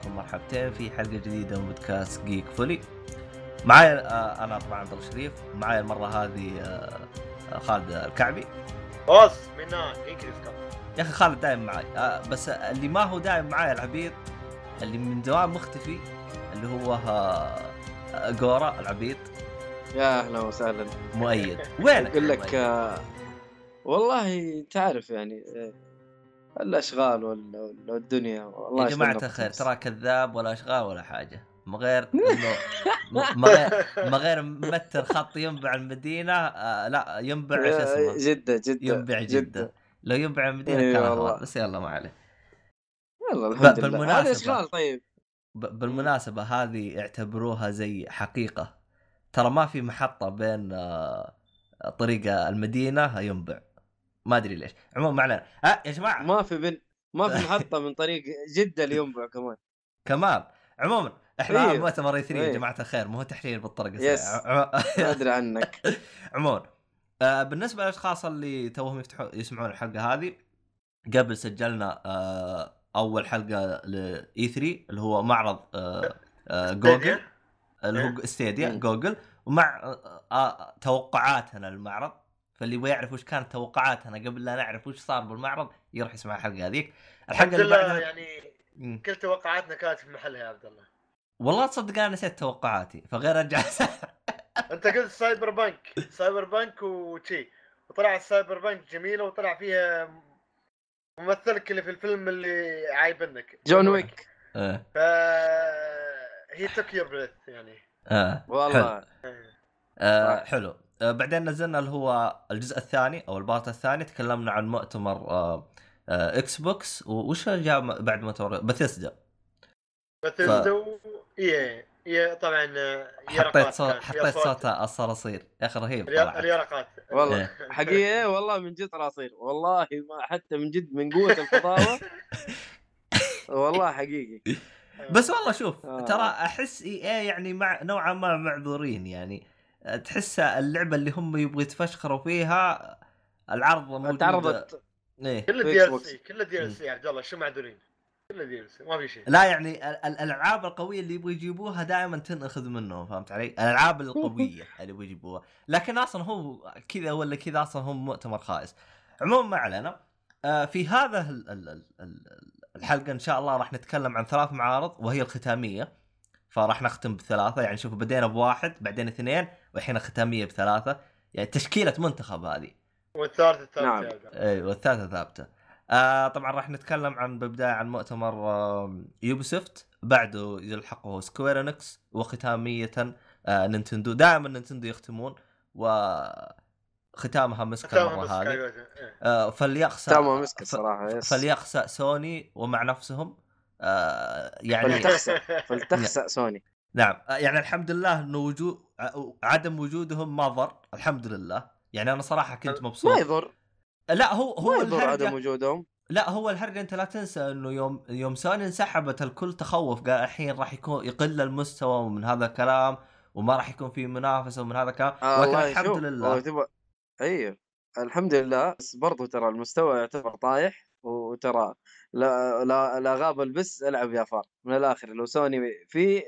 عليكم مرحبتين في حلقة جديدة من بودكاست جيك فولي. معايا آه، أنا طبعا عبد الله شريف، معايا المرة هذه آه، خالد الكعبي. بوس منا يا أخي خالد دايم معاي، آه، بس اللي ما هو دايم معايا العبيط اللي من زمان مختفي اللي هو آه، آه، جورا العبيط يا أهلا وسهلا مؤيد. وينك؟ أقول لك؟ آه، والله تعرف يعني آه، الأشغال وال- وال- والدنيا. والله يا يشغلنا الخير. ترى كذاب ولا أشغال ولا حاجة. ما غير انه م- ما غير غير ممثل خط ينبع المدينة آه لا ينبع شو اسمه؟ جدة جدة ينبع جدة. لو ينبع المدينة إي كان والله. بس يلا ما عليه. يلا الحمد لله. بالمناسبة. هذه أشغال طيب. ب- بالمناسبة هذه اعتبروها زي حقيقة. ترى ما في محطة بين آه، طريق المدينة ينبع. ما أدري ليش. عموما ما علينا آه يا جماعة. ما في بن ما في محطة من طريق جدة لينبع كمان. كمان عموما إحنا إيه. مؤتمر E3 يا إيه. جماعة الخير مو تحليل بالطرق. yes. أدري عنك. عموما آه بالنسبة للأشخاص اللي توهم يفتحوا يسمعون الحلقة هذه قبل سجلنا آه أول حلقة ل E3 اللي هو معرض آه آه جوجل اللي هو Stadia مم. جوجل ومع آه توقعاتنا للمعرض. فاللي يبغى يعرف وش كانت توقعاتنا قبل لا نعرف وش صار بالمعرض يروح يسمع الحلقة هذيك الحلقة الحمد اللي لله بعدها يعني. كل توقعاتنا كانت في محلها يا عبد الله والله تصدق أنا نسيت توقعاتي فغير أرجع أنت قلت Cyberpunk Cyberpunk وشي وطلع ال Cyberpunk جميلة وطلع فيها ممثلك اللي في الفيلم اللي عايبنك John Wick آه. ف he took your breath يعني. حلو. والله آه. حلو آه بعدين نزلنا اللي هو الجزء الثاني أو ال part الثاني تكلمنا عن مؤتمر آه آه Xbox وش جاء بعد مؤتمر؟ Bethesda Bethesda إي إي. طبعا حطيت صوت حطيت صوت. الصراصير يا أخي رهيب اليرقات والله إيه. حقيقة والله من جد صراصير والله ما حتى من جد من قوة الفضاوة والله حقيقي. بس والله شوف آه. ترى أحس إي إي يعني مع نوعا ما معذورين يعني. آه، تحس اللعبة اللي هم يبغوا يتفشخروا فيها العرض موجود تعرضت إيه. كل في DLC كل DLC يا عبد الله شو معذورين كل DLC ما في شيء لا يعني ال- ال- الألعاب القوية اللي يبغوا يجيبوها دائما تنأخذ منهم فهمت علي؟ الألعاب القوية اللي يبغوا يجيبوها، لكن أصلا هو كذا ولا كذا أصلا هم مؤتمر خائس. عموما ما علينا. آه، في هذا ال- ال- ال- ال- الحلقة إن شاء الله راح نتكلم عن ثلاث معارض وهي الختامية. فراح نختم بثلاثة يعني شوف بدينا بواحد بعدين اثنين والحين الختاميه بثلاثة يعني تشكيلة منتخب هذه. والثالث الثالث نعم. اي والثالثة ثابتة. آه طبعا راح نتكلم عن بالبدايه عن مؤتمر آه Ubisoft بعده يلحقه Square Enix وختامية آه Nintendo دائما Nintendo يختمون وختامها مسك ختامها المره بس هذه. إيه. آه تمام مسك ف- الصراحة يس فليخسى سوني ومع نفسهم آه يعني فلتخسأ فلتخسأ سوني. نعم. آه، يعني الحمد لله إنه وجود ع- عدم وجودهم ما ضر الحمد لله. يعني أنا صراحة كنت ما مبسوط. يضر. لا هو ما هو يضر الهرجة عدم وجودهم. لا هو الهرجة أنت لا تنسى إنه يوم يوم سوني انسحبت الكل تخوف. قال الحين راح يكون يقل المستوى من هذا الكلام وما راح يكون في منافسة ومن هذا الكلام. آه ولكن الحمد شوف، لله. أيوه الحمد لله. بس برضو ترى المستوى يعتبر طايح. وترى لا لا لا غاب البس العب يا فار. من الآخر لو سوني في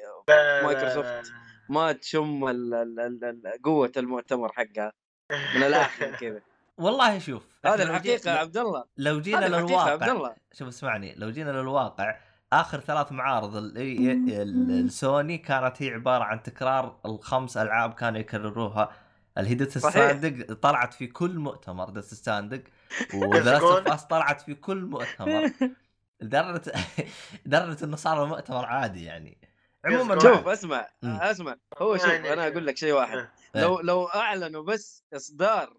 مايكروسوفت. ما تشم ال ال ال ال قوة المؤتمر حقها. من الآخر كذا. والله شوف جي- الحقيقة يا عبد الله لو جينا للواقع الله شوف اسمعني لو جينا للواقع آخر ثلاث معارض ال- ال- السوني كانت هي عبارة عن تكرار الخمس ألعاب كانوا يكرروها. ال Death Stranding طلعت في كل مؤتمر Death Stranding و The Last of Us طلعت في كل مؤتمر. لدرجة لدرجة إنه صار المؤتمر عادي يعني. عموما. شوف اسمع. اسمع. هو شوف يعني- أنا أقول لك شيء واحد. إيه. لو لو أعلنوا بس إصدار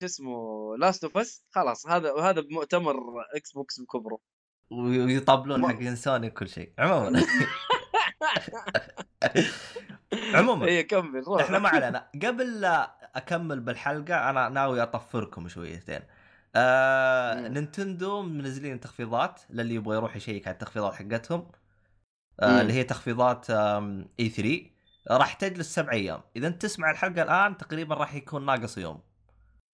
شو اسمه Last of Us خلاص هذا هذا بمؤتمر Xbox بكبره. ويطبلون حقين سوني كل شيء. عموما. عموما. هي كمل روح. إحنا ما علينا. قبل لا أكمل بالحلقة أنا ناوي أطفركم شويتين. آه. نينتندو منزلين تخفيضات للي يبغى يروح يشيك على التخفيضات حقتهم. آه. اللي هي تخفيضات E3 راح تجلس سبع أيام. إذا أنت تسمع الحلقة الآن تقريبا راح يكون ناقص يوم.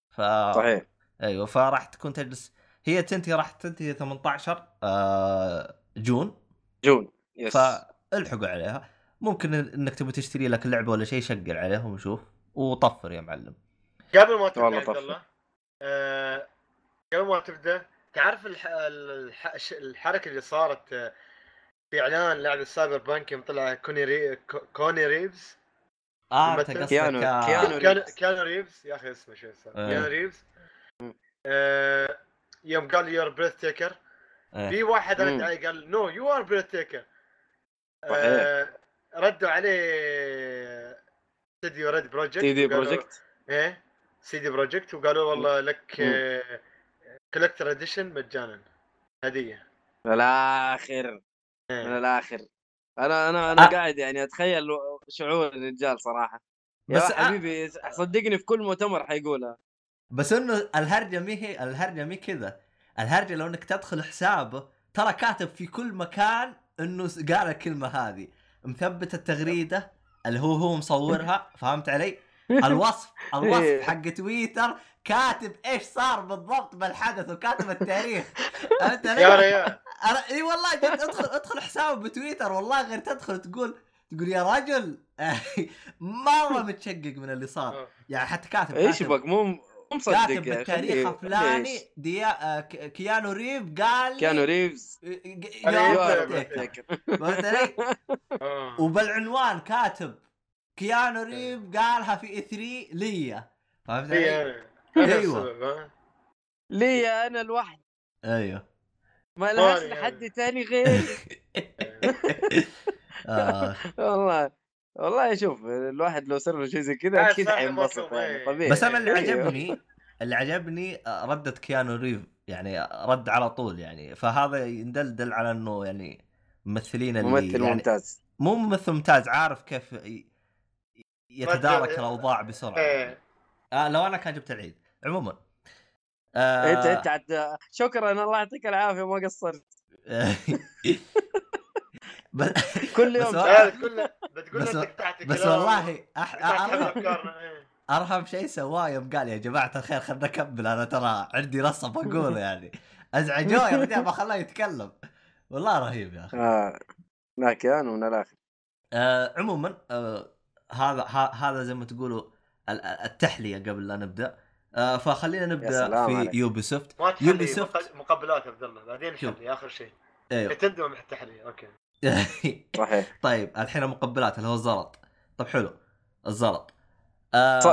ف صحيح. أيوه فراح تكون تجلس. هي تنتهي راح تنتهي 18 آه June. June yes. فالحقوا عليها. ممكن إنك تبي تشتري لك اللعبه ولا شيء شيك عليهم وشوف. وطفر يا معلم. قبل ما تبدأ والله عبد. الله آه، قبل ما تبدأ تعرف الح... الح... الحركة اللي صارت آه، في إعلان لعبة Cyberpunk يوم طلع كوني ري... كو- كوني ريفز آه انت ممثل. قصدك كيانو- آه، كيانو كان ريفز. ريفز يا أخي اسمه شو اسمه إيه. كانو ريفز. آه، يوم قال you're breathtaker. في واحد رد. عليه قال no you are breathtaker. ردوا عليه استديو Red Projekt CD Projekt إيه CD Projekt وقالوا والله لك مم. collector edition مجانا. هدية. من الآخر. من إيه. الآخر. أنا أنا أنا آه. قاعد يعني أتخيل شعور الرجال صراحة. يا بس آه. حبيبي صدقني في كل مؤتمر حيقولها بس إنه الهرجة مي هي الهرجة مي كذا. الهرجة لو إنك تدخل حسابه ترى كاتب في كل مكان إنه قال الكلمة هذه. مثبت التغريدة اللي هو هو مصورها. فهمت علي؟ الوصف الوصف إيه. حق تويتر كاتب إيش صار بالضبط بالحدث وكاتب التاريخ. علي؟ يا ريال. أنا- إي والله جد ادخل ادخل حسابه بتويتر والله غير تدخل تقول تقول يا رجل مرة متشقق من اللي صار. يعني حتى كاتب إيش كاتب- بك مو مصدق كاتب يا بالتاريخ خليه- الفلاني؟ ديا آه، كيانو ريف قال كانوا ريفز. يا؟ آه. وبالعنوان كاتب كيانو ريف قالها في إي 3 ليا فهمت إيه، علي؟ أنا. أنا أيوة. السبب، ها؟ لي أنا الوحد أيوه ما لهاش طاري يعني. حد تاني غير آه. والله والله شوف الواحد لو صار له شيء زي كذا أكيد حينبسط يعني إيه. طبيعي بس أنا اللي أيوه. عجبني اللي عجبني آه، ردة كيانو ريف يعني رد على طول يعني فهذا يدلدل على إنه يعني ممثلين اللي ممثل يعني ممتاز مو ممثل ممتاز عارف كيف يتدارك الأوضاع بسرعة. إيه. آه لو أنا كان جبت العيد. عموما. آه انت أنت عاد شكرا. الله يعطيك العافية ما قصرت. بس كل بس يوم. هو- لا بتقول بس- بس. والله أح... أرحم, افكارنا إيه. أرحم شيء سواه يوم قال يا جماعة الخير خلنا نكمل. أنا ترى عندي نص بقوله يعني. ازعجوه يا رجال ما خلاه يتكلم. والله رهيب يا أخي. آه. لا كان من الآخر. آه عموما آه هذا هذا زي ما تقولوا ال- التحلية قبل لا نبدأ. آه فخلينا نبدأ في عليك. Ubisoft ما Ubisoft. مق- مقبلات عبد الله بعدين شوف. حلي آخر شيء. أيوه. تندم مع التحلية أوكي. صحيح. طيب الحين مقبلات اللي هو الزلط. طب حلو. الزلط.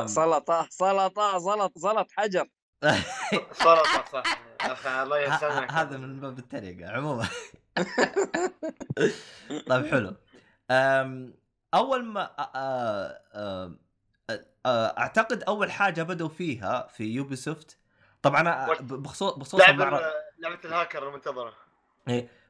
سلطة سلطة زلط زلط حجر. سلطة صح. أخي الله ه- هذا من باب التريقة عموما. طيب حلو. أم، أول ما أعتقد أول حاجة بدوا فيها في Ubisoft طبعا بخصوص بخصوص لعبة لعبة الهاكر المنتظرة.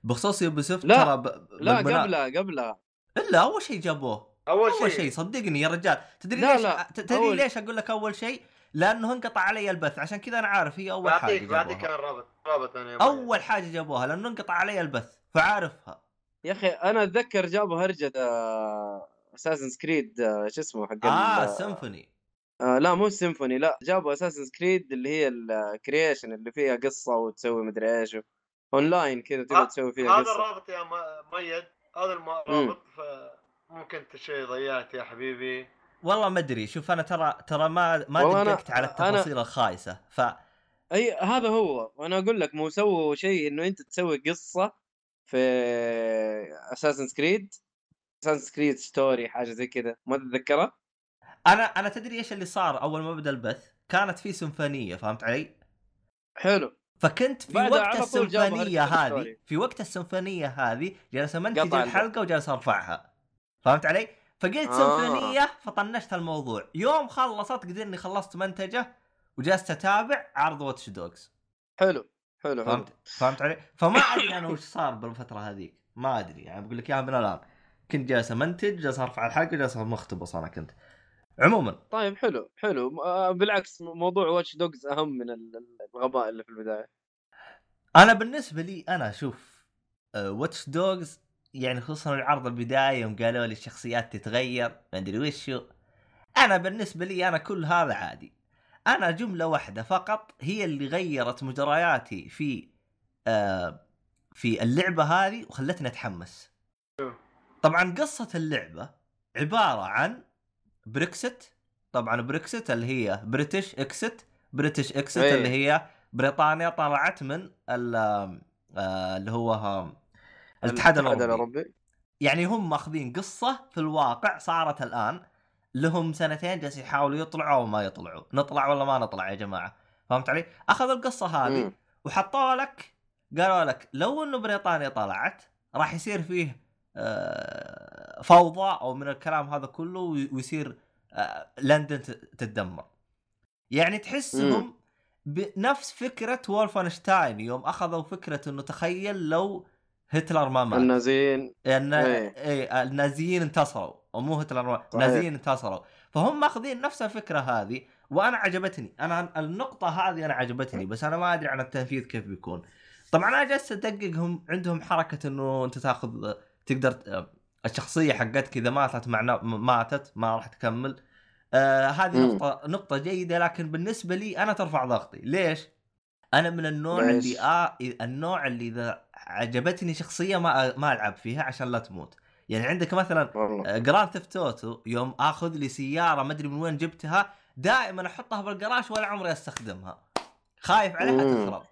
بخصوص Ubisoft لا، ترى ب... لا قبلها قبلها. إلا أول شيء جابوه. أول أول شيء. شيء صدقني يا رجال. تدري لا، ليش؟ لا، تدري أول- ليش أقول لك أول شيء؟ لأنه انقطع علي البث. عشان كذا أنا عارف هي أول حاجة بعطيك بعطيك جابوها. كان رابط رابط أنا أول حاجة جابوها لأنه انقطع علي البث. فعارفها. يا أخي أنا أتذكر جابوا هرجة Assassin's Creed شو اسمه حق آه سيمفوني آه لا مو السيمفوني لا جابوا Assassin's Creed اللي هي ال creation اللي فيها قصة وتسوي مدري إيش اونلاين كذا تقدر آه، تسوي فيها هذا قصة. الرابط يا ميد هذا الرابط فممكن انت شيء ضيعت يا حبيبي. والله ما أدري شوف أنا ترى ترى ما ما أنا- دققت على أنا- التفاصيل الخايسة ف أي هذا هو وأنا أقول لك مو سووا شيء إنه أنت تسوي قصة في Assassin's Creed Assassin's Creed story حاجة زي كذا ما تتذكرها؟ أنا أنا تدري إيش اللي صار أول ما بدأ البث؟ كانت في سيمفونيه فهمت علي؟ حلو. فكنت في وقت السيمفونيه هذه. في وقت السيمفونيه هذه جالس امنتج الحلقة وجالس أرفعها. فهمت علي؟ فقلت آه. سيمفونيه فطنشت الموضوع. يوم خلصت قد اني خلصت منتجه وجلست أتابع عرض Watch Dogs حلو. حلو حلو. فهمت؟ فهمت علي؟ فما أدري أنا وش صار بالفترة هذيك. ما أدري يعني بقول لك إياها من الآن. كنت جالس أمنتج جالس أرفع الحلقة جالس مختبص أنا كنت. عموما. طيب حلو حلو. آه، بالعكس موضوع Watch Dogs أهم من ال- الغباء اللي في البداية. أنا بالنسبة لي أنا شوف Watch Dogs يعني خصوصا العرض البداية يوم قالوا لي الشخصيات تتغير ما أدري وشو أنا بالنسبة لي أنا كل هذا عادي. أنا جملة واحدة فقط هي اللي غيرت مجرياتي في آه في اللعبة هذه وخلتني أتحمس. طبعا قصة اللعبة عبارة عن بريكست طبعا بريكست اللي هي British exit British exit إيه. اللي هي بريطانيا طلعت من آه، اللي هو آه، الاتحاد الأوروبي. الأوروبي. يعني هم ماخذين قصة في الواقع صارت الآن لهم سنتين جالسين يحاولوا يطلعوا وما يطلعوا. نطلع ولا ما نطلع يا جماعة؟ فهمت علي؟ أخذوا القصة هذه مم. وحطوا لك قالوا لك لو إنه بريطانيا طلعت راح يصير فيه آه، فوضى أو من الكلام هذا كله وي- ويصير آه، لندن تتدمر. يعني تحسهم بنفس فكرة وولفنشتاين يوم أخذوا فكرة إنه تخيل لو هتلر ما مات. النازيين. ان إيه. إيه النازيين انتصروا. أو مو هتلر. النازيين انتصروا. فهم ماخذين نفس الفكرة هذه وأنا عجبتني. أنا النقطة هذه أنا عجبتني بس أنا ما أدري عن التنفيذ كيف بيكون. طبعا أنا جالس ادقق هم عندهم حركة إنه أنت تاخذ تقدر الشخصية حقتك إذا ماتت مع ماتت ما راح تكمل. آه هذه مم. نقطة نقطة جيدة لكن بالنسبة لي أنا ترفع ضغطي. ليش؟ أنا من النوع ليش؟ اللي آه النوع اللي إذا عجبتني شخصية ما ما ألعب فيها عشان لا تموت. يعني عندك مثلا والله. Grand Theft Auto يوم آخذ لي سيارة ما أدري من وين جبتها دائما أحطها بالجراج ولا عمري أستخدمها. خايف عليها. تخرب.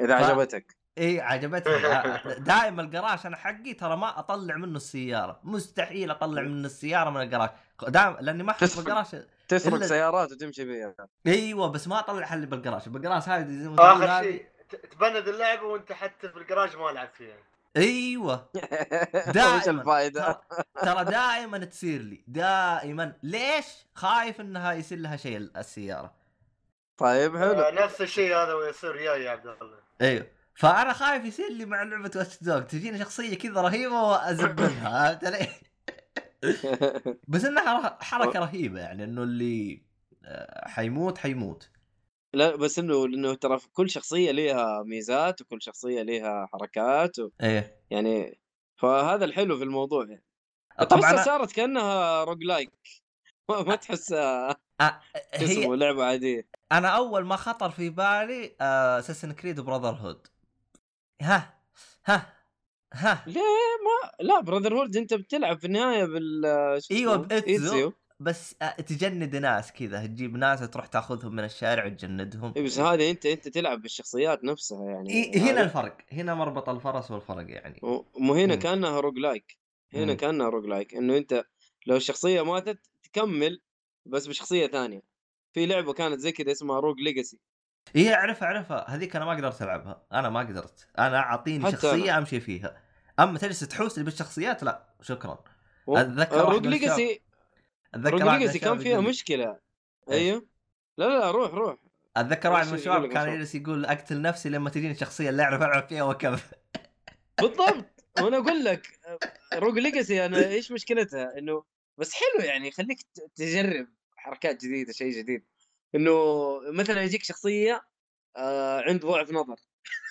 إذا ف- عجبتك. إي عجبتني دائما الجراج أنا حقي ترى ما أطلع منه السيارة. مستحيل أطلع من السيارة من الجراج. دائما لأني ما أحط تسرق. بالجراج تسرق إلا- سيارات وتمشي فيها أيوه بس ما أطلع حل بالجراج. بالجراج هذه آخر شيء تبند اللعبة وأنت حتى في الجراج ما لعب فيها. أيوه. دائما. الفائده؟ ترى, دائما تصير لي. دائما. ليش؟ خايف إنها يصير لها شيء السيارة. طيب حلو. آه، نفس الشيء هذا ويصير وياي يا عبد الله. أيوه. فأنا خايف يصير لي مع لعبة Watch Dogs تجيني شخصية كذا رهيبة وازبلها فهمت علي؟ بس إنها حركة رهيبة يعني إنه اللي آه، حيموت حيموت. لا بس إنه انه ترى كل شخصية ليها ميزات وكل شخصية ليها حركات و... إيه. يعني فهذا الحلو في الموضوع يعني. طبعا تحسها أنا- صارت كأنها roguelike ما ما تحسها آه، شو هي اسمه لعبة عادية. أنا أول ما خطر في بالي اساسن كريد براذر هود ها ها ها. ليه؟ ما لا براذر هولد أنت بتلعب في النهاية بال شو إيوه اسمه؟ بس آه، تجند ناس كذا تجيب ناس تروح تاخذهم من الشارع وتجندهم. إيه بس هذه أنت أنت تلعب بالشخصيات نفسها يعني. إيه هنا الفرق هنا مربط الفرس والفرق يعني. مو هنا. كأنها roguelike هنا. كأنها roguelike إنه أنت لو الشخصية ماتت تكمل بس بشخصية ثانية. في لعبة كانت زي كذا اسمها روج ليجاسي هي أعرفها أعرفها. هذيك أنا ما قدرت ألعبها. أنا ما قدرت. أنا أعطيني شخصية أمشي فيها. أما تجلس تحوس بالشخصيات لا. شكرا. واحد Rogue Legacy أتذكر واحد كان فيها مشكلة؟ أيوه. لا لا روح روح. أتذكر واحد من الشباب كان؟ يجلس يقول أقتل نفسي لما تجيني شخصية اللي أعرف ألعب فيها وأكمل. بالضبط. وأنا أقول لك روج ليجاسي أنا إيش مشكلتها؟ إنه بس حلو يعني يخليك ت- تجرب حركات جديدة شيء جديد. إنه مثلا يجيك شخصية آه عنده ضعف نظر.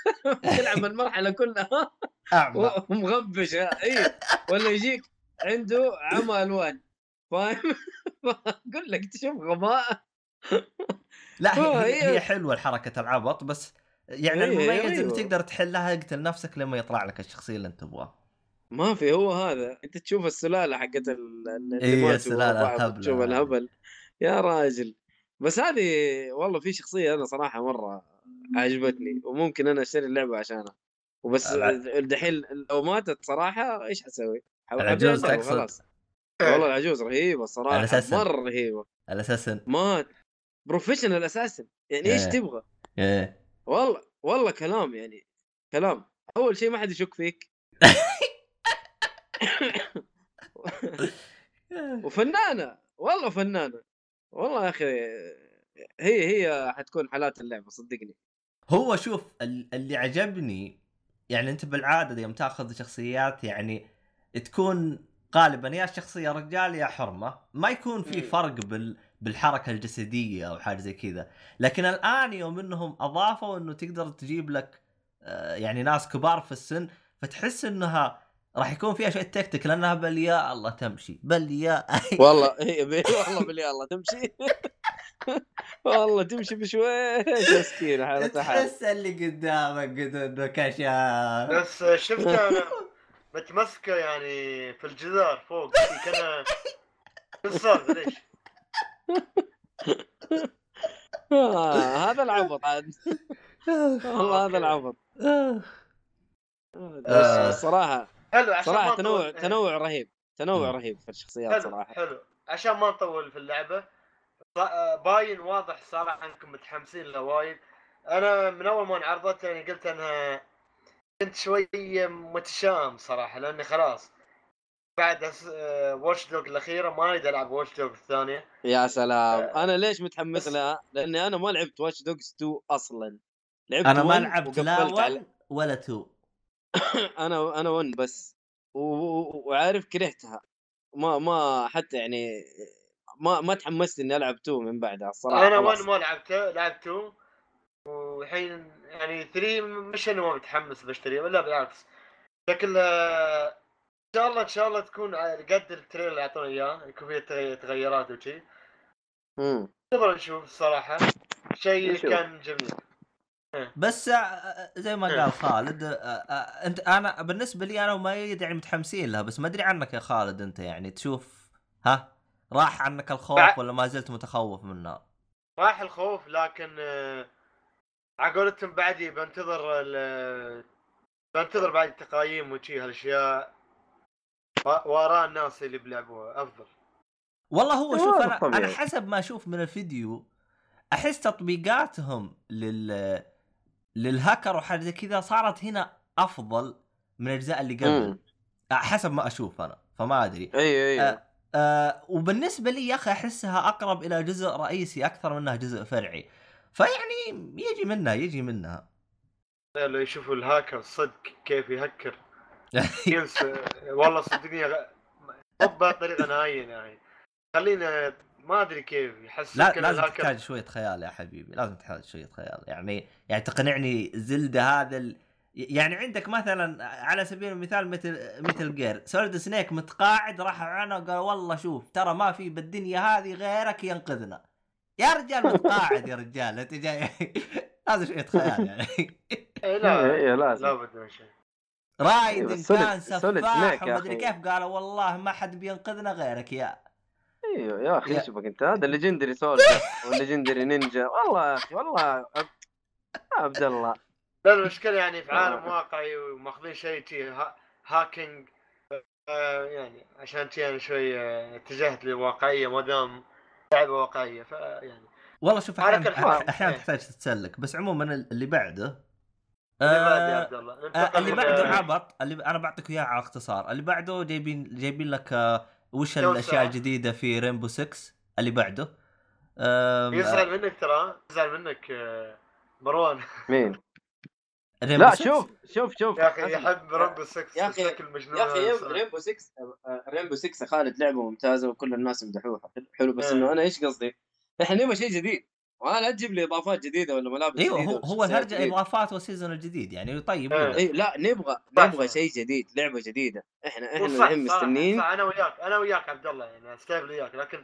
تلعب المرحلة كلها. أعمى. ومغبشة. اي ولا يجيك عنده عمى ألوان. فاهم؟ أقول لك تشوف غباء لا هي, هي, هي- حلوة الحركة العبط بس يعني هي- المميز انه أيوه. تقدر تحلها اقتل نفسك لما يطلع لك الشخصية اللي أنت تبغاها ما في هو هذا أنت تشوف السلالة حقت ال- اللي إيه، الهبلة تشوف. الهبل يا راجل بس هذه والله في شخصية أنا صراحة مرة عجبتني وممكن أنا أشتري اللعبة عشانها وبس دحين لو ماتت صراحة إيش حسوي؟ العجوز تقصد؟ والله العجوز رهيبة صراحة الأساسن. مرة رهيبة. على أساس إن- مات بروفيشنال أساسا يعني إيش إيه. تبغى؟ إيه. والله والله كلام يعني كلام. أول شيء ما حد يشك فيك. وفنانة والله فنانة. والله يا أخي هي هي حتكون حالات اللعبة صدقني. هو شوف ال- اللي عجبني يعني أنت بالعادة يوم تأخذ شخصيات يعني تكون غالبا يا شخصية رجال يا حرمة ما يكون في. فرق بال بالحركة الجسدية أو حاجة زي كذا. لكن الآن يوم إنهم أضافوا إنه تقدر تجيب لك آه، يعني ناس كبار في السن فتحس إنها راح يكون فيها شوية تكتيك لأنها بل يا الله تمشي بل يا والله هي بي والله بالله الله تمشي. والله تمشي بشويش مسكينة حالتها حال تحس اللي قدامك قد إنه كشاف. بس شفته أنا متمسكة يعني في الجدار فوق في كان شو السالفه ليش؟ آه هذا العبط عاد والله هذا العبط آه. بس الصراحه حلو عشان صراحة ما تنوع. تنوع رهيب تنوع. رهيب في الشخصيات صراحة حلو عشان ما نطول في اللعبة ص- باين واضح صراحة أنكم متحمسين له وايد أنا من أول ما انعرضت يعني قلت أنها كنت شوي متشائم صراحة لأني خلاص بعد Watch Dogs الأخيرة ما أريد ألعب Watch Dogs الثانية. يا سلام. آه، أنا ليش متحمس بس- لها؟ لأني أنا ما لعبت Watch Dogs 2 أصلا. لعبت أنا ما 1 لعبت لا وقفلت عليه 1 ولا 2 أنا أنا 1 بس. و... و- وعارف كرهتها. ما ما حتى يعني ما ما تحمست إني ألعب 2 من بعدها الصراحه أنا خلاص. 1 ما لعبته لعبت 2 والحين يعني 3 مش اني ما متحمس بشتريه ولا بالعكس شكلها إن شاء الله إن شاء الله تكون على قد التريلر اللي اعطونا إياه يكون فيها تغي- تغيرات وشي مم. نبغى نشوف الصراحه شيء. كان جميل بس آه، زي ما إيه. قال خالد آه، آه، أنت أنا بالنسبة لي أنا ومؤيد يعني متحمسين لها بس ما أدري عنك يا خالد أنت يعني تشوف ها راح عنك الخوف ولا ما زلت متخوف منها؟ راح الخوف لكن آه، على قولتهم بعدي بنتظر ال- بنتظر بعد التقايم وشي هالأشياء. و- واراء الناس اللي بيلعبوها أفضل. والله هو شوف أنا. أنا حسب ما أشوف من الفيديو أحس تطبيقاتهم لل للهاكر وحاجة زي كذا صارت هنا أفضل من الأجزاء اللي قبل. حسب ما أشوف أنا فما أدري. أيوه أيوه آه، آه وبالنسبة لي يا أخي أحسها أقرب إلى جزء رئيسي أكثر منها جزء فرعي. فيعني يجي منها يجي منها. لو يشوفوا الهاكر صدق كيف يهكر. ينسى والله صدقني مو بطريقه نهائيه يعني. خلينا ما أدري كيف يحس لا لازم الهاكر. تحتاج شوية خيال يا حبيبي لازم تحتاج شوية خيال. يعني يعني تقنعني زلدة هذا ال... يعني عندك مثلا على سبيل المثال مثل مثل Gear Solid Snake متقاعد راح عنه قال والله شوف ترى ما في بالدنيا هذه غيرك ينقذنا. يا رجال متقاعد يا رجال انت جاي لازم شوية خيال يعني. إيه أيوه لا أيوه لازم. لابد من شيء. أيوة، Solid- كان سفاح ومدري. كيف قالوا والله ما حد بينقذنا غيرك يا. أيوه يا أخي يا- شوفك أنت هذا legendary soldier وال legendary ninja والله يا أخي والله عبد- عبد الله. لا المشكلة يعني في عالم آه. واقعي وماخذين شيء شي ها- هاكينج آه، يعني عشان شي أنا شوي آه، اتجهت للواقعيه ما دام لعبة واقعية فيعني والله شوف أحيانا. أحيانا إيه. تحتاج تتسلك بس عموما اللي بعده اللي بعد يا آه، عبد الله آه، اللي بعده عبط اللي أنا بعطيك إياه على اختصار اللي بعده جايبين جايبين لك آه، وش. الأشياء الجديدة في رينبو 6 اللي بعده يزعل منك ترى يزعل منك مروان مين؟ لا 6 شوف شوف شوف يا أخي. يحب Rainbow 6 يا مجنون يا أخي. رينبو 6 آه، Rainbow 6 يا خالد لعبة ممتازة وكل الناس يمدحوها حلو بس إيه. إنه أنا إيش قصدي؟ إحنا نبغى شيء جديد وأنا لا تجيب لي إضافات جديدة ولا ملابس إيوه جديدة هو هو. إضافات وال season الجديد يعني طيب إيه. اي لا نبغى نبغى. شيء جديد لعبة جديدة إحنا إحنا صح، الحين صح، مستنيين صح، أنا وياك أنا وياك عبد الله يعني استقبل وياك لكن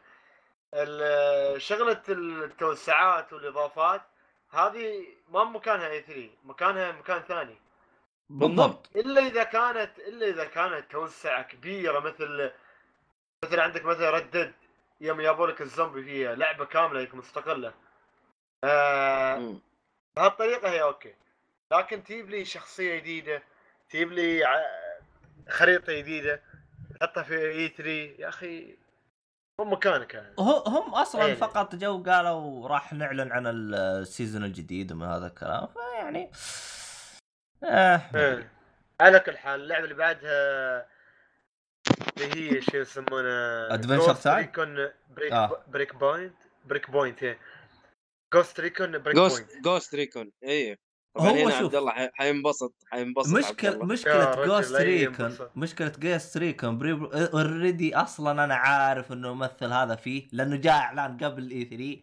شغلة التوسعات والإضافات هذه ما مكانها E3 مكانها مكان ثاني. بالضبط. إلا إذا كانت إلا إذا كانت توسعة كبيرة مثل مثل عندك مثلا Red Dead يوم جابوا لك الزومبي فيها لعبة كاملة مستقلة. آه. بهالطريقة هي okay. لكن تجيب لي شخصية جديدة تجيب لي خريطة جديدة تحطها في E3 يا أخي مو مكانك هو- هم أصلا إيه. فقط جو قالوا راح نعلن عن ال season الجديد ومن هذا الكلام فيعني آه إيه. على كل حال اللعبة اللي بعدها اللي هي شو يسمونه Adventure Ghost Time؟ Recon Break آه. Breakpoint Breakpoint هي Ghost Recon Break Ghost Point Ghost Recon أيوه طبعا هو هنا شوف. عبد الله حي- حينبسط حينبسط مشكلة مشكلة Ghost Recon ينبسط. مشكلة Ghost Recon already أصلا أنا عارف إنه الممثل هذا فيه لأنه جاء إعلان قبل E3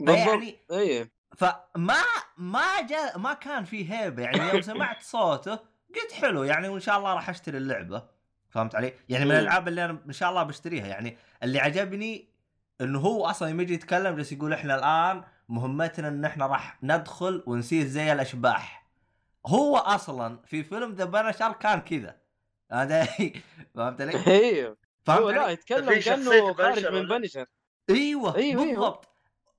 بالضبط يعني أيوه فما ما جاء ما كان فيه هيبة يعني يوم سمعت صوته قلت حلو يعني وإن شاء الله راح أشتري اللعبة فهمت علي؟ يعني من مم. الألعاب اللي أنا إن شاء الله بشتريها يعني اللي عجبني إنه هو أصلا يجي يتكلم جالس يقول إحنا الآن مهمتنا إن إحنا راح ندخل ونصير زي الأشباح هو أصلا في فيلم ذا بنشر كان كذا هذا فهمت علي؟ أيوه هو فهمت لا؟ يتكلم كأنه خارج من؟ بنشر أيوه أيوة، أيوة. بالضبط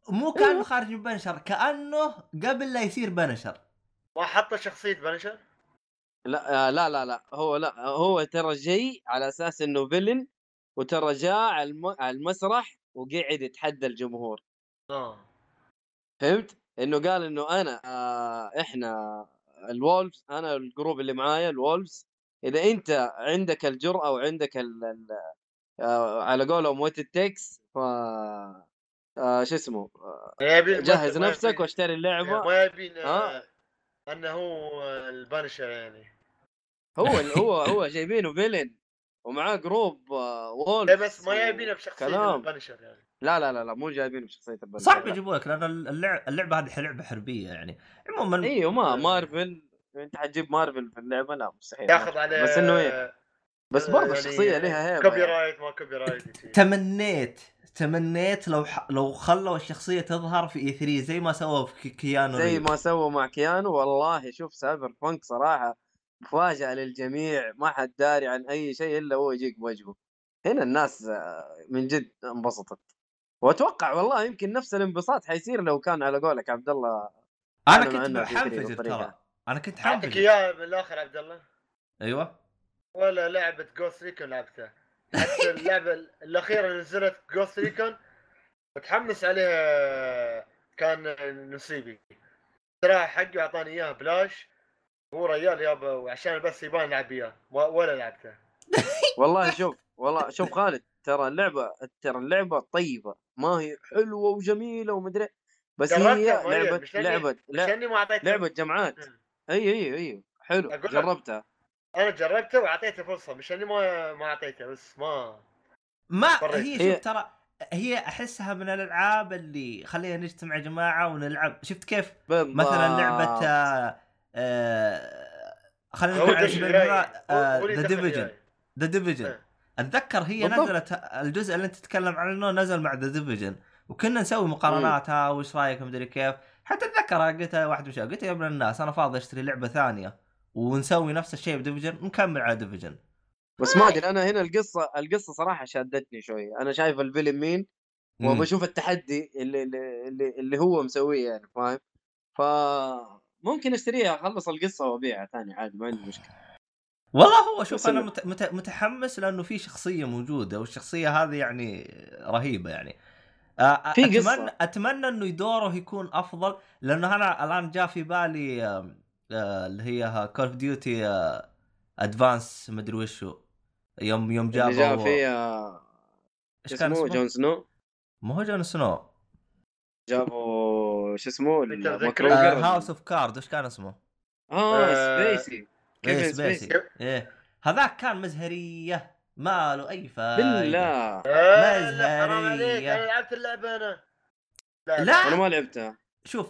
مو كانه أيوة. خارج من بنشر كأنه قبل لا يصير بنشر ما حط شخصية بنشر لا آه، لا لا لا هو لا هو ترى جاي على أساس إنه فيلن وترى جاء على الم- على المسرح وقعد يتحدى الجمهور آه فهمت؟ إنه قال إنه أنا آه إحنا ال Wolves أنا ال group اللي معايا ال Wolves إذا أنت عندك الجرأة وعندك ال ال آه على قولهم what it takes ف آه شو اسمه آه، جهز نفسك واشتري اللعبة ما يبين آه. آه. إنه هو ال Punisher يعني هو هو هو جايبينه villain ومعاه group آه لا Wolves بس ما يبينه بشخصية كلام. البنشر يعني لا لا لا لا مو جايبينه بشخصية البنشر صعب لا. يجيبوا لك لأن اللعبه اللعبة هذه لعبة حربية يعني عموما إيوه ما مارفل أنت حتجيب مارفل في اللعبة لا مستحيل ياخذ عليه بس إنه إيه بس برضه يعني الشخصيه لها هيبة copy يعني. right ما copyright. تمنيت تمنيت لو ح... لو خلوا الشخصية تظهر في E3 زي ما سووا في Kea- Keanu زي. ما سووا مع Keanu والله شوف Cyberpunk صراحة مفاجأة للجميع ما حد داري عن أي شيء إلا هو يجيك بوجهه هنا الناس آه، من جد انبسطت وأتوقع والله يمكن نفس الانبساط حيصير لو كان على قولك عبد الله أنا كنت freak ترى. أنا كنت اعطيك حنفجر إياه بالآخر عبد الله؟ أيوه. ولا لعبة Ghost Recon لعبتها حتى اللعبة الأخيرة اللي نزلت Ghost Recon متحمس عليها كان نصيبي. ترى حقي أعطاني إياها بلاش. هو ريال يابا وعشان بس يبان العب إياه. ولا لعبته. والله شوف والله شوف خالد ترى اللعبة ترى اللعبة طيبة ما هي حلوة وجميلة ومدري بس هي جربتها، لعبة لعبة ما اعطيته لعبة جمعات أي أي أي حلو. جربتها أنا جربته واعطيته فرصة مش إني ما ما اعطيته بس ما ما. هي شوف ترى هي أحسها من الألعاب اللي خلينا نجتمع يا جماعة ونلعب شفت كيف مثلا لعبة آه آه خلينا نقول The Division. The Division إيه. أتذكر هي بالضبط. نزلت الجزء اللي أنت تتكلم عنه نزل مع The Division وكنا نسوي مقارناتها وش رأيك؟ مدري كيف. حتى اتذكر قلت واحد مش قلت يا ابن الناس أنا فاضي أشتري لعبة ثانية ونسوي نفس الشيء ب Division نكمل على Division بس ما أدري أنا هنا القصة القصة صراحة شادتني شوية. أنا شايف الفيلم مين؟ وبشوف التحدي اللي اللي, اللي, اللي هو مسويه يعني فاهم؟ ف ممكن أشتريها أخلص القصة وأبيعها ثاني عادي ما عندي مشكلة. والله هو شوف أنا إنه- مت... مت... متحمس لأنه في شخصية موجودة والشخصية هذه يعني رهيبة يعني آه، في اتمنى قصة. اتمنى إنه دوره يكون أفضل لأنه أنا الآن جاء في بالي آه، اللي هي Call of Duty Advanced مدري وشو يوم يوم اللي جاء جابوا فيها إيش كان اسمه؟ جون سنو ما هو جون سنو جابوا شو اسمه. ماكروجر House of Cards إيش كان اسمه؟ آه آه، سبيسي كيفن سبيسي. سبيسي. إيه. هذاك كان مزهرية. ما له أي فائده بالله. لا حرام عليك. مزهرية. أنا لعبت اللعبة أنا. لا. أنا ما لعبتها. شوف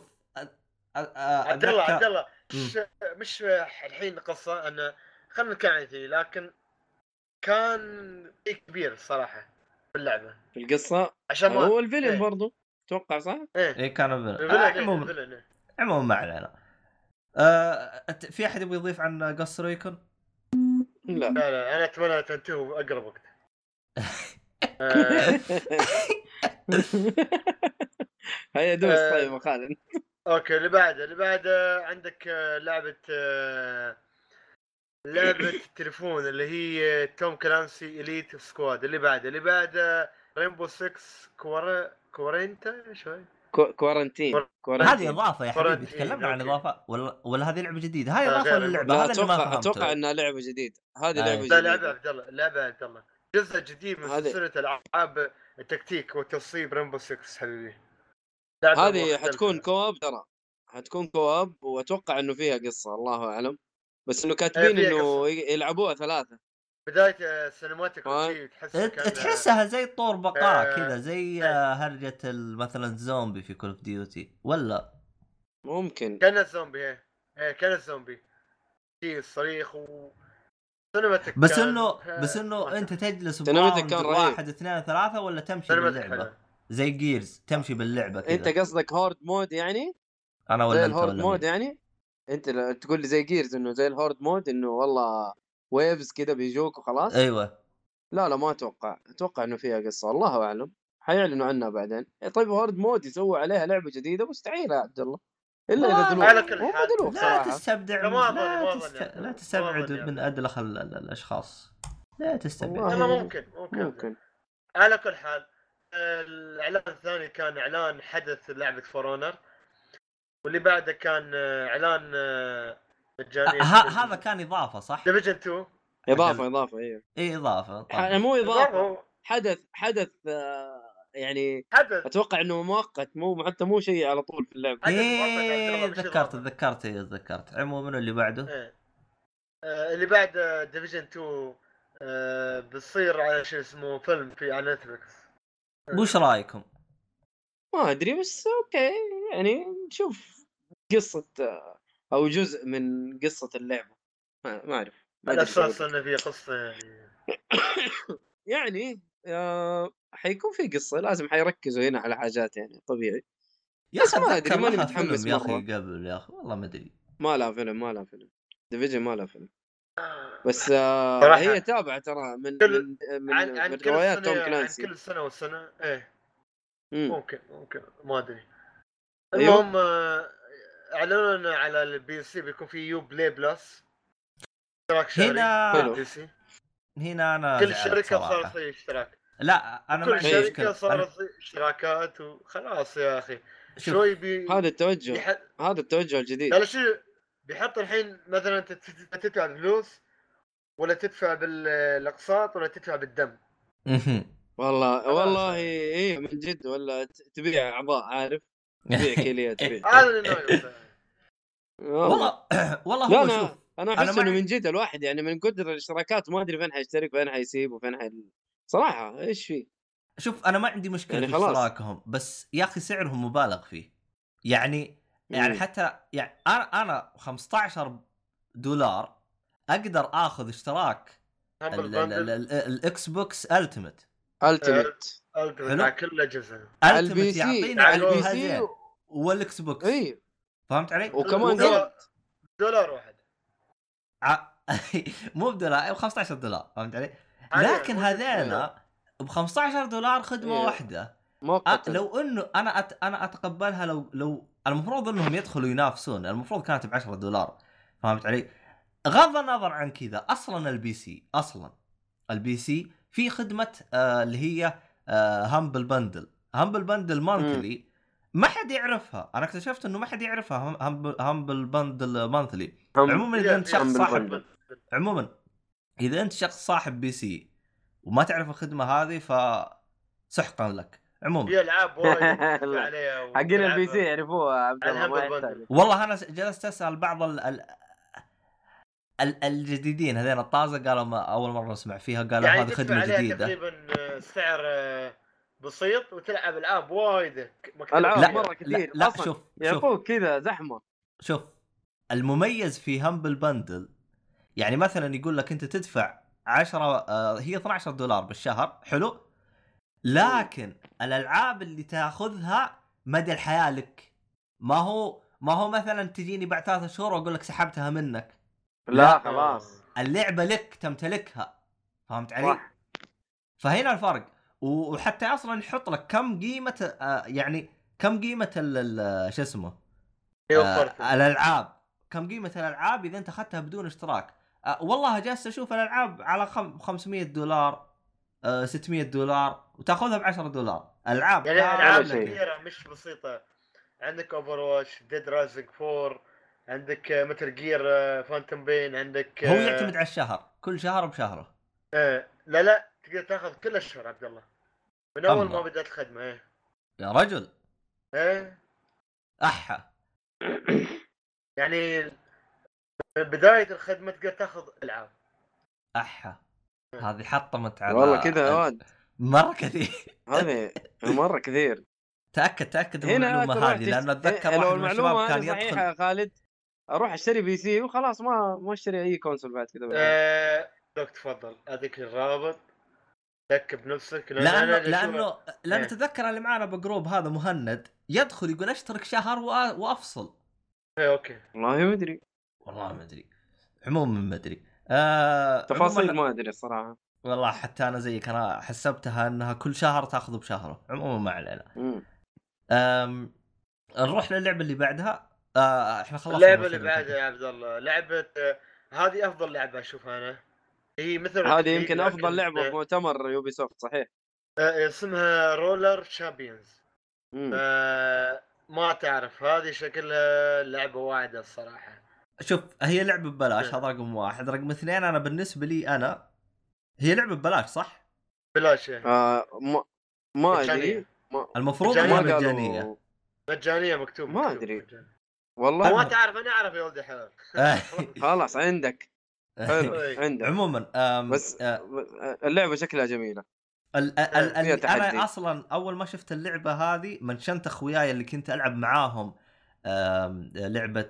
عبد الله عبد الله. مش مش الحين قصة انه خلينا نتكلم عن ذي لكن كان شيء كبير الصراحه في اللعبة. في القصة؟ عشان ما هو الفيلم إيه. برضو أتوقع صح؟ إيه. إيه كان فيلن. الفيلن، آه، إيه، عموما الفيلن، إيه. عموما ما علينا. آه، أت- في أحد يبغى يضيف عن جوست ريكون؟ لا. لا لا أنا أتمنى تنتهوا أقرب وقت. آه، هيا دوس. آه، طيب خالد. أوكي اللي بعده اللي بعده عندك آه، لعبة لعبة التليفون اللي هي Tom Clancy Elite Squad اللي بعده اللي بعده Rainbow 6 كورا Quarantine شوي. كو- Quarantine هذه إضافة يا حبيبي Quarantine، تكلمنا عن. إضافة. ولا ولا هذه لعبة جديدة. هذه لا، إضافة للعبة هذا اللي ما أتوقع فهمته. أتوقع إنها لعبة جديدة. هذه آه. لعبة لا جديدة. لعبه عبد الله لعبه عبد الله جزء جديد من سلسلة ألعاب التكتيك والتصويب Rainbow 6 حبيبي. هذه. حتكون co-op ترى. حتكون co-op وأتوقع إنه فيها قصة الله أعلم. بس إنه كاتبين إنه يلعبوها ثلاثة. بداية؟ وشي تحس تحسها زي طور بقاء آه، كذا زي إيه. آه، هرجة مثلا الزومبي في Call of Duty ولا ممكن كان الزومبي إيه إيه كان الزومبي في الصريخ و cinematic بس انه آه، بس إنه. أنت تجلس cinematic كان. واحد اثنين ثلاثة ولا تمشي cinematic باللعبة. زي Gears تمشي باللعبة كذا أنت قصدك horde mode يعني أنا زي ولا أنت ال horde ولا mode؟ يعني أنت تقول لي زي Gears إنه زي ال horde mode إنه والله waves كذا بيجوك وخلاص؟ أيوه. لا لا ما أتوقع. أتوقع إنه فيها قصة الله أعلم. حيعلنوا عنها بعدين. طيب horde mode يسووا عليها لعبة جديدة؟ مستحيل يا عبد الله. إلا إذا دلوق على كل حال. لا تستبدع لا، تست... يعني. لا تستبعد يعني. من ادلخ ال- ال- الأشخاص. لا تستبعد والله. أنا ممكن ممكن. ممكن. على كل حال الإعلان الثاني كان إعلان حدث لعبة For Honor واللي بعده كان إعلان آه، مجاني ه- هذا كان إضافة صح؟ Division 2 إضافة إضافة أيوه اي إضافة طبعاً. مو إضافة. حدث حدث آه، يعني حدث. أتوقع إنه مؤقت مو حتى مو شيء على طول في اللعبة. إيه مش تذكرت. تذكرت إيه، تذكرت. عموما اللي بعده؟ إيه. آه، اللي بعد Division 2 آه، بتصير على شو اسمه فيلم في على Netflix وش رأيكم؟ ما أدري بس أوكي يعني نشوف قصة آه، أو جزء من قصة اللعبة. ما ما أعرف ما على أساس. إنه في قصة يعني. يعني آه حيكون في قصة لازم حيركزوا هنا على حاجات يعني طبيعي. يا أخي ما أدري، ماني متحمس فيلم يا أخي. قبل يا أخي والله ما أدري. ما لها فيلم ما لها فيلم. Division ما لها فيلم. بس آه صراحة هي تابعة ترى من كل- من من, عن عن من كل روايات توم سنه عن Clancy. كل سنة والسنة إيه. مم. ممكن ممكن ما أدري. أيوه. المهم آه، اعلنوا على ال PC بيكون في Uplay Plus. اشتراك شهري. هنا هنا أنا كل شركة صراحة. صار في اشتراك. لا أنا كل شركة مشكلة. صار أنا- في اشتراكات وخلاص يا أخي. شوي بي هذا التوجه. بيح... هذا التوجه الجديد. لا شو؟ بيحط الحين مثلا تدفع فلوس ولا تدفع بالأقساط ولا تدفع بالدم. والله والله. إيه من جد ولا ت- تبيع أعضاء عارف؟ هذا اللي والله والله هو أنا شوف أنا أنا أحس إنه من جد الواحد يعني من كثر الاشتراكات ما أدري فين حيشترك وفين حيسيب وفين حي صراحة إيش في؟ شوف أنا ما عندي مشكلة يعني في. اشتراكهم بس يا أخي سعرهم مبالغ فيه. يعني يعني مم. حتى يعني أنا أنا 15 دولار أقدر آخذ اشتراك ال Xbox Ultimate Ultimate حلو. مع كل الأجهزة. على ال P Ultimate C. يعطيني على ال PC. وال Xbox إي. فهمت علي؟ وكمان دولار- دولار واحد. مو بدولار ب 15 دولار. فهمت علي؟ حالياً لكن هذينا ب 15 دولار خدمة إيه. واحدة. أه مؤقتا لو إنه أنا أت... أنا أتقبلها لو لو المفروض إنهم يدخلوا ينافسون المفروض كانت ب 10 دولار. فهمت علي؟ غض النظر عن كذا أصلا ال PC أصلا ال PC في خدمة آه اللي هي آه Humble Bundle Humble Bundle Monthly ما حد يعرفها أنا اكتشفت إنه ما حد يعرفها Humble Bundle Monthly عموما إذا أنت شخص صاحب. عموما إذا أنت شخص صاحب PC وما تعرف الخدمة هذه ف سحقا لك عموما في العاب وايد. عليها حقين ال P. C يعرفوها عبد الله. والله أنا جلست أسأل بعض ال ال ال الجديدين هذين الطازة قالوا ما أول مرة أسمع فيها قالوا يعني هذه خدمة جديدة تقريبا آه، سعر آه، بسيط وتلعب العاب وايد ألعاب. لا،. مرة كثير. لا, لا شوف شوف. يعطوك كذا زحمة. شوف المميز في همبل بندل يعني مثلا يقول لك أنت تدفع 10 آه هي 12 دولار بالشهر حلو؟ لكن الألعاب اللي تأخذها مدى الحياة لك. ما هو ما هو مثلا تجيني بعد ثلاثة شهور وأقول لك سحبتها منك. لا. خلاص. اللعبة لك تمتلكها. فهمت علي؟ صح. فهنا الفرق. وحتى أصلا يحط لك كم قيمة آه يعني كم قيمة شو اسمه؟ هي آه الألعاب. كم قيمة الألعاب إذا أنت أخذتها بدون اشتراك؟ آه والله جالس أشوف الألعاب على خم 500 دولار آه 600 دولار وتأخذها ب 10 دولار. ألعاب يعني ألعاب. كثيره مش بسيطة. عندك Overwatch Dead Rising 4 عندك Metal Gear Phantom Pain عندك هو يعتمد على الشهر كل شهر بشهره. آه، لا لا. تقدر تاخذ كل الشهر عبد الله. من أول الله. ما بدأت الخدمة إيه. يا رجل. إيه. أحا. يعني بداية الخدمة تقدر تاخذ العاب. أحا. هذه حطمت على والله كذا يا واد. مرة كثير. هذه مرة كثير. تأكد تأكد من هنا المعلومة هذه لأنه أتذكر إيه، واحد لو من المعلومة الشباب كان صحيحة يدخل يا خالد أروح أشتري PC وخلاص ما ما أشتري أي console بعد كذا. آه، دوك تفضل. هذيك الرابط. لك بنفسك لأن لأنه لأنه لأنه إيه. تذكر اللي معنا ب group هذا مهند يدخل يقول أشترك شهر وأفصل. إيه، أوكي. والله ما أدري. والله ما أدري. عموما ما أدري. آه تفاصيل ما أدري الصراحه والله حتى أنا زيك أنا حسبتها إنها كل شهر تأخذ بشهره عموما ما علينا. نروح للعبة اللي بعدها. آه إحنا خلصنا اللعبة من اللي. بعدها يا عبد الله. لعبة آه، هذه أفضل لعبة أشوفها أنا. هي مثل هذه يمكن أفضل لعبة آه، في مؤتمر Ubisoft صحيح آه، اسمها Roller Champions. آه، ما تعرف هذه شكلها لعبة واعدة الصراحة شوف هي لعبة ببلاش إيه. هذا رقم واحد رقم اثنين أنا بالنسبة لي أنا هي لعبة ببلاش صح؟ بلاش يعني آه ما ما أدري المفروض مجانية. إنها ما مجانية مجانية مكتوب ما. مجانية. والله ما تعرف أنا أعرف يا ولد الحلال خلاص عندك حلو. عندك. عموما. بس آه، اللعبة شكلها جميلة. ال- ال- ال-. أنا أصلا أول ما شفت اللعبة هذه منشنت أخوياي اللي كنت ألعب معاهم لعبة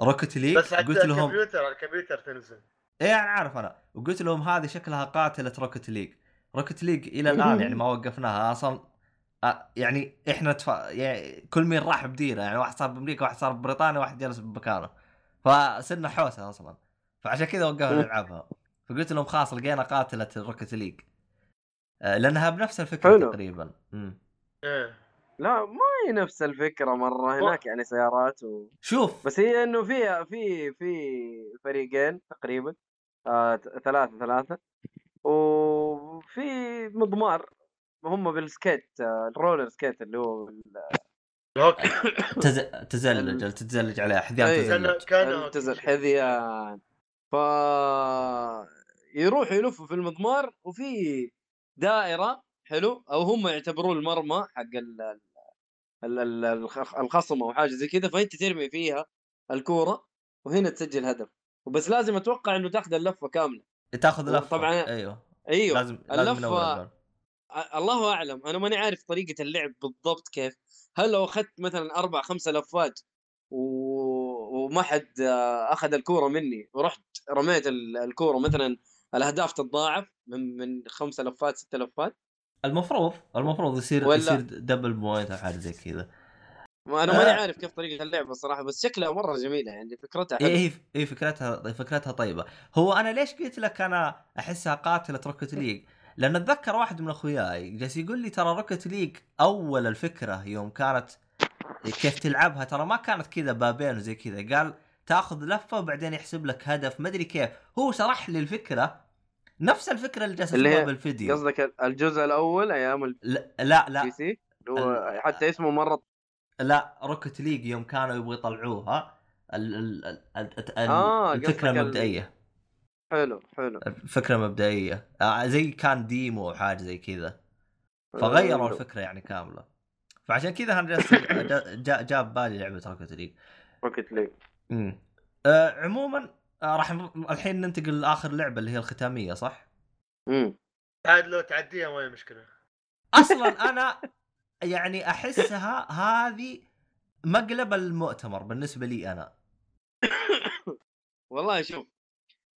Rocket League بس قلت لهم الكمبيوتر الكمبيوتر تنزل. إيه أنا عارف أنا. وقلت لهم هذه شكلها قاتلة Rocket League Rocket League إلى الآن يعني ما وقفناها. أصلا آه، يعني إحنا تف... يعني كل مين راح بديره. يعني واحد صار بأمريكا واحد صار ببريطانيا واحد جالس بمكانه فصرنا حوسة أصلا. فعشان كذا وقفنا نلعبها. فقلت لهم خلاص لقينا قاتلة ال Rocket League. آه، لأنها بنفس الفكرة حلو. تقريبا. إيه. لا ما هي نفس الفكرة مرة. هناك يعني سيارات و... شوف. بس هي إنه فيها في في فريقين تقريبا. آه ثلاثة ثلاثة. وفي مضمار. هم بال skate آه ال roller skate اللي هو. تزلج. تتزلج عليه. احذيان إيه. كان تزلج كان هوكي. ف يروحوا يلفوا في المضمار وفي دائرة حلو؟ أو هم يعتبروه المرمى حق ال... ال... ال... الخ- الخصم أو حاجة زي كذا فأنت ترمي فيها الكورة وهنا تسجل هدف. وبس لازم أتوقع إنه تاخذ اللفة كاملة. تاخذ لفة. طبعاً- أيوه. أيوه. لازم لازم الجول. أ- الله أعلم. أنا ماني عارف طريقة اللعب بالضبط كيف. هل لو أخذت مثلا أربع خمسة لفات و... وما حد آه، أخذ الكورة مني. ورحت رميت ال- الكورة مثلا الأهداف تتضاعف من من خمسة لفات ستة لفات المفروض المفروض يصير ولا- يصير double point أو حاجة زي كذا. ما أنا ماني آه. عارف كيف طريقة اللعبه الصراحة بس شكلها مرة جميلة يعني فكرتها اي حلوة هي هي فكرتها فكرتها طيبة. هو أنا ليش قلت لك أنا أحسها قاتلة Rocket League لأن أتذكر واحد من أخوياي جالس يقول لي ترى Rocket League أول الفكرة يوم كانت كيف تلعبها؟ ترى ما كانت كذا بابين وزي كذا. قال تاخذ لفة وبعدين يحسب لك هدف. ما أدري كيف. هو شرح لي الفكرة. نفس الفكرة اللي جالس اشوفها بالفيديو. قصدك الجزء الأول أيام ال P لا لا, لا. C هو ال- حتى اسمه مرة لا Rocket League يوم كانوا يبغوا يطلعوها. ال ال ال ال آه، الفكرة ال- المبدئيه حلو حلو. فكره مبدئية. آه، زي كان demo أو حاجة زي كذا. فغيروا حلو. الفكرة يعني كاملة. فعشان كذا أنا جالس جا- جا- جاب بالي لعبة Rocket League Rocket League امم آه عموما آه راح الحين ننتقل لآخر لعبة اللي هي الختامية صح؟ امم عاد لو تعديها ما هي مشكلة. أصلا أنا يعني أحسها هذه مقلب المؤتمر بالنسبة لي أنا. والله شوف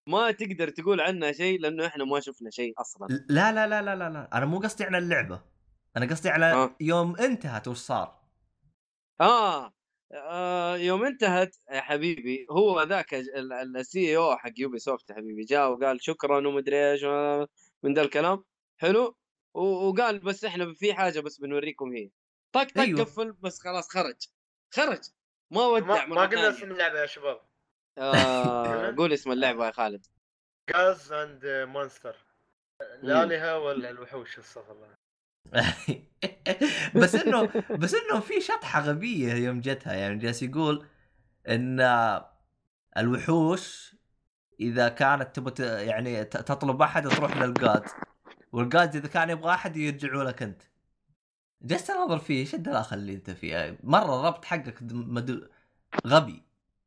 ما تقدر تقول عنها شيء لأنه إحنا ما شفنا شيء أصلا. لا لا لا لا لا, لا. أنا مو قصدي على اللعبة. أنا قصدي على آه. يوم انتهت وش صار؟ آه. آه يوم انتهت يا حبيبي هو ذاك ال CEO حق Ubisoft يا حبيبي جاء وقال شكرا ومدري إيش من ذا الكلام. حلو. وقال بس إحنا في حاجة بس بنوريكم هي. طق طق أيوه. قفل بس خلاص خرج. خرج. ما ودع ما, ما قلنا. اسم اللعبة يا شباب. آه قول اسم اللعبة يا خالد. Gods and Monsters الآلهة ولا الوحوش؟ استغفر الله. بس إنه بس إنه في شطحة غبية يوم جتها. يعني جالس يقول إن الوحوش إذا كانت تبغى يعني تطلب أحد تروح لل God وال God إذا كان يبغى أحد يرجعوا لك أنت. جلست اناظر فيه إيش الدلاخه اللي أنت فيها؟ مرة الربط حقك مدو... غبي.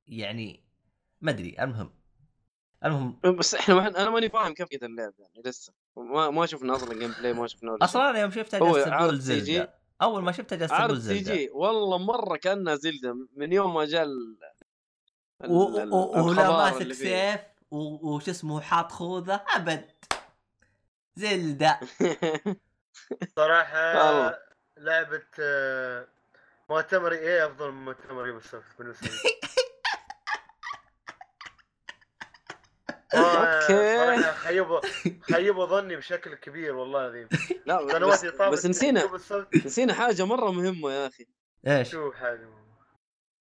يعني ما أدري المهم المهم. بس إحنا أنا ماني فاهم كيف كذا اللعبه يعني لسه. ما ما شفنا أصلا جيم بلاي ما شفنا ولا. أصلا أنا يوم شفتها جالس جي. زلدة أول ما شفتها جالس سي زلدة جي والله مرة كأنها زلدة من يوم ما جاء ولا ماسك. سيف وش اسمه حاط خوذة أبد زلدة صراحة والله. لعبة آه، مؤتمر إيه أفضل من مؤتمر Ubisoft بالنسبة لي صراحة خيبوا خيبوا ظني بشكل كبير والله العظيم. لا بس, بس نسينا. نسينا حاجة مرة مهمة يا أخي. إيش؟ شو حاجة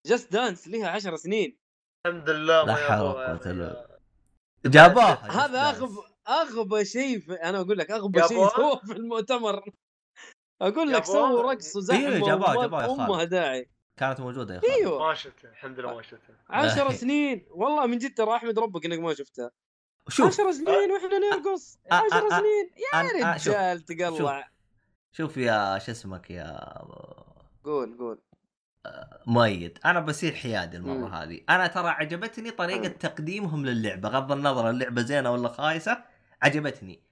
Just Dance ليها 10 سنين. الحمد لله لا حول ولا. إلا جابوها. هذا اغب اغبى شيء في... أنا أقول لك اغبى شيء؟ سوى في المؤتمر. أقول لك؟ سووا رقص وزحمة إيه، جابوها- جابوها أمها. داعي. كانت موجودة يا خالد إيوه. ما شفته الحمد لله ما شفته 10 لا. سنين. والله من جد ترى أحمد ربك إنك ما شفتها. شوف. 10 سنين وإحنا نرقص. آه، آه، 10 آه. سنين. يا آه،. رجال تقلع. شوف يا شو اسمك يا؟ قول قول. مؤيد. أنا بصير حيادي. المرة هذه. أنا ترى عجبتني طريقة. تقديمهم للعبة. غض النظر اللعبة زينة ولا خايسة؟ عجبتني.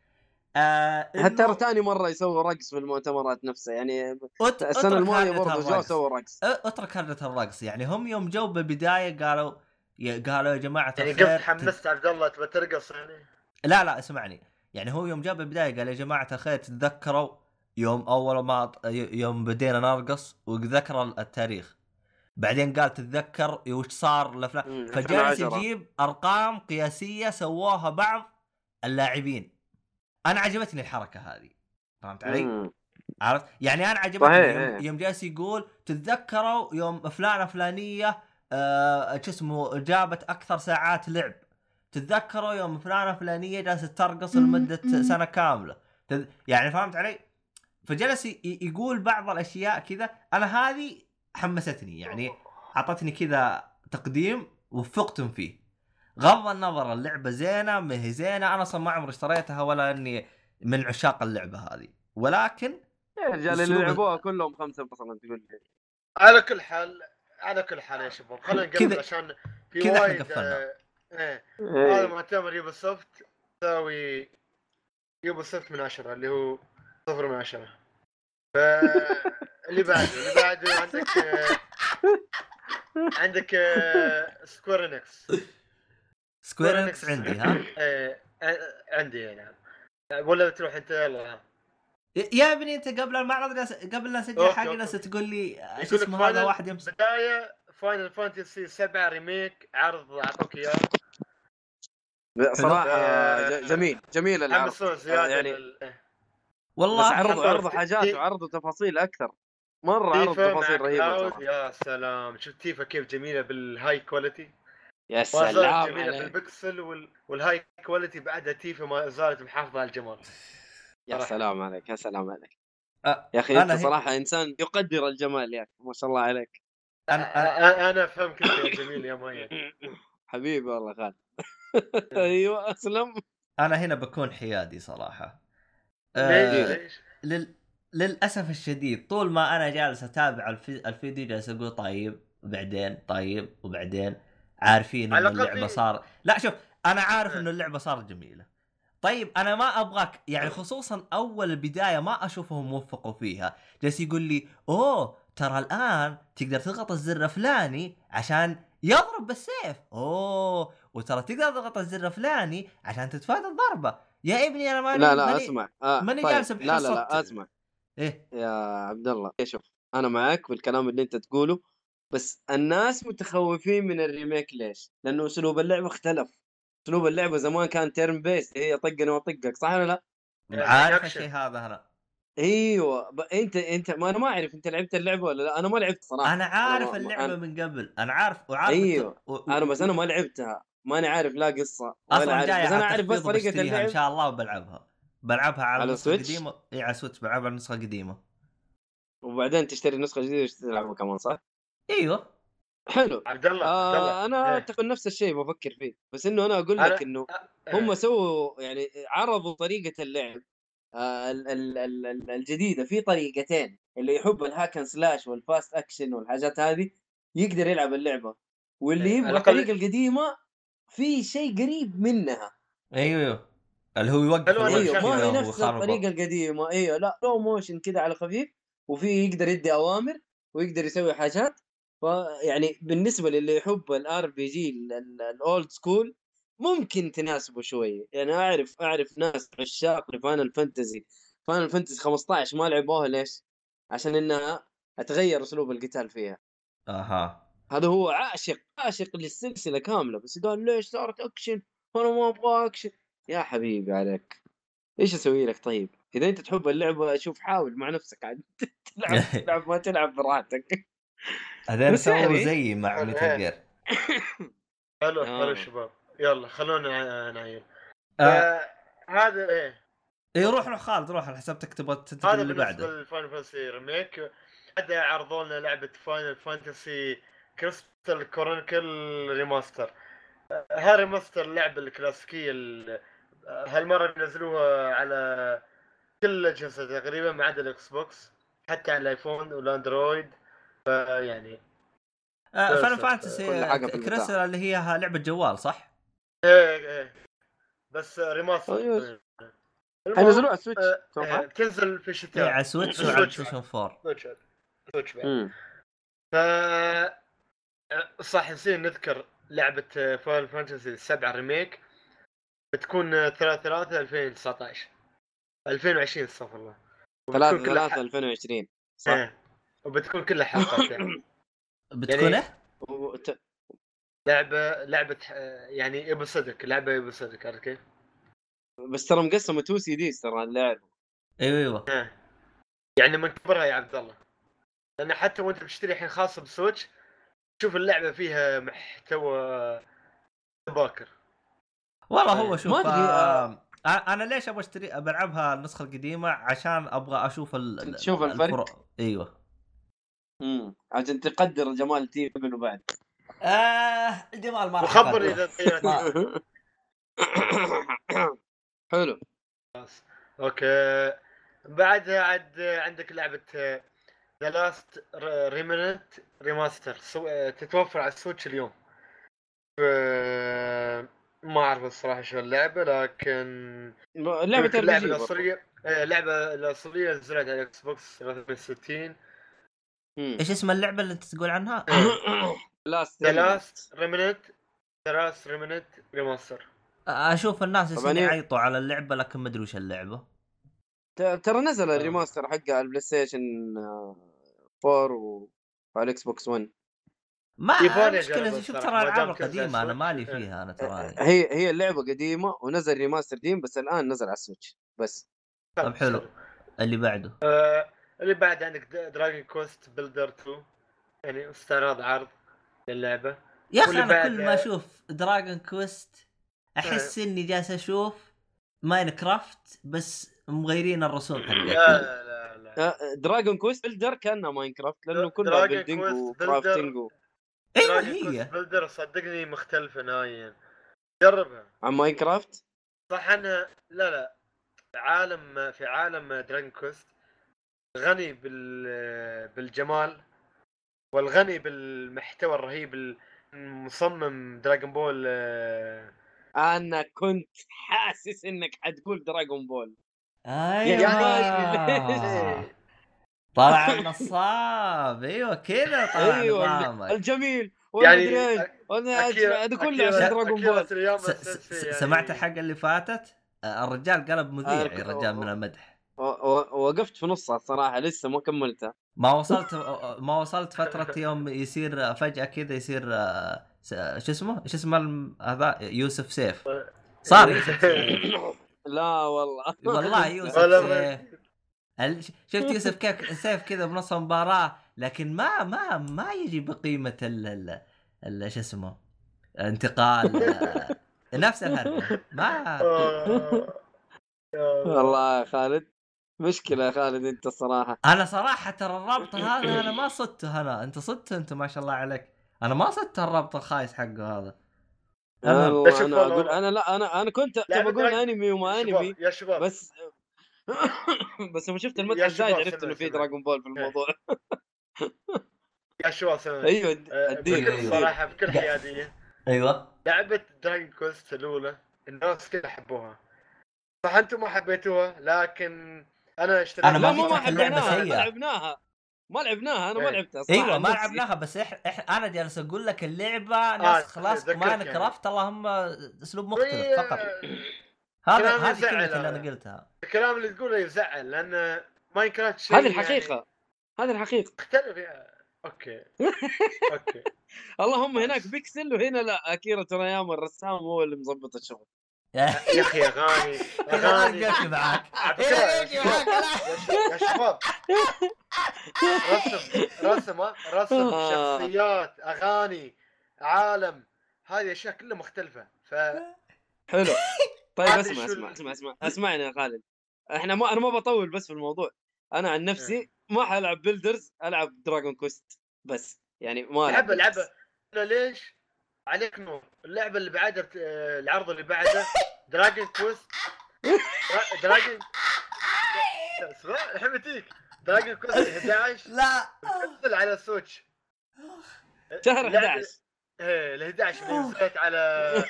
آه إنه حتى ترى ثاني مرة يسوي رقص في المؤتمرات نفسها يعني أت- السنة الماضية برضه جو الرقص. سووا رقص. أترك هرجة الرقص. يعني هم يوم جو بالبداية قالوا ي- قالوا يا جماعة يعني الخير قلت حمست عبد الله تبى ترقص يعني؟ لا لا اسمعني. يعني هو يوم جاء بالبداية قال يا جماعة الخير تتذكروا يوم أول ما يوم بدينا نرقص وذكر التاريخ. بعدين قال تتذكر وش صار الأفلام. فجالس 2010. يجيب أرقام قياسية سووها بعض اللاعبين. أنا عجبتني الحركة هذه فهمت علي؟ مم. عرفت؟ يعني أنا عجبتني يوم, إيه. يوم جالس يقول تتذكروا يوم فلانة فلانية آه شو اسمه جابت أكثر ساعات لعب تتذكروا يوم فلانة فلانية جالسة ترقص لمدة سنة كاملة تذ... يعني فهمت علي؟ فجلس ي- يقول بعض الأشياء كذا أنا هذه حمستني يعني أعطتني كذا تقديم وفقتم فيه غض النظر اللعبة زينة ما هي زينة. أنا أصلا ما عمري اشتريتها ولا إني من عشاق اللعبة هذه. ولكن يا رجال اللي لعبوها كلهم خمسة مثلا تقول لي. على كل حال على كل حال يا شباب خلينا نقفل عشان في كذا وايد قفلنا. آه، إيه. هذا مؤتمر Ubisoft يساوي Ubisoft من عشرة اللي هو صفر من عشرة. ف اللي بعده اللي بعده عندك آه، عندك آه، سكوير انكس سكوير انكس عندي ها؟ آه، آه، عندي نعم ولا تروح أنت؟ يلا ها. يا ابني أنت قبل المعرض قبل لا اسجل حاجة. جالس تقول لي شو اسمه هذا Final واحد يمسك. بداية Final Fantasy 7 Remake عرض أعطوك إياه. صراحة آه، جميل جميل العرض. يعني لل- إيه. والله بس عرضوا عرضوا حاجات وعرضوا تفاصيل أكثر. مرة عرضوا تفاصيل رهيبة. يا سلام. شفت Tifa كيف جميلة بال high quality يا سلام جميلة عليك. بالبكسل وال... وال high quality بعدها Tifa ما زالت محافظة على الجمال. يا صراحة. سلام عليك يا سلام عليك. أه، يا أخي أنت هي- صراحة إنسان يقدر الجمال يا أخي ما شاء الله عليك. أنا أنا أنا, أنا أفهمك أنت يا جميل يا مؤيد حبيبي والله خالد. أيوه أسلم. أنا هنا بكون حيادي صراحة. ليش؟ آه ليش؟ لل... للأسف الشديد طول ما أنا جالس أتابع الفي... الفيديو جالس أقول طيب وبعدين طيب وبعدين عارفين إنه اللعبة صار لا شوف أنا عارف آه. إنه اللعبة صارت جميلة. طيب أنا ما أبغاك يعني خصوصا أول البداية ما أشوفهم وفقوا فيها. جالس يقول لي أوه ترى الآن تقدر تضغط الزر الفلاني عشان يضرب بالسيف. أوه وترى تقدر تضغط الزر الفلاني عشان تتفادى الضربة. يا ابني أنا ماني لا لا ماني... أسمع. آه ماني طيب. جالس لا لا لا أسمع. إيه. يا عبد الله إيه شوف أنا معاك بالكلام اللي أنت تقوله. بس الناس متخوفين من ال remake ليش؟ لأنه أسلوب اللعبه اختلف أسلوب اللعبه زمان كان turn-based هي طقني واطقك صح ولا لا؟ عارف أكشن. الشيء هذا أنا أيوه ب... أنت أنت ما أنا ما أعرف أنت لعبت اللعبة ولا لا أنا ما لعبت صراحة أنا عارف أنا- اللعبة أنا- من قبل أنا عارف وعارف. الت- و... أنا بس أنا ما لعبتها ماني عارف لا قصة ولا أصلا عارف جاي بس أنا أعرف بس طريقة إن اللعب شاء الله وبلعبها بلعبها على, على النسخة؟ القديمة اي على Switch بلعبها على النسخة القديمة وبعدين تشتري نسخة جديدة وتلعبها كمان صح؟ أيوه. حلو. عبد الله عبد الله. آه أنا إيه. تقريبا نفس الشيء بفكر فيه بس إنه أنا أقول أنا- لك إنه إيه. هم سووا يعني عرضوا طريقة اللعب آه ال- ال- ال- ال- الجديدة. في طريقتين اللي يحب ال hack and slash وال fast action والحاجات هذه يقدر يلعب اللعبة. واللي إيه، يبغى الطريقة القديمة في شيء قريب منها. أيوه أيوه. اللي هو يوقف أيوه ما هي نفس. الطريقة القديمة. أيوه لا slow motion كذا على خفيف وفي يقدر يدي أوامر ويقدر يسوي حاجات. فيعني بالنسبة للي يحب ال RPG ال old school ممكن تناسبه شوي. يعني أعرف أعرف ناس عشاق ل Final Fantasy. Final Fantasy 15 ما لعبوها ليش؟ عشان إنها تغير أسلوب القتال فيها. أها. هذا هو عاشق عاشق للسلسلة كاملة. بس قال ليش صارت أكشن؟ أنا ما أبغى أكشن. يا حبيبي عليك. إيش أسوي لك طيب؟ إذا أنت تحب اللعبة شوف حاول مع نفسك عاد. تلعب تلعب ما تلعب براحتك. هذول سووا يعني- زي مع. Metal Gear. حلو آه. حلو شباب. يلا خلونا نعيل آه. آه، هذا إيه. اي روح روح خالد روح على حسابتك تبغى تنتقل هذا اللي بالنسبة بعده. لل Final Fantasy Remake بعدها عرضوا لنا لعبة Final Fantasy Crystal Chronicles Remaster آه، ها remaster اللعبة الكلاسيكية ال- آه، هالمرة نزلوها على كل الاجهزه تقريبا ما عدا ال Xbox حتى على الآيفون والأندرويد. فيعني آه كل Fantasy. Crystal اللي هي لعبة جوال صح؟ إيه إيه بس remaster حينزلوها على ال Switch آه، آه، تنزل في الشتاء. على Switch وعلى PlayStation 4 Switch Switch بعد. ف صح نسينا نذكر لعبة Final Fantasy 7 Remake بتكون 3 3 2019 2020 استغفر الله. 3 وبتكون كلها 3 2020 صح. إيه. وبتكون كلها حلقات يعني. بتكون يعني- إيه؟ لعبة آه، يعني ابو صدق لعبة ابو صدق عرفت كيف؟ بس ترى مقسمة 2 سي دي ترى اللعب أيوه أيوه إيه. يعني من كبرها يا عبد الله لأن حتى وأنت بتشتري الحين خاصة بسويتش شوف اللعبة فيها محتوى باكر والله هو ما شوف أدري، آه أنا ليش أبغى أشتري ابى العبها النسخة القديمة عشان أبغى أشوف ال... تشوف الفرق؟ إيوه امم عشان تقدر جمال Tifa قبل وبعد آه الجمال ما راح وخبر أقدر. إذا تغيرت حلو. أوكي. بعدها عاد عندك لعبة The Last Remnant Remaster تتوفر على ال Switch اليوم. ما أعرف الصراحة شو اللعبة لكن لعبة برضو. الأصلية آه، اللعبة الأصلية نزلت على ال Xbox 360 مم. إيش اسم اللعبة اللي انت تقول عنها؟ Last The Last Remnant The Last Remnant Remaster أشوف الناس يعيطوا على اللعبة لكن ما أدري وش اللعبة. ت- ترى نزل ال remaster حقه على ال PlayStation آه، 4 و- وعلى ال Xbox 1 ما أجربها شوف ترى الألعاب القديمة أنا. مالي إيه. فيها أنا تراني هي هي اللعبه قديمة ونزل remaster قديم بس الآن نزل على ال Switch. بس. طب حلو. اللي بعده؟ آه، اللي بعد عندك Dragon Quest Builder 2 يعني استعراض عرض للعبة. يا أخي أنا كل ما أشوف Dragon Quest أحس إني جالس أشوف Minecraft بس مغيرين الرسوم لا حقتها لا. لا Dragon Quest Builder كانها Minecraft لأنه كلها building quest و crafting و... أيوه دراجون هي. كوست بيلدر صدقني مختلفة نهائيا. جربها. عن Minecraft صح انها لا لا. عالم في عالم Dragon Quest غني بال بالجمال والغني بالمحتوى الرهيب المصمم Dragon Ball آه، أنا كنت حاسس إنك حتقول Dragon Ball أيوه. يعني- طلع النصاب أيوه كذا طلع أيوه نظامك. الجميل. ولا يعني هذا كله عشان Dragon أكيرا Ball سمعت الحلقة اللي فاتت؟ آه، الرجال قلب مذيع الرجال من المدح. وقفت في نصها الصراحة لسه ما كملتها. ما وصلت ما وصلت فترة يوم يصير فجأة كذا يصير شو اسمه؟ إيش اسمه هذا؟ يوسف سيف. صار يوسف سيف. لا والله. والله يوسف سيف. ال- ش- شفت يوسف كيف سيف كذا بنص المباراه لكن ما ما ما يجي بقيمة ال ال- ال- شو اسمه؟ انتقال نفس الهرجة. ما آه. والله يا خالد. مشكلة يا خالد أنت الصراحة. أنا صراحة ترى الرابط هذا أنا ما صدته أنا أنت صدته أنت ما شاء الله عليك. أنا ما صدت الرابط الخايس حقه هذا. أنا والله. أقول أنا لا أنا أنا كنت بدك- أنمي وما أنمي يا شباب. بس بس لما شفت المدح الزايد عرفت إنه في سمع. Dragon Ball في الموضوع. يا شباب. أيوه آه، الدين بكل أيوة. صراحة بكل حيادية. أيوه. لعبة Dragon Quest الأولى الناس كلها حبوها. صح أنتم ما حبيتوها لكن أنا اشتريت أنا لا ما مو ما سيئة. لعبناها ما لعبناها أنا ما إيه. لعبتها صراحة أيوه ما. لعبناها بس إح... إح... أنا جالس أقول لك اللعبة نفس خلاص تذكرت Mine يعني. craft اللهم أسلوب مختلف فقط هذا هذه يزعل كلمه اللي. أنا قلتها الكلام اللي تقوله يزعل لأن Minecraft شيء هذه يعني الحقيقة هذه الحقيقة مختلف يا- okay okay اللهم هناك بيكسل وهنا لا أكيرا تورياما الرسام هو اللي مظبط الشغل يا أخي أغاني أغاني. معك. على فكرة يا شباب- رسم رسم ها؟ رسم آه. شخصيات أغاني عالم. هذه أشياء كلها مختلفة. ف حلو. طيب اسمع اسمع اسمع اسمع اسمعني يا خالد. إحنا ما أنا ما بطول بس في الموضوع. أنا عن نفسي ما حلعب Builders ألعب Dragon Quest بس. يعني ما ألعب. أنا ليش؟ عليك نور. اللعبة اللي بعدها بت- آه، العرض اللي بعده Dragon Quest Dragon اسمع الحين بتيك Dragon Quest 11 لا. تنزل على Switch شهر لعبة- 11 إيه ال 11 اللي نزلت على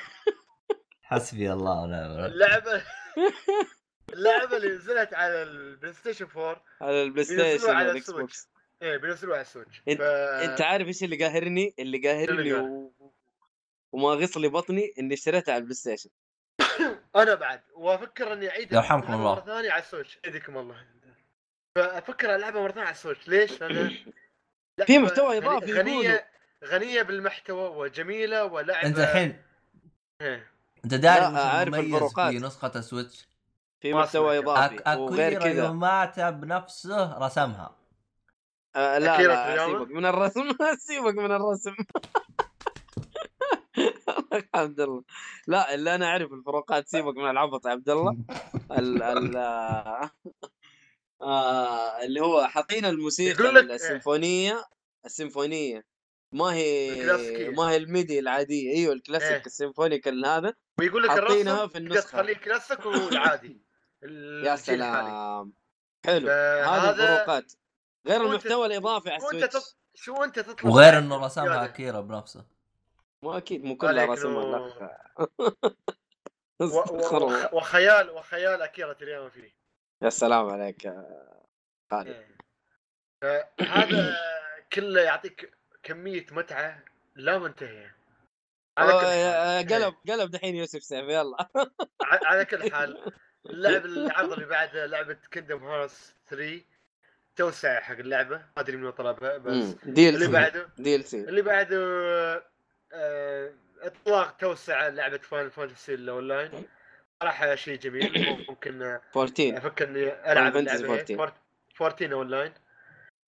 حسبي الله ونعم الوكيل. اللعبه اللعبة اللي نزلت على ال PlayStation 4 على ال PlayStation على ال Switch. Box إيه بينزلوها على ال Switch انت- ف... أنت عارف إيش اللي قاهرني؟ اللي قاهرني. وما غص لي بطني إني اشتريتها على ال PlayStation أنا بعد وأفكر إني اعيد يرحمكم اللعبة الله. مره ثانية على ال Switch يديكم الله فأفكر ألعبها مرة ثانية على ال Switch ليش؟ لأن في محتوى إضافي غنيه غنيه بالمحتوى وجميلة ولعبه أنت الحين إيه. أنت داري عارف الفروقات. في نسخة السويتش في محتوى اضافي أك... وغير كذا يوم مات بنفسه رسمها آه لا لا؟ سيبك من الرسم سيبك من الرسم الحمد لله لا اللي أنا اعرف الفروقات سيبك من العبط يا عبد الله. ال ال آه اللي هو حاطين الموسيقى السيمفونية السيمفونية. ما هي الكلاسيكية. ما هي ال MIDI العادية. أيوه الكلاسيك إيه. ال symphonic هذا. ويقول لك حاطينها في تقدر النسخة. تخليه كلاسيك والعادي. يا. سلام. حلو. هذه فهذا الفروقات. غير المحتوى الإضافي على ال Switch. تط... شو أنت تطلب وغير إنه رسمها زيادة. أكيرا بنفسه. مو أكيد مو كلها. الاخ و... و... وخيال وخيال اكيرا ترياما فيه. يا سلام عليك خالد. إيه. فهذا كله يعطيك كمية متعة لا منتهية. على كل آه، آه، إيه. قلب قلب دحين يوسف سيف يلا. على كل حال اللعب العرض اللي بعده لعبة كندم هارس 3 توسع حق اللعبة. ما أدري من طلبها بس دي اللي بعده دي ال سي اللي بعده اطلاق توسع لعبة Final Fantasy ال online صراحة شيء جميل. ممكن 14 أفكر إني ألعب اللعبة 14. 14 14 اونلاين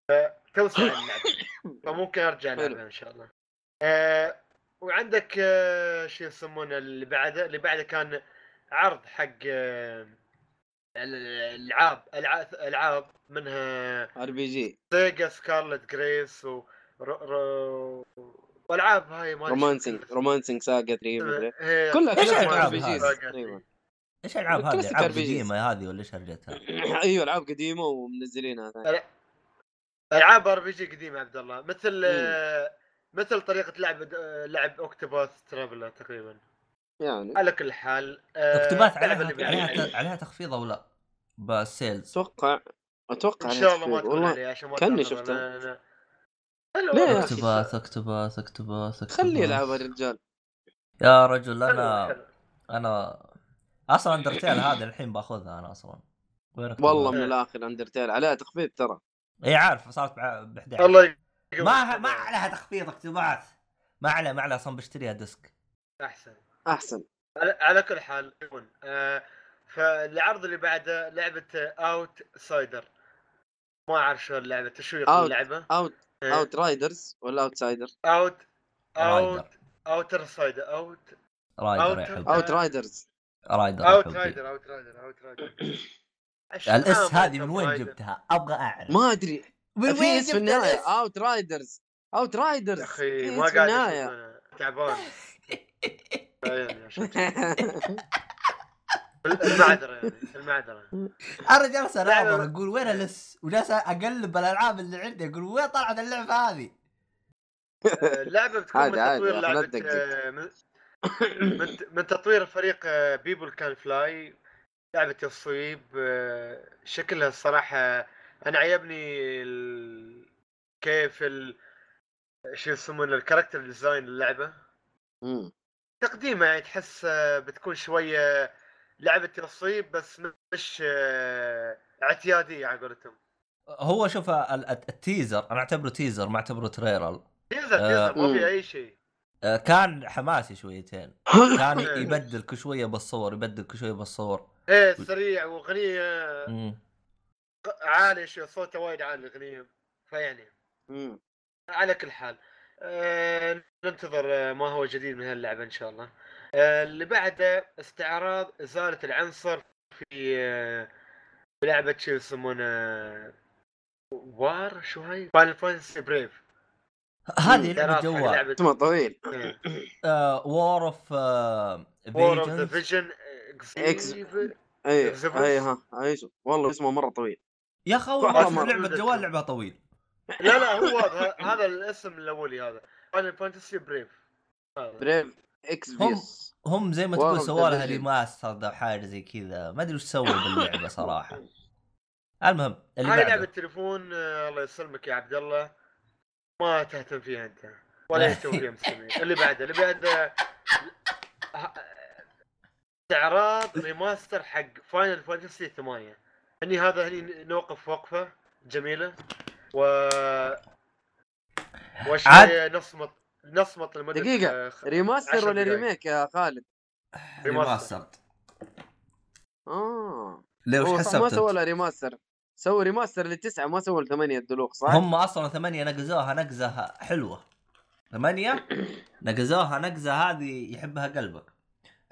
فتوسع اللعبة. فممكن أرجع. ألعبها إن شاء الله. آه وعندك آه شو يسمونه اللي بعده؟ اللي بعده كان عرض حق آه الألعاب ألعاب منها RPG SaGa Scarlet Grace و والعاب هاي ما Romancing. Romancing SaGa 3 مدري كلها جيز هذه؟ أيوه إيش الالعاب هذه؟ ألعاب. قديمة هذه ولا إيش هرجتها؟ أيوه ألعاب قديمة ومنزلينها. ألعاب RPG قديمة عبد الله مثل آه، مثل طريقة لعب آه، لعب Octopath Traveler تقريبا يعني على كل حال آه، اللي عليها. عليها عليها تخفيض أو لا؟ بال sales أتوقع أتوقع إن عليها شاء الله ما. تكون والله عليه عشان ما كأني تأخذ شفتها. ليه Octopath Octopath Octopath خليه يلعب الرجال يا رجل أنا. أنا أصلا Undertale هذا الحين باخذها أنا أصلا؟ والله من. الآخر Undertale عليها تخفيض ترى إي عارف صارت ب 11 الله. ما ما عليها تخفيض Octopath ما عليها ما عليها أصلا بشتريها disc أحسن أحسن على, على كل حال. آه فالعرض اللي بعده لعبة Outsider ما أعرف شو اللعبه تشويق. اللعبة Out. Outriders ولا Outsider Out Out Outer sider Outrider Outriders rider Outrider Outrider Outrider ال S هذه من وين جبتها؟ أبغى أعرف. ما أدري. من في وين S في النهاية؟ Outriders Outriders يا أخي ما قاعد تعبان. شوف. المعذرة يعني المعذرة أنا جالس اناظر أقول وين ال S؟ وجالس أقلب الالعاب اللي عندي أقول وين طلعت اللعبة هذه؟ اللعبه بتكون من تطوير لعبة. آه، من تطوير فريق People Can Fly لعبة تصويب آه، شكلها الصراحة أنا عجبني ال- كيف ال شو يسمونه ال character design اللعبه. تقديمها يعني تحس آه، بتكون شوية لعبة تصويب بس مش آه، اعتيادية على قولتهم. هو شوف ال- ال- ال teaser أنا أعتبره teaser ما أعتبره trailer. teaser آه، teaser ما. في أي شيء. آه، كان حماسي شويتين. كان يبدل كل شوية بالصور يبدل كل شوية بالصور. إيه سريع واغنيه. عالي شو صوته وايد عالي الاغنيه فيعني. على كل حال. آه ننتظر ما هو جديد من هاللعبة إن شاء الله. آه اللي بعده استعراض إزالة العنصر في آه في لعبة شو يسمونه War شو هاي؟ Final Fantasy Brave هذه لعبة جوال. لعبة. اسمه طويل. War of War of the Visions. اي. اي ها إيش والله اسمه مرة طويل. يا أخي اول ما- لعبة جوال لعبة طويل. لا لا هو هذا الاسم الأولي هذا. Final Fantasy Brave. Brave Ex هم- vius هم زي ما تقول سووا لها. remaster أو حاجة زي كذا. ما أدري وش سووا باللعبة صراحة. المهم اللي هاي لعبة بعده. تليفون آه، الله يسلمك يا عبد الله. ما تهتم فيها أنت. ولا يهتم فيها مسلمين. اللي بعده اللي بعده استعراض remaster حق Final Fantasy 8 هني هذا هني نوقف وقفة جميلة. و وشويه نصمت؟ نصمت لمدة دقيقة، آه، remaster ولا. remake يا خالد؟ remaster. آه. ليه وش صح ما حسبت سوى؟ لها remaster. سوى remaster للتسعة ما سوى الثمانية الدلوق صح؟ هم أصلا ثمانية نقزوها نقزة حلوة. ثمانية؟ نقزوها نقزة هذه يحبها قلبك.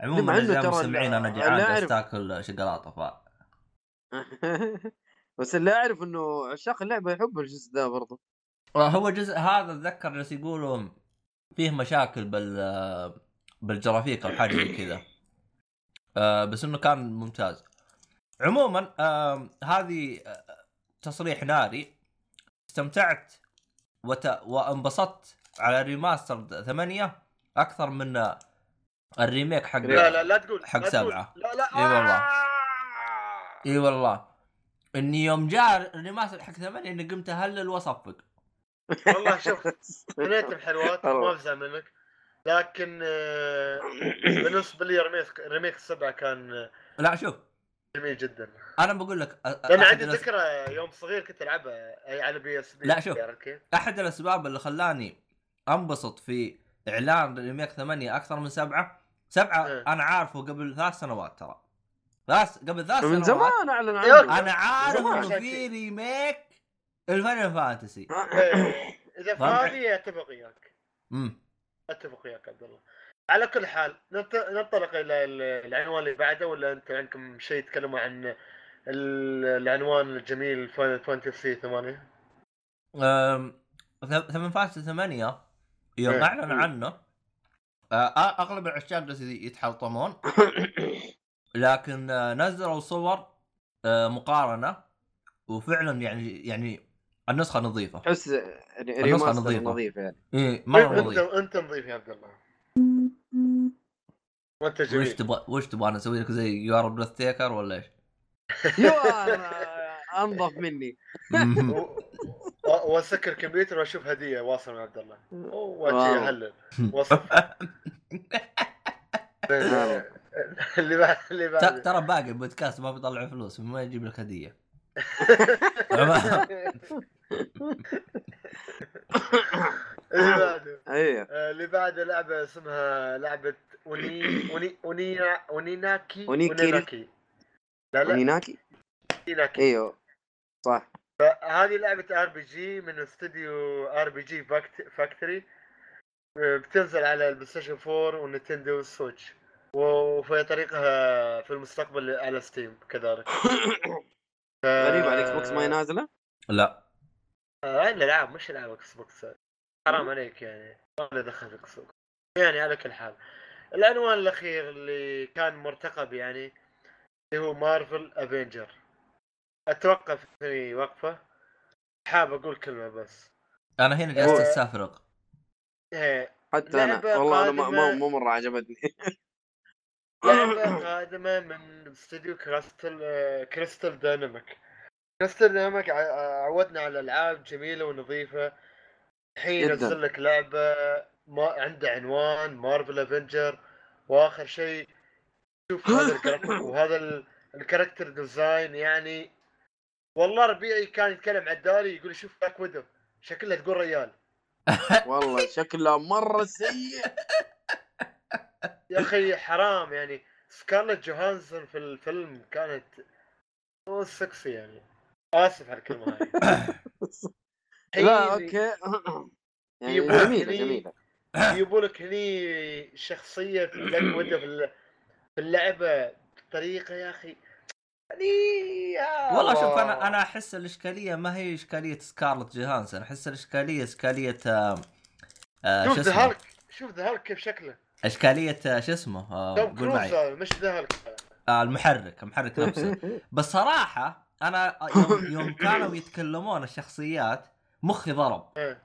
عموما اعزائي ترى المستمعين أنا جعان أعرف- تاكل شوكولاتة ف بس اللي أعرف إنه عشاق اللعبة يحبوا الجزء ده برضه هو جزء هذا أتذكر جالس يقولوا فيه مشاكل بال بالجرافيك أو حاجة زي كذا آه، بس إنه كان ممتاز عموما آم، هذه آه، تصريح ناري استمتعت وت... وانبسطت على remaster ثمانية أكثر من آه، ال remake حق لا لا لا تقول حق لا. سبعة. لا لا إي والله. آه! إي والله إني يوم جاء ال remaster حق ثمانية إني قمت أهلل وأصفق والله شوف اثنينهم حلوات ما. بزعل منك لكن بالنسبة لي remake remake السبعه كان آه، لا شوف جميل جدا أنا بقول لك لأن أحد عندي الأس- ذكرى يوم صغير كنت ألعبها على PSP لا، شوف. أحد الأسباب اللي خلاني أنبسط في إعلان remake ثمانية أكثر من سبعة سبعة إيه. أنا عارفه قبل ثلاث سنوات ترى ثلاث قبل ثلاث من سنوات زمان أعلن عنه أنا عارف إنه في. remake ال Final Fantasy. إيه، إذا؟ هذه أتفق وياك. امم أتفق وياك عبد الله. على كل حال ننطلق إلى ال- العنوان اللي بعده ولا أنت عندكم شيء تتكلموا عن ال- العنوان الجميل Final Fantasy 8 Final Fantasy ثمانية يوم إيه. أعلن عنه. أغلب العشاق يتحلطمون. لكن آه، نزلوا صور آه، مقارنة. وفعلا يعني يعني النسخة نظيفة. تحس remaster نظيفة. نظيف يعني. إيه مرة انت نظيف. انت نظيف يا عبد الله. وأنت وش جميل. تبغى وش تبغى أنا أسوي لك زي you are breathtaking ولا إيش؟ you أنظف مني. وأسكر الكمبيوتر وأشوف هدية واصل من عبد الله. واجي اهلل وصف اللي بعد اللي بعد. ترى باقي البودكاست ما بيطلع فلوس ما يجيب لك هدية. اللي بعده أيوه آه، اللي بعده لعبة اسمها لعبة Oni Oni Onina Oninaki. Oninaki. لا لا. Oninaki Oninaki. إيوه. صح. هذه لعبة آر بي جي من استوديو آر بي جي فاكتوري. بتنزل على ال PlayStation 4 وال Nintendo Switch وفي طريقها في المستقبل على Steam كذلك. غريب على ال Xbox ما هي نازلة؟ لا. آه، الالعاب مش العاب Xbox حرام عليك يعني. ما دخل في Xbox يعني على كل حال. العنوان الأخير اللي كان مرتقب يعني اللي هو Marvel Avengers اتوقف في وقفة. حاب أقول كلمة بس. أنا هنا جالس استفرغ إيه، حتى أنا. والله أنا ما. مو مرة عجبتني. لعبة قادمة من استوديو كريستال آه، Crystal Dynamics ع- عودنا على ألعاب جميلة ونظيفة. الحين. ينزل لك لعبة ما عنده عنوان Marvel Avengers وآخر شيء شوف هذا الجرافيك وهذا ال- ال character design يعني. والله ربيعي كان يتكلم عدالي يقول شوف Black Widow شكلها تقول ريال. والله شكله مرة سيء. يا أخي حرام يعني. سكارلت جوهانسون في الفيلم كانت مو سكسي يعني. آسف على الكلمة هاي. لا okay. يعني جميلة جميلة. يجيبوا لك هني شخصية Widow في الل- في اللعبة بطريقة يا أخي. يعني والله شوف. أنا أنا أحس الإشكالية ما هي إشكالية سكارلت جوهانسون أحس الإشكالية إشكالية آه آه شوف شو ذا اسمه؟ هالك شوف ذا هالك كيف شكله. إشكالية آه شو اسمه؟ آه قول معي. مش ذا هالك. آه المحرك المحرك نفسه. بس صراحة أنا يوم يوم كانوا يتكلمون الشخصيات مخي ضرب. إيه.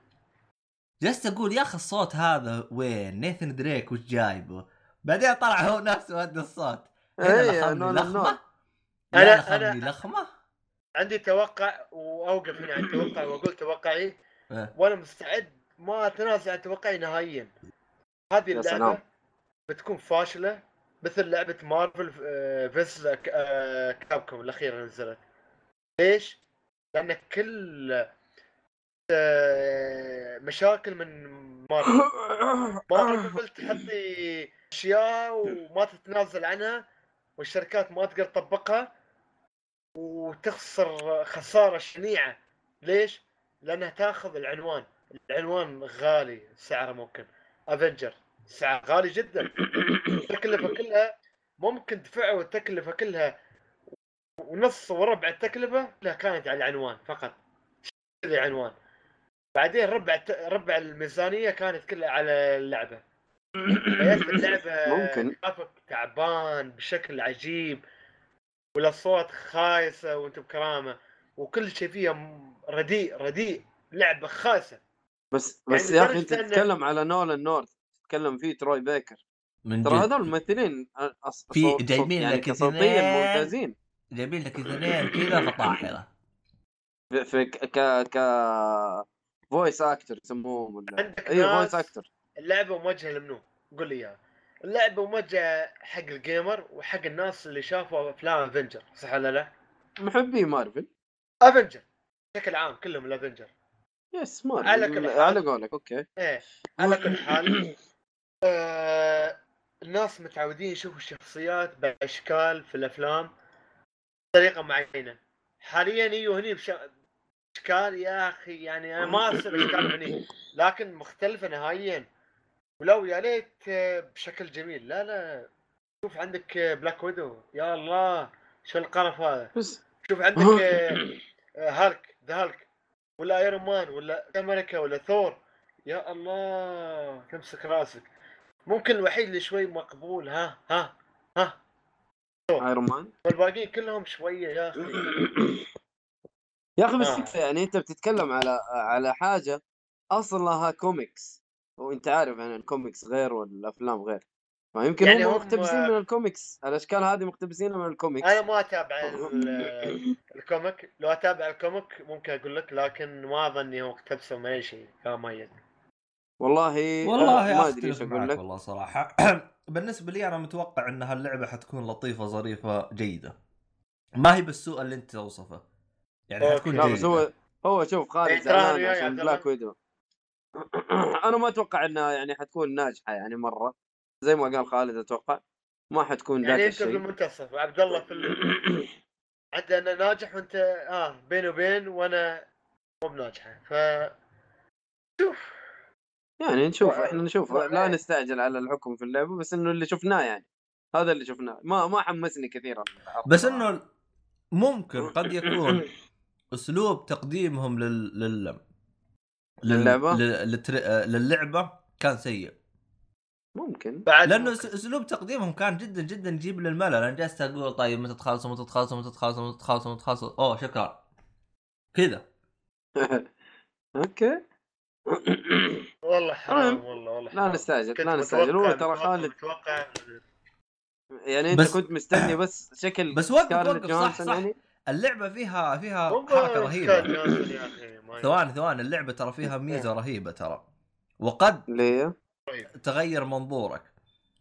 جلست أقول يا أخي الصوت هذا وين؟ نيثن دريك وش جايبه؟ بعدين طلع هو نفسه ادى الصوت. هنا إيه، نولان لخمة؟ لخمني أنا- لخمة. عندي توقع وأوقف هنا عند توقع وأقول توقعي. إيه. وأنا مستعد ما اتنازل عن توقعي نهائيا. هذه اللعبة. بتكون فاشلة مثل لعبة مارفل آه، فيس آه، كابكوم الأخيرة اللي نزلت. ليش؟ لأن كل آه، مشاكل من مارفل مارفل تحطي أشياء وما تتنازل عنها والشركات ما تقدر تطبقها وتخسر خسارة شنيعة. ليش؟ لأنها تأخذ العنوان. العنوان غالي سعره ممكن. افنجر سعر غالي جدا. التكلفة كلها ممكن دفعوا التكلفه كلها ونص وربع التكلفه لا كانت على العنوان فقط شتري عنوان بعدين ربع ربع الميزانية كانت كلها على اللعبة اللعبة ممكن. تعبان بشكل عجيب والاصوات خايسة وأنت بكرامة وكل شيء فيها م- رديء رديء لعبة خايسة بس يعني بس يا أخي أنت تتكلم على نولان نورث تتكلم فيه تروي بيكر من ترى هذول الممثلين. في جايبين يعني لك. ممتازين جايبين لك اثنين كذا فطاحله. في, في ك ك ك voice actor يسموهم ولا عندك اي فويس أكتر اللعبة موجهة لمنو؟ قول لي إياها. اللعبة موجهة حق ال gamer وحق الناس اللي شافوا أفلام افنجر صح ولا لا؟ محبي مارفل. افنجر بشكل عام كلهم الافنجر يس مارفل. على كل حال. على قولك okay. إيه على كل حال. آه الناس متعودين يشوفوا الشخصيات بأشكال في الأفلام. بطريقه معينة. حاليا يجوا هني بش... اشكال يا أخي يعني أنا ما أصير أشكال هني لكن مختلفة نهائيا. ولو يا ليت بشكل جميل. لا لا. شوف عندك بلاك ويدو يا الله شو القرف هذا؟ شوف عندك هالك ذا هالك ولا ايرون مان ولا أمريكا ولا ثور يا الله تمسك راسك. ممكن الوحيد اللي شوي مقبول. ها ها ها. ايرون مان والباقيين كلهم شوية يا أخي. يا أخي بس آه. انت يعني أنت بتتكلم على على حاجة اصلها كوميكس وأنت عارف يعني الكوميكس غير والأفلام غير. فيمكن يعني هم هم- مقتبسين من الكوميكس الأشكال هذه مقتبسينها من الكوميكس أنا ما أتابع ال- ال comic لو أتابع ال comic ممكن أقول لك لكن ما اظن انهم اقتبسوا من أي شيء. يا مميز والله والله ما أدري إيش أقول لك. والله صراحة. بالنسبة لي أنا متوقع إن هاللعبة حتكون لطيفة ظريفة جيدة. ما هي بالسوء اللي أنت توصفه. يعني. حتكون لا جيدة. بس هو هو شوف خالد إيه، زعلان وياي عشان عبد بلاك. ويدو. أنا ما أتوقع إنها يعني حتكون ناجحة يعني مرة. زي ما قال خالد أتوقع ما حتكون ذاك يعني انت الشيء بالمنتصف وعبد الله في ال... عندنا ناجح وانت آه بين وبين وأنا مو بناجحة. ف شوف. يعني نشوف إحنا نشوف. لا نستعجل على الحكم في اللعبه بس إنه اللي شفناه يعني. هذا اللي شفناه. ما ما حمسني كثيرا بس إنه ممكن قد يكون أسلوب تقديمهم لل لل لل- للعبة؟ لل- للتر- للعبة كان سيء. ممكن. بعد لأنه ممكن. أس- أسلوب تقديمهم كان جدا جدا يجيب للملل أنا جالس أقول طيب متى تخلصوا متى تخلصوا متى تخلصوا متى تخلصوا متى تخلصوا. أوه شكرا. كذا. أوكي. والله حرام والله والله لا حرام. نستعجل كنت لا نستعجل. هو ترى خالد متوقع. يعني انت بس- كنت مستني بس شكل بس وقف وقف. صح صح. يعني؟ اللعبة فيها فيها أخي؟ ما ثواني ثواني. اللعبة ترى فيها ميزة رهيبة ترى. وقد ليه؟ تغير منظورك.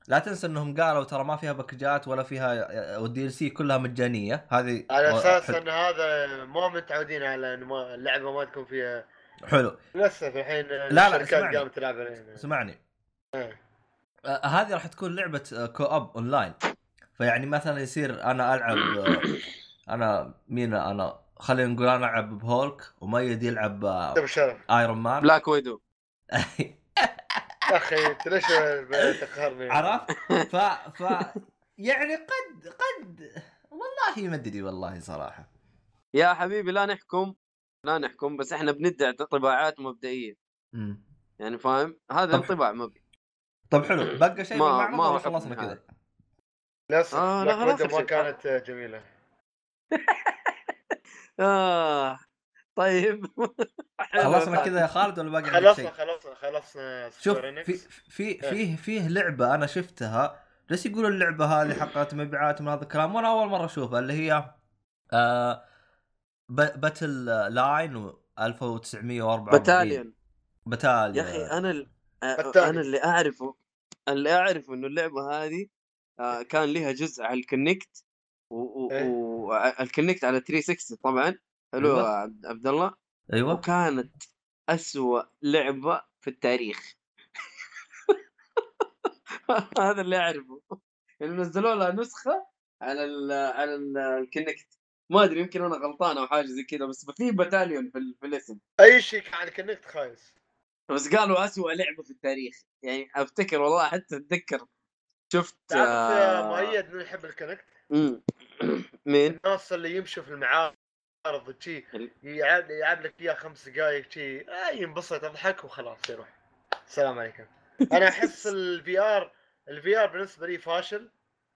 لا تنسى إنهم قالوا ترى ما فيها باكجات ولا فيها والدي إل سي كلها مجانية. هذه على أساس. إن هذا مو متعودين على ان اللعبة ما تكون فيها حلو. للأسف الحين لا، الشركات اسمعني. قامت تلعب اسمعني. إيه. آه، هذه راح تكون لعبة آه، co-op online فيعني مثلا يصير أنا ألعب آه، أنا مين أنا خلينا نقول أنا ألعب بهالك وميد يلعب آه، ايرون مان بلاك ويدو يا أخي أنت ليش تقهرني عرفت؟ ف ف يعني قد قد والله ما أدري والله صراحة. يا حبيبي لا نحكم. لا نحكم بس إحنا بندعي انطباعات مبدئية مم. يعني فاهم هذا طب- انطباع مبدئي طب حلو بقى شيء ما- ما خلصنا. كذا للاسف آه، لا، آخر ما. كانت جميلة آه طيب خلصنا خالد. كذا يا خالد ولا باقي خلصنا شيء؟ خلصنا خلصنا شوف في. في إيه. فيه فيه لعبة أنا شفتها بس يقولوا اللعبة هذه حققت مبيعات من هذا الكلام وأنا أول مرة أشوفها اللي هي آه باتل لاين و 1944 battalion battalion يا أخي أنا ال... أنا اللي أعرفه اللي أعرفه إنه اللعبة هذه آه، كان لها جزء على الكينكت إيه. والكينكت على 360 طبعا. حلو أيوة. يا عبد عبد الله أيوه. وكانت أسوأ لعبة في التاريخ. هذا اللي أعرفه. يعني نزلوا لها نسخة على ال على ال- الكينكت. ما أدري يمكن أنا غلطان أو حاجة زي كذا بس في battalion في, في الاسم. أي شيء كان كينكت خايس بس قالوا أسوأ لعبة في التاريخ. يعني أفتكر والله حتى أتذكر. شفت آه، مؤيد من يحب الكينكت. مين؟ الناس اللي يمشوا في المعارض وشي ال- يلعب يلعب لك فيها خمس دقائق شي آه ينبسط يضحك وخلاص يروح. السلام عليكم. أنا أحس ال VR ال VR بالنسبة لي فاشل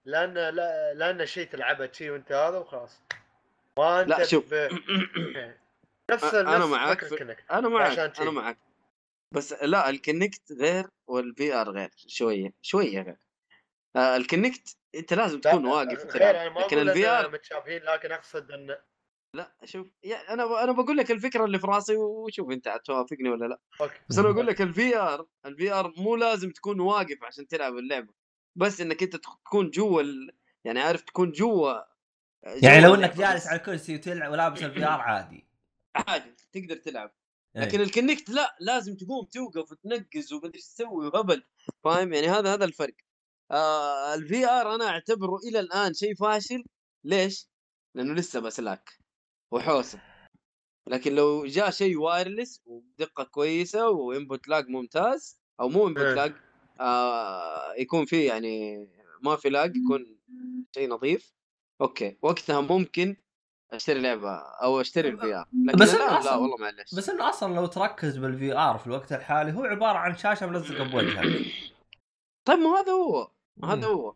لأن لا لأنه شيء تلعبه شي وأنت هذا وخلاص. لا شوف. ب... نفس معاك فكرة في- أنا معك أنا. معك بس لا الكينكت غير وال VR غير شوية شوية غير. آه الكينكت أنت لازم تكون واقف أنا ما لكن ال VR متشابهين لكن أقصد إن لا شوف يعني أنا أنا بقول لك الفكرة اللي في راسي وشوف أنت توافقني ولا لا. okay. بس أنا أقول لك ال VR ال VR مو لازم تكون واقف عشان تلعب اللعبة. بس إنك أنت تكون جوا ال... يعني عارف تكون جوا يعني لو إنك جالس. على الكرسي وتلعب ولابس ال VR عادي عادي تقدر تلعب إيه. لكن الكينكت لا لازم تقوم توقف وتنقز ومدري إيش تسوي وهبل فاهم يعني هذا هذا الفرق آه ال VR أنا أعتبره إلى الآن شيء فاشل ليش؟ لأنه لسه بأسلاك وحوسه لكن لو جاء شيء wireless وبدقه كويسة و input lag ممتاز أو مو input إيه. lag آه يكون فيه يعني ما في lag يكون شيء نظيف okay وقتها ممكن أشتري لعبة أو أشتري ال VR لكن بس لا أصلاً- والله معلش بس انه أصلا لو تركز بال VR في الوقت الحالي هو عبارة عن شاشة ملزقة بوجهك. طيب ما هذا هو مم. هذا هو.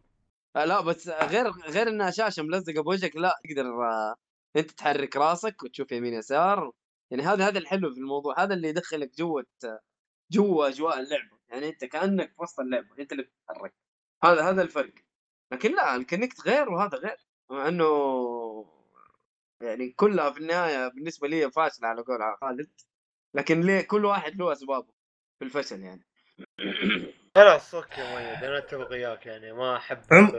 آه، لا بس غير غير إنها شاشة ملزقة بوجهك لا تقدر آه، أنت تحرك راسك وتشوف يمين يسار. يعني هذا هذا الحلو في الموضوع هذا اللي يدخلك جوة جوا أجواء اللعبة. يعني أنت كأنك في وسط اللعبة أنت اللي بتتحرك. هذا هذا الفرق. لكن لا الكينكت غير وهذا غير. مع إنه يعني كلها في النهاية بالنسبة لي فاشلة على قول خالد. لكن ليه كل واحد له أسبابه في الفشل يعني. خلاص okay مؤيد أنا أتفق وياك يعني ما أحب عم...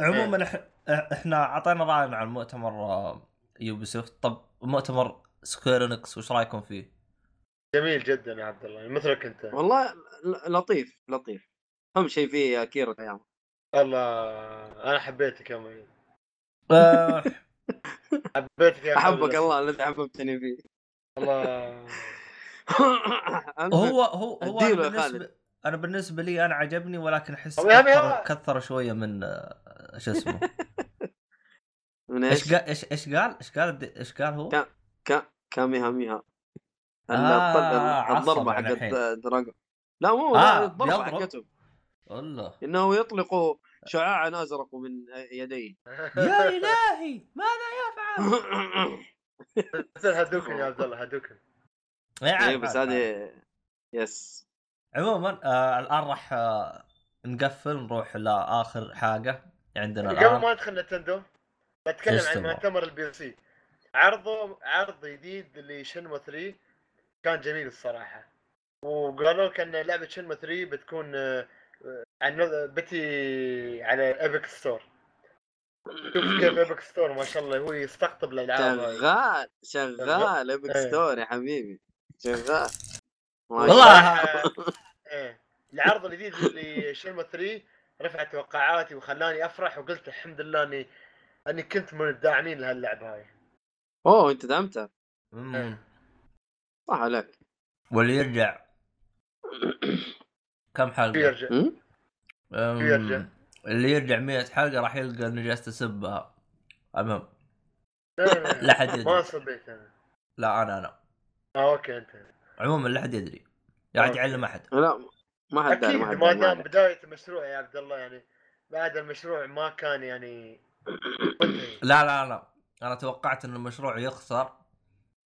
عموما إح... إحنا أعطينا رأينا عن مؤتمر يوبي سوفت طب مؤتمر سكوير إنكس وش رأيكم فيه؟ جميل جدا يا عبد الله مثلك أنت. والله لطيف لطيف. أهم شيء فيه اكيرا كياما الله أنا حبيتك يا مؤيد. آه، حبيتك يا أحبك الله الذي حببتني فيه الله هو هو هو أنا. بالنسبة أنا بالنسبة لي أنا عجبني ولكن أحس كثر. كثر شوية من آه، شو اسمه من إيش إيش؟ قال إيش إيش قال إيش قال إيش قال هو؟ كا- كا كاميها ميها آه، الضربه حقت. دراجون لا مو آه، الضربة بيضرب. حقته والله إنه يطلق شعاعا أزرق من يديه. يا إلهي! ماذا يفعل؟ مثل هدوكن يا عبد الله هدوكن إيه، اي بس عارف، عارف. هذه يس. عموما آه الآن راح آه نقفل نروح لآخر حاجة عندنا قبل الآن. ما ندخل نينتندو بتكلم عن. مؤتمر ال PC. عرضوا عرض جديد ل Shenmue 3 كان جميل الصراحة. وقالوا لك ان لعبة Shenmue 3 بتكون آه، عن بتي على Epic Store شوف كيف Epic Store ما شاء الله هو يستقطب الألعاب. شغال شغال Epic إيه. Store يا حبيبي. شغال. والله. إيه. العرض الجديد اللي شنمو 3 رفع توقعاتي وخلاني أفرح وقلت الحمد لله اني إني كنت من الداعمين لهاللعبة هاي. أوه أنت دعمته مم. صح عليك واللي يرجع. كم حلقة؟ أم، يرجع. اللي يرجع 100 حلقة راح يلقى اني جالس اسبها المهم. لا, لا, لا. حد يدري. ما صبيت أنا. لا أنا أنا. آه okay أنت. عموما لا حد يدري. قاعد okay. يعلم أحد. لا ما حد أكيد ما دام. بداية المشروع يا عبد الله يعني بعد المشروع ما كان يعني لا لا لا. أنا توقعت إن المشروع يخسر.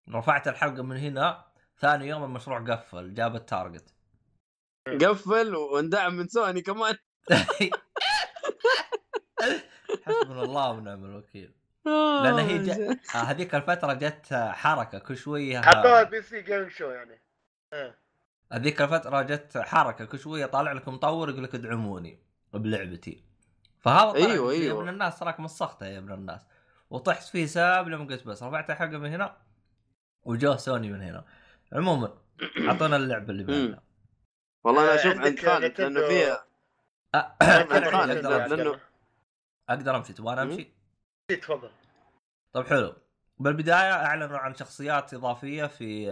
رفعت الحلقة من هنا. ثاني يوم المشروع قفل جاب ال target. قفل وندعم من سوني كمان. حسبنا الله ونعم الوكيل. لأن هي. آه، هذيك الفترة جت حركة كل شوية حطوها PC Gaming Show يعني. هذيك الفترة جت حركة كل شوية طالع لك مطور يقول لك ادعموني بلعبتي. فهذا طلع كثير أيوة. من الناس تراك مسختها يا ابن الناس. وطحت فيه ساب لما قلت بس رفعت الحلقة من هنا وجوه سوني من هنا. عموما أعطونا اللعبة اللي بعدها. والله أنا آه، أشوف عند عندك خالد. لأنه فيها أنا خالد،. لأنه- أقدر أمشي تبغى أمشي؟ إيه، تفضل طيب حلو بالبداية أعلنوا عن شخصيات إضافية في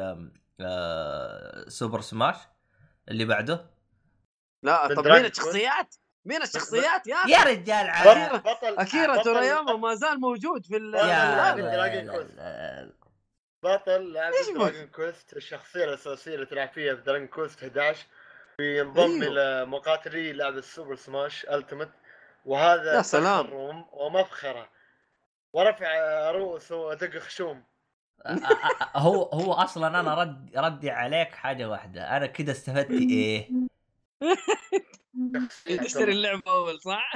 آه، Super Smash اللي بعده لا من طب مين الشخصيات؟ مين الشخصيات يا يا رجال بطل عاد بطل أكيرا تورياما ما زال موجود في ال يا. بطل لعبة؟ Dragon Quest الشخصية الأساسية اللي تلعب فيها في Dragon Quest 11 بينضم أيوه. إلى مقاتلي لعبة سوبر سماش التيمت وهذا يا سلام. فخر وم- ومفخرة ورفع رؤوس ودق خشوم هو هو أصلا أنا رد ردي عليك حاجة واحدة أنا كذا استفدت إيه تشتري اللعبة أول صح؟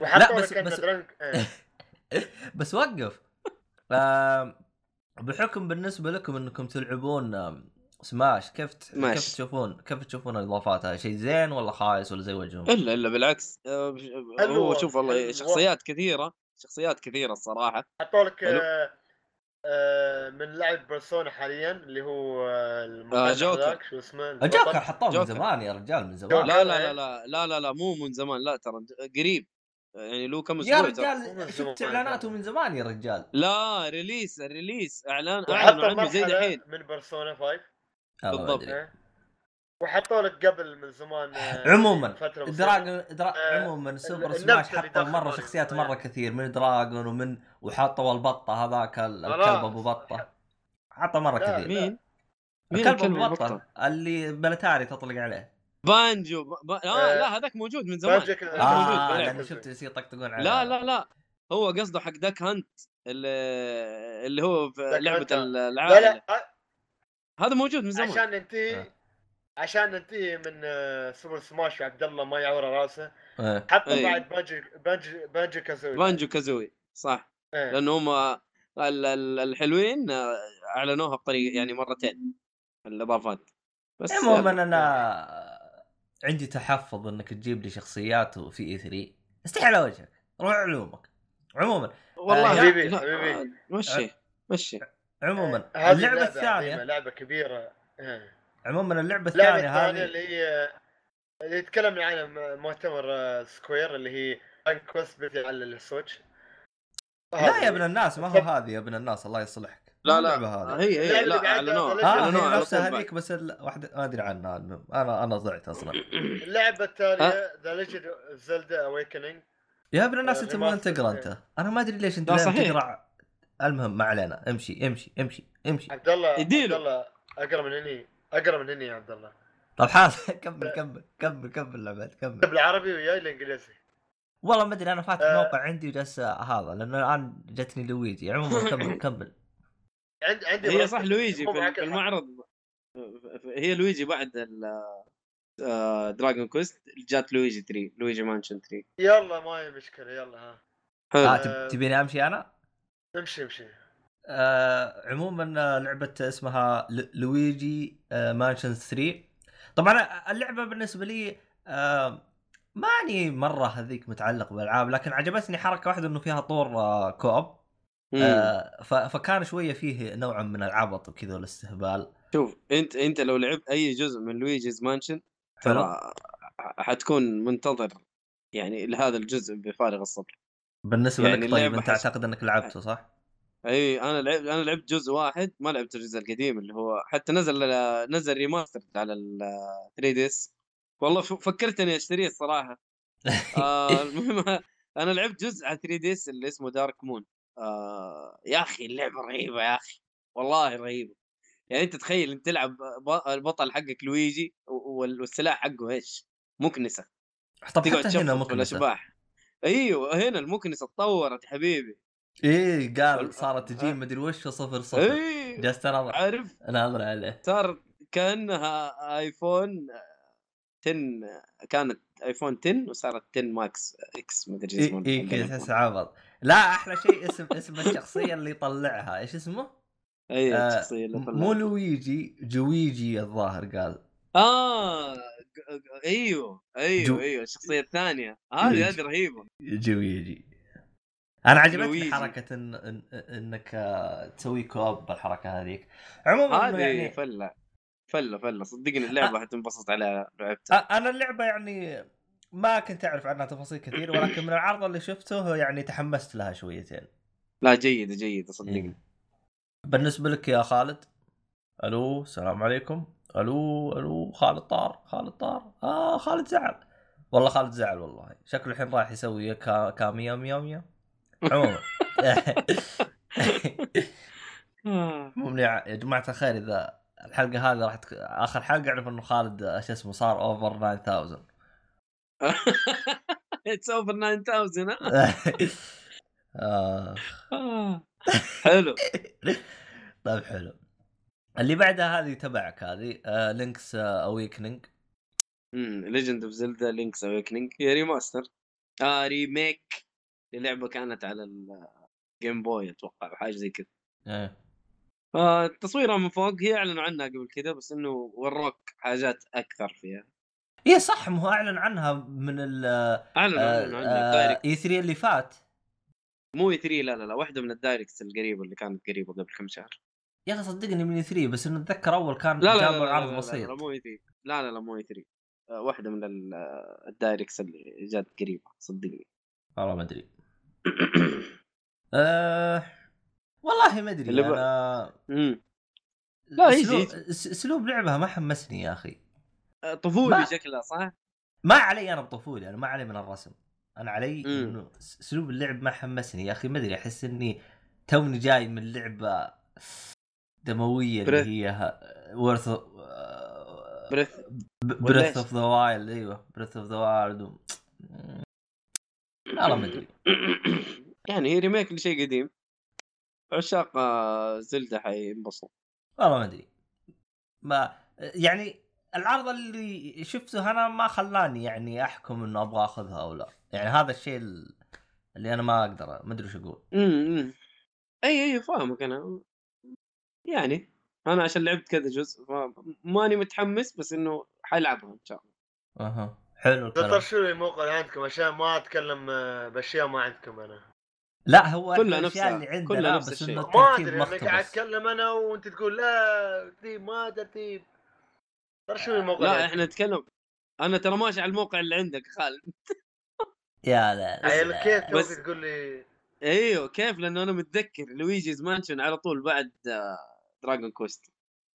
وحطوا بس- بس- إيه. بس وقف بحكم بالنسبة لكم إنكم تلعبون سماش كيف ت- كيف. تشوفون كيف تشوفون الإضافات هاي شيء زين ولا خايس ولا زي وجههم؟ إلا إلا بالعكس آه، حلو هو شوف والله شخصيات كثيرة شخصيات كثيرة الصراحة حطوا لك. آه، آه، من لعب بيرسونا حاليا اللي هو آه، جوكر. شو اسمه البطل. الجوكر حطوه من جوكر. زمان يا رجال من زمان جوكر. لا لا لا لا لا لا لا مو من زمان لا ترى قريب يعني له كم يا أسبوع من رجال زمان. شفت إعلاناته من زمان يا رجال لا ريليس الريليس إعلان اعلنوا عنه زي دحين من بيرسونا 5 والله ما بالضبط. وحطوا لك قبل من زمان آه، عموما. دراجون درا... آه، عموما سوبر سماش حطوا مرة. شخصيات إيه. مرة كثير من دراجون ومن وحطوا البطة هذاك. الكلب أبو بطة حطوا مرة لا، كثير مين؟ مين الكلب أبو؟ بطة اللي بلتاري تطلق عليه بانجو ب... ب... آه آه، لا هذاك موجود من زمان. هذاك آه، موجود باللعبة. لأنه شفت يصير يطقطقون عليه لا لا لا هو قصده حق Duck Hunt اللي, اللي هو في لعبة آه. لا لا آه، هذا موجود من زمان عشان ننتهي آه. عشان ننتهي من آه، Super Smash وعبد الله ما يعور راسه إيه. حطوا إيه. بعد بانجو بانجو بانجو كازوي بانجو كازوي صح إيه. لأنه هم ال- ال- الحلوين آه، أعلنوها بطريقة يعني مرتين الإضافات بس عموما. أنا عندي تحفظ إنك تجيب لي شخصيات في E3 استحي على وجهك روح علومك عموما والله آه، حبيبي، لا، حبيبي. آه، مشي مشي عموما هذه اللعبة لعبة الثانية. لعبة كبيرة. إيه. عموما اللعبة الثانية هذه اللي هي اللي تكلمنا عنها م- مؤتمر آه، Square اللي هي بتي على ال Switch. لا يا ابن الناس ما هو هذه يا ابن الناس الله يصلحك. لا لا. هذه. هي هي اللعبة لا أعلنوها. أعلنوها هي نفسها. هذيك بس واحدة ما أدري عنها المهم أنا أنا ضعت أصلا. اللعبه الثانية The Legend Zelda Awakening يا ابن الناس آه، أنت من remastered. تقرأ أنت. أنا ما أدري ليش أنت لا، صحيح. تقرأ المهم ما علينا. امشي امشي امشي امشي. عبد الله عبد. الله اقرا من هني اقرا من هني يا عبد الله. طب حاضر. كمل كمل كمل كمل لعبات كمل. بالعربي وياي الانجليزي والله ما أدري أنا فاتح آه. موقع عندي وجالس هذا لأنه الآن جتني لويجي. عموما كمل كمل. عند عندي هي. صح لويجي في. المعرض. هي لويجي بعد Dragon Quest جات لويجي 3 Luigi's Mansion 3 يلا ما هي مشكلة يلا ها. آه تبيني أمشي أنا؟ امشي امشي. آه عموما لعبة اسمها ل- لويجي آه Mansion 3 طبعا اللعبة بالنسبة لي آه ماني مرة هذيك متعلق بالألعاب لكن عجبتني حركة واحدة إنه فيها طور آه co-op. آه فكان شوية فيه نوعا من العبط وكذا والاستهبال. شوف أنت أنت لو لعبت أي جزء من Luigi's Mansion حلو. ترى حتكون منتظر يعني لهذا الجزء بفارغ الصبر. بالنسبة يعني لك طيب أنت حس- أعتقد إنك لعبته صح؟ إي أنا لعبت أنا لعبت جزء واحد ما لعبت الجزء القديم اللي هو حتى نزل نزل remaster على ال 3DS والله ف- فكرت اني أشتريه الصراحة. آه المهم أنا لعبت جزء على 3DS اللي اسمه Dark Moon آه يا أخي اللعبة رهيبة يا أخي والله رهيبة. يعني أنت تخيل أنت تلعب البطل حقك لويجي والسلاح حقه إيش؟ مكنسة. تقعد حتى هنا مكنسة. الأشباح. أيوه هنا المكنسه تطورت يا حبيبي إيه قال ال- صارت تجي آه. مدري وش صفر صفر اي جلست اناظر عارف اناظر عليه صار كأنها iPhone 10 كانت iPhone 10 وصارت 10 Max X مدري اي اسمه اي حق كذا. تحس عبط لا أحلى شيء اسم اسم الشخصية اللي يطلعها إيش اسمه؟ اي آه، الشخصية اللي طلعت. مو لويجي جويجي الظاهر قال آه أيوه أيوه جو- أيوه الشخصية الثانية. هذه يجي. هذه رهيبة. جويجي أنا عجبتني. حركة إن إن إنك آه، تسوي كوب بالحركة هذيك. عموما هذه يعني فلة فلة فلة. صدقني اللعبة حتنبسط عليها لعبتها أنا اللعبة يعني ما كنت أعرف عنها تفاصيل كثير ولكن من العرض اللي شفته يعني تحمست لها شويتين. لا جيدة جيدة صدقني. بالنسبة لك يا خالد؟ ألو السلام عليكم. ألو ألو خالد طار خالد طار آه خالد زعل والله خالد زعل والله شكله الحين رايح يسوي كا... كاميا ميا ميا عموما. عموما يا جماعة الخير إذا الحلقة هذه راح تك... آخر حلقة أعرف إنه خالد آه، شو اسمه صار اوفر 9000 اتس اوفر 9000 ها؟ آه. آه. حلو طيب حلو اللي بعدها هذه تبعك هذه آه لينكس اويكننج ليجند اوف زلدا لينكس اويكننج هي ريماستر آه remake للعبة كانت على ال Game Boy أتوقع أو حاجة زي كذا. إيه. آه تصويرها من فوق هي اعلنوا عنها قبل كذا بس إنه وروك حاجات أكثر فيها. إيه صح ما هو أعلن عنها من ال اعلنوا اعلنوا عنها direct E3 اللي فات. مو 3 لا لا لا واحدة من ال directs القريبة اللي كانت قريبة قبل كم شهر. يا أخي صدقني من 3 بس إنه أتذكر أول كان لا لا لا, جابوا لا, العرض لا, لا, بسيط. لا مو 3 لا لا لا مو 3 آه واحدة من آه، ال directs اللي جات قريبة صدقني. والله ما أدري. أه... والله ما أدري ب- أنا امم لا، أسلوب, أسلوب لعبها ما حمسني يا أخي. آه، طفولي ما- شكلها صح؟ ما علي أنا بطفولي أنا ما علي من الرسم. أنا علي. إنه أسلوب اللعب ما حمسني. يا أخي ما أدري أحس إني توني جاي من لعبة دمويه اللي. هي ورث بريث بريث؟ اوف ذا وايلد أيوه. بريث اوف ذا وايلد والله ما أدري. يعني هي remake لشيء قديم. عشاق آه، زلدة حينبسطوا والله ما أدري. ما يعني العرض اللي شفته أنا ما خلاني يعني أحكم إنه أبغى أخذها أو لا. يعني هذا الشيء ال- اللي أنا ما أقدر ما أدري وش أقول. امم أي أي فاهمك أنا. يعني أنا عشان لعبت كذا جزء ماني متحمس بس إنه حلعبها إن شاء الله. أها. حلو الكلام. طرشوا لي الموقع اللي عندكم؟ عشان ما أتكلم آه، بأشياء ما عندكم أنا. لا هو كلها الأشياء اللي عندنا كلها نفس بس الشيء. إنه ما أدري أنا قاعد اتكلم أنا وأنت تقول لا ترتيب ما ترتيب. طرشوا لي الموقع لا. إحنا نتكلم أنا ترى ماشي على الموقع اللي عندك خالد. يا لا لا. كيف بس- تقول لي؟ إيوه كيف؟ لأنه أنا متذكر. Luigi's Mansion على طول بعد Dragon Quest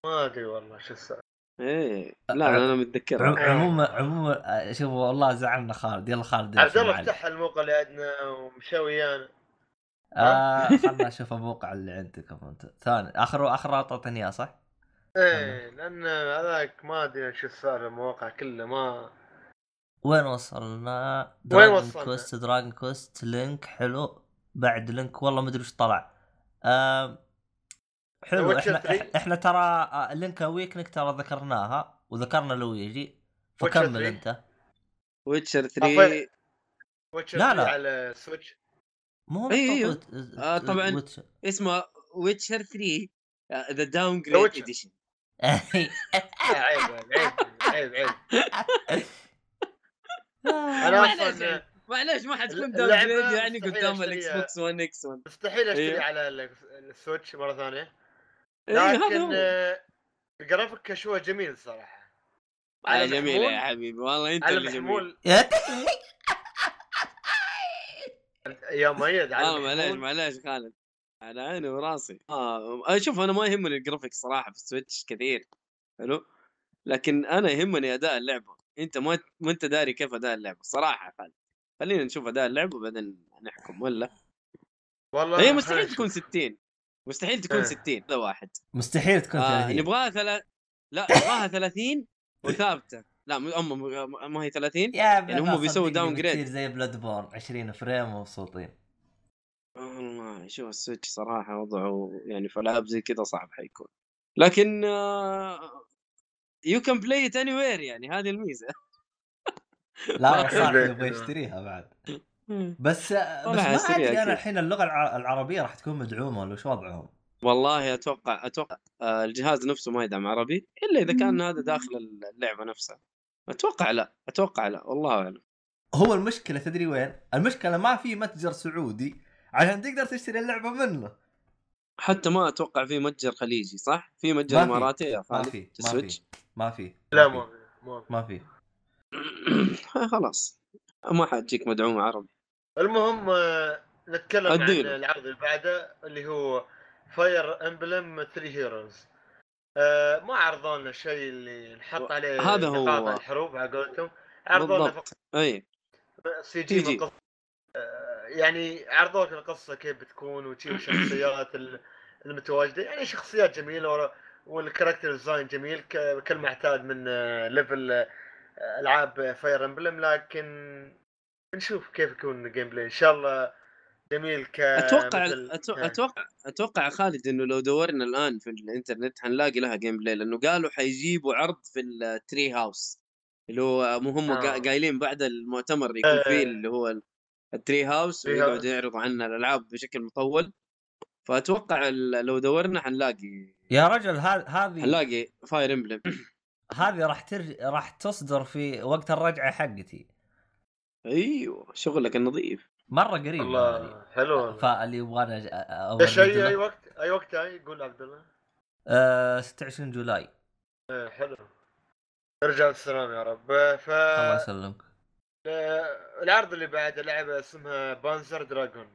ما أدري والله شو السالفة. إيه لا أنا عم- متذكر عموما عموما آه، شوف والله زعلنا خالد. يلا خالد عبد الله. افتح الموقع اللي عندنا ومشى ويانا آه خلنا نشوف الموقع اللي عندكم انت ثاني آخر آخر أعطيتني إياه صح؟ إيه لأن هذاك ما أدري شو السالفة المواقع كلها ما وين وصلنا؟ وين دراجون وصلنا؟ كوست دراجون كوست لينك حلو. بعد لينك والله ما أدري وش طلع. آم، حلو إحنا 3. إح- إحنا ترى آه، لينك ويكنك ترى ذكرناها وذكرنا لويجي فكمل 3. أنت ويتشر أفا- 3 ويتشر لا، 3 لا. على سويتش مو أيوه. مطوط- آه، طبعاً. ويتشر. اسمه ويتشر 3 ذا داون جريد. اديشن عيب عيب عيب عيب أنا أصلا. معليش ما حتكون downgrade يعني قدام. ال Xbox One X One مستحيل اشتري إيه. على ال- ال Switch مرة ثانية لكن هو. آه، الجرافيك كشوه جميل صراحة. على جميل يا حبيبي والله أنت على اللي جميل. يا مؤيد على آه معليش معليش خالد. على عيني وراسي. آه شوف أنا ما يهمني الجرافيك صراحة في ال Switch كثير. حلو؟ لكن أنا يهمني أداء اللعبة. أنت ما ما أنت داري كيف أداء اللعبة. صراحة خالد. خلينا نشوف أداء اللعبة وبعدين نحكم ولا؟ والله هي مستحيل. تكون 60 مستحيل تكون إيه. 60 هذا واحد. مستحيل تكون آه 30 نبغاها ثلا... لا نبغاها 30 وثابتة. لا م- أم م- ما هي 30 يا ابن يعني هم بيسووا downgrade. بتصير زي Bloodborne 20 frame ومبسوطين. والله شوف ال Switch صراحة وضعه يعني في ألعاب زي كذا صعب حيكون. لكن you can play it anywhere يعني هذه الميزة. لا صاحبي أدري. يبغى يشتريها بعد. بس بس ما أدري أنا. الحين اللغة الع- العربية راح تكون مدعومة ولا وش وضعهم؟ والله أتوقع أتوقع آه، الجهاز نفسه ما يدعم عربي إلا إذا كان هذا داخل اللعبة نفسها أتوقع لا أتوقع لا والله أعلم هو المشكلة تدري وين؟ المشكلة ما في متجر سعودي عشان تقدر تشتري اللعبة منه حتى ما أتوقع في متجر خليجي صح؟ في متجر ما. إماراتي يا ما خالد في في ما في ما في لا. ما ما في. ما في خلاص ما حتجيك مدعوم عربي. المهم آه، نتكلم عن. العرض اللي بعده اللي هو Fire Emblem Three Houses ما عرضوا لنا الشيء اللي نحط عليه هذا هو. نقاط الحروب على قولتهم. عرضوا لنا بالضبط اي سي جي قصة آه، يعني عرضوا لك القصة كيف بتكون وشي الشخصيات ال- المتواجدة. يعني شخصيات جميلة وال character design جميل كالمعتاد من level آه، ألعاب Fire Emblem لكن نشوف كيف يكون ال gameplay إن شاء الله جميل ك أتوقع مثل- أتو... آه. أتوقع أتوقع خالد إنه لو دورنا الآن في الإنترنت حنلاقي لها gameplay لأنه قالوا حيجيبوا عرض في ال Treehouse اللي هو مو هم آه. قا- قايلين بعد المؤتمر يكون آه. فيه اللي هو ال- ال Treehouse ويقعدوا. يعرضوا عنا الألعاب بشكل مطول فأتوقع ال- لو دورنا حنلاقي يا رجل ها- هذه حنلاقي Fire Emblem هذه راح ترج... راح تصدر في وقت الرجعة حقتي. أيوه شغلك النظيف. مرة قريب الله حلو. والله. فاللي يبغانا إيش أي اي. وقت أي وقت هاي يقول عبد الله. آه 26 July. آه، حلو. ارجع بالسلام يا رب. آه، ف الله يسلمك. آه، العرض اللي بعده لعبة اسمها Panzer Dragoon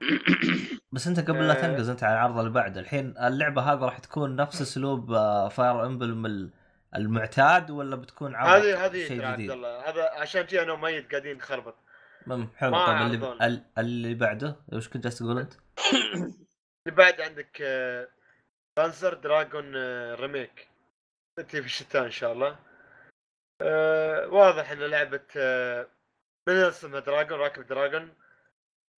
بس أنت قبل لا آه. تنقز أنت على العرض اللي بعده. الحين اللعبة هذه راح تكون نفس أسلوب Fire Emblem المعتاد ولا بتكون عرض هذه هذه شيء جديد؟ الله. هذا عشان جي أنا وميت قاعدين نخربط مم، حلو. طيب اللي. ال- اللي بعده وش كنت جالس تقول أنت؟ اللي بعد عندك Panzer Dragoon remake تأتي في الشتاء إن شاء الله. آه، واضح إن لعبة آه، من اسمها dragon راكب dragon